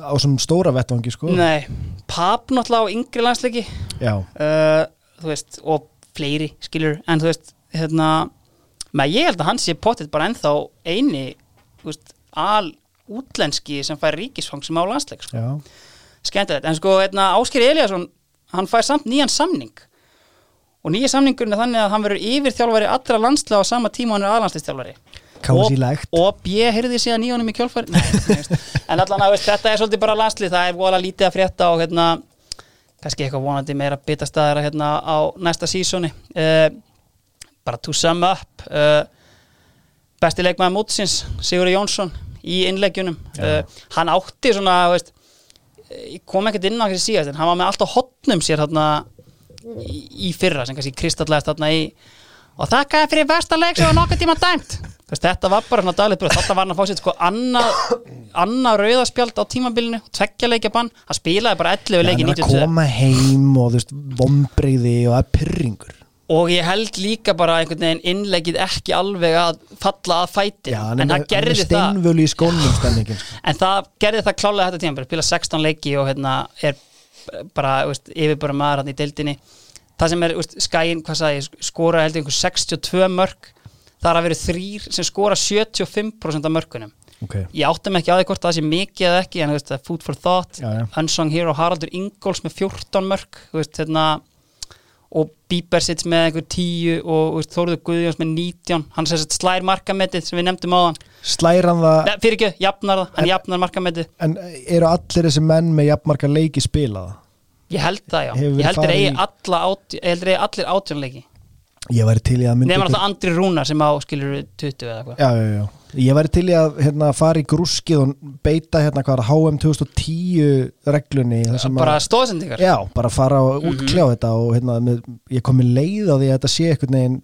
Speaker 2: á svona stóra vettvangi sko.
Speaker 1: Nei, Pap náttúrulega á yngri landsleiki.
Speaker 2: Já,
Speaker 1: uh, þú veist, og fleiri skilur, en þú veist, hérna með ég held að hann sé potið bara ennþá eini, veist, al útlenski sem fær ríkisfang sem á landsleik, sko,
Speaker 2: já,
Speaker 1: skemmtilegt. En sko, hérna, Ásker Eliasson hann fær samt nýjan samning. Og nýja samningurinn er þannig að hann verður yfir þjálfari allra landslega á sama tíma hann er aðlandsliðstjálfari
Speaker 2: Kásílegt.
Speaker 1: og, og B heyrði í honum í kjálfari en allan að þetta er svolítið bara landslið það er vola lítið að frétta og hérna kannski eitthvað vonandi meira bytta staðara hérna á næsta sísoni. Uh, bara to sum up uh, besti leikmaður mótsins Sigur Jónsson í innleggjunum. Uh, hann átti svona veist, kom ekkert inn á ekki síðast en hann var með allt á hotnum sér þarna í, í fyrra sem kannski kristallæst þarna í og þakkaði fyrir versta leik sem var nokkuð tíma dæmt þetta var bara svona daglegt bröð. Þetta var hann að fá sér sko annað annað rauðaspjald á tímabilinu tveggja leikja bann, hann spilaði bara 11 leiki
Speaker 2: hann er að
Speaker 1: 92
Speaker 2: koma heim og þú veist, vombriði og að pyrringur
Speaker 1: og ég held líka bara einhvern veginn innleggið ekki alveg að falla að fæti.
Speaker 2: Já,
Speaker 1: en
Speaker 2: er
Speaker 1: það
Speaker 2: er
Speaker 1: gerði það.
Speaker 2: sko.
Speaker 1: en það gerði það klálega þetta tíma bara spila 16 leiki og hérna er bara veist, yfir bara maður hann í deildinni. Það sem er, veist, skæin, hvað sagði ég, skora heldur einhver 62 mörg það er að vera þrýr sem skora 75% af mörgunum
Speaker 2: okay.
Speaker 1: ég áttum ekki því hvort það sé mikið eða ekki en veist, það food for thought.
Speaker 2: Já, já.
Speaker 1: Unsung Hero Haraldur Ingóls með 14 mörg þú veist, hérna og Bieber sits með einhver 10 og veist, Þóruður Guðjóns með 19 hann slær markametið sem við nefndum á hann
Speaker 2: Slæran það,
Speaker 1: Nei, fyrir ekki, jafnar það, hann jafnar markametið.
Speaker 2: En eru allir þessi menn með jafnmarka leiki spilaða?
Speaker 1: Ég held það já,
Speaker 2: Hefur
Speaker 1: ég held eigi
Speaker 2: í-
Speaker 1: allir átjónleiki
Speaker 2: Ég væri til í að myndi
Speaker 1: Nefnir alltaf Andri Rúnar sem á skilur 20 eða eitthvað
Speaker 2: Já, já, já. Ég væri til í að hérna, fara í grúskið og beita hérna hvað er HM 2010 reglunni sem
Speaker 1: Bara stóðsendingar
Speaker 2: Já, bara fara og
Speaker 1: Mhm.
Speaker 2: útkljá þetta og hérna, með, ég kom með leið á því að þetta sé einhvern veginn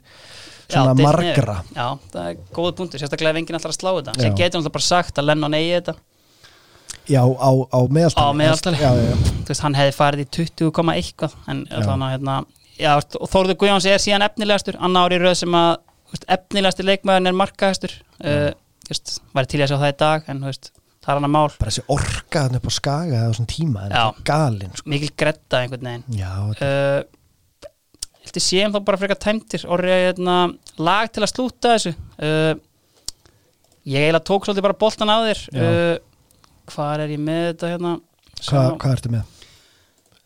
Speaker 2: svona margra.
Speaker 1: Já, það er góð punktur, sérstaklega ef enginn alltaf slá þetta. Sér getur alltaf bara sagt að Lennon eigi þetta
Speaker 2: Já, á, á meðaltali
Speaker 1: á meðaltali. Þú veist, hann hefði farið í 20, komma eitthvað en þannig að hérna já, Þórður Guðjóns er síðan efnilegastur. Annar ári röð sem að veist, efnilegastur leikmaðurinn er markahestur uh, veist, væri til að sjá það í dag en veist, það er hann að mál.
Speaker 2: Bara þessi orka þannig upp á skaga eða svona tíma en þetta er galinn sko.
Speaker 1: mikil gretta einhvern veginn.
Speaker 2: Já,
Speaker 1: uh, Hildi séum þá bara frekar tæmtir orðið hérna, lag til að slúta þessu. Uh, ég eiginlega tók svolítið bara boltan á þér. Hvað er ég með þetta hérna?
Speaker 2: Hvað, hvað ertu með?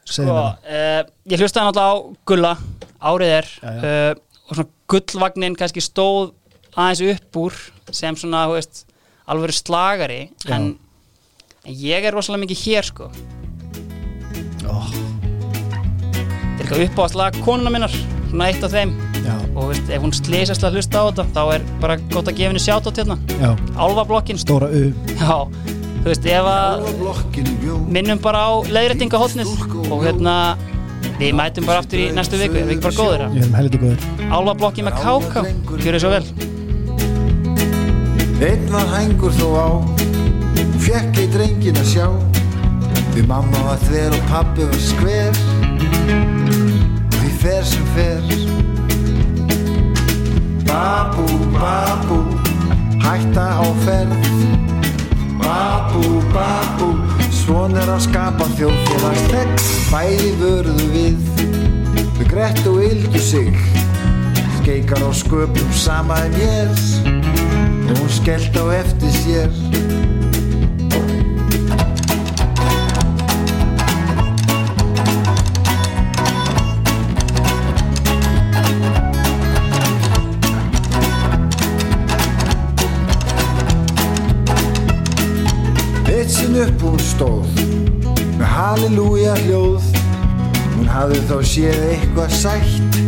Speaker 1: Sko, uh, ég hlustaði náttúrulega á Gulla árið er
Speaker 2: Já, já.
Speaker 1: uh, og svona gullvagnin kannski stóð aðeins upp úr sem svona, þú veist, alveg slagari en, en ég er rosalega mikið hér sko.
Speaker 2: Ó,
Speaker 1: þetta er eitthvað upp á að slaga konuna minnar svona eitt af þeim.
Speaker 2: Já,
Speaker 1: og veist, ef hún slýsast að hlusta á þetta þá er bara gott að gefa henni sjátt á hérna.
Speaker 2: Já,
Speaker 1: Álfablokkin,
Speaker 2: stóra U.
Speaker 1: Já þú veist, ef að minnum bara á leiðréttingahotnið og hérna við mætum bara aftur í næstu viku, ef við ekki bara góður
Speaker 2: Ég erum helviti góður
Speaker 1: Álfablokkin með KK, gjör þið svo vel.
Speaker 7: Einn var hængur þó á Hún fekk ei drengin að sjá. Því mamma var þver og pabbi var skver. Því fer sem fer. Babú, babú Hætta á ferð Babú, babú Svon er að skapa þjóðfélagslegg Bæði vörðu við. Þau grett og yldu sig. Skeikar á sköpum sama en ég. Hún skellt á eftir sér Eitt sinn upp hún stóð. Með halleluja hljóð. Hún hafði þá séð eitthvað sætt.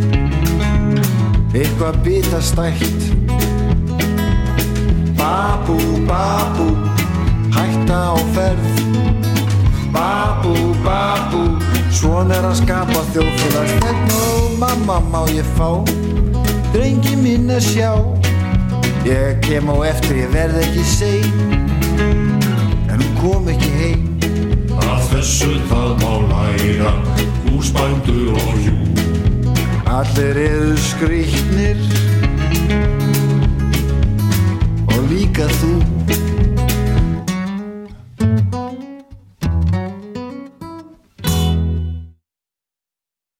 Speaker 7: Eitthvað bitastætt. Babú, babú, hætta á ferð. Babú, babú, svona er að skapa þjóðfélagstegn og mamma má ég fá? Drengi minn að sjá. Ég kem á eftir, ég verð ekki hún kom ekki heim.
Speaker 8: Af þessu það má læra húsbændur og hjú
Speaker 7: Allir eru skrýtnir. Og líka þú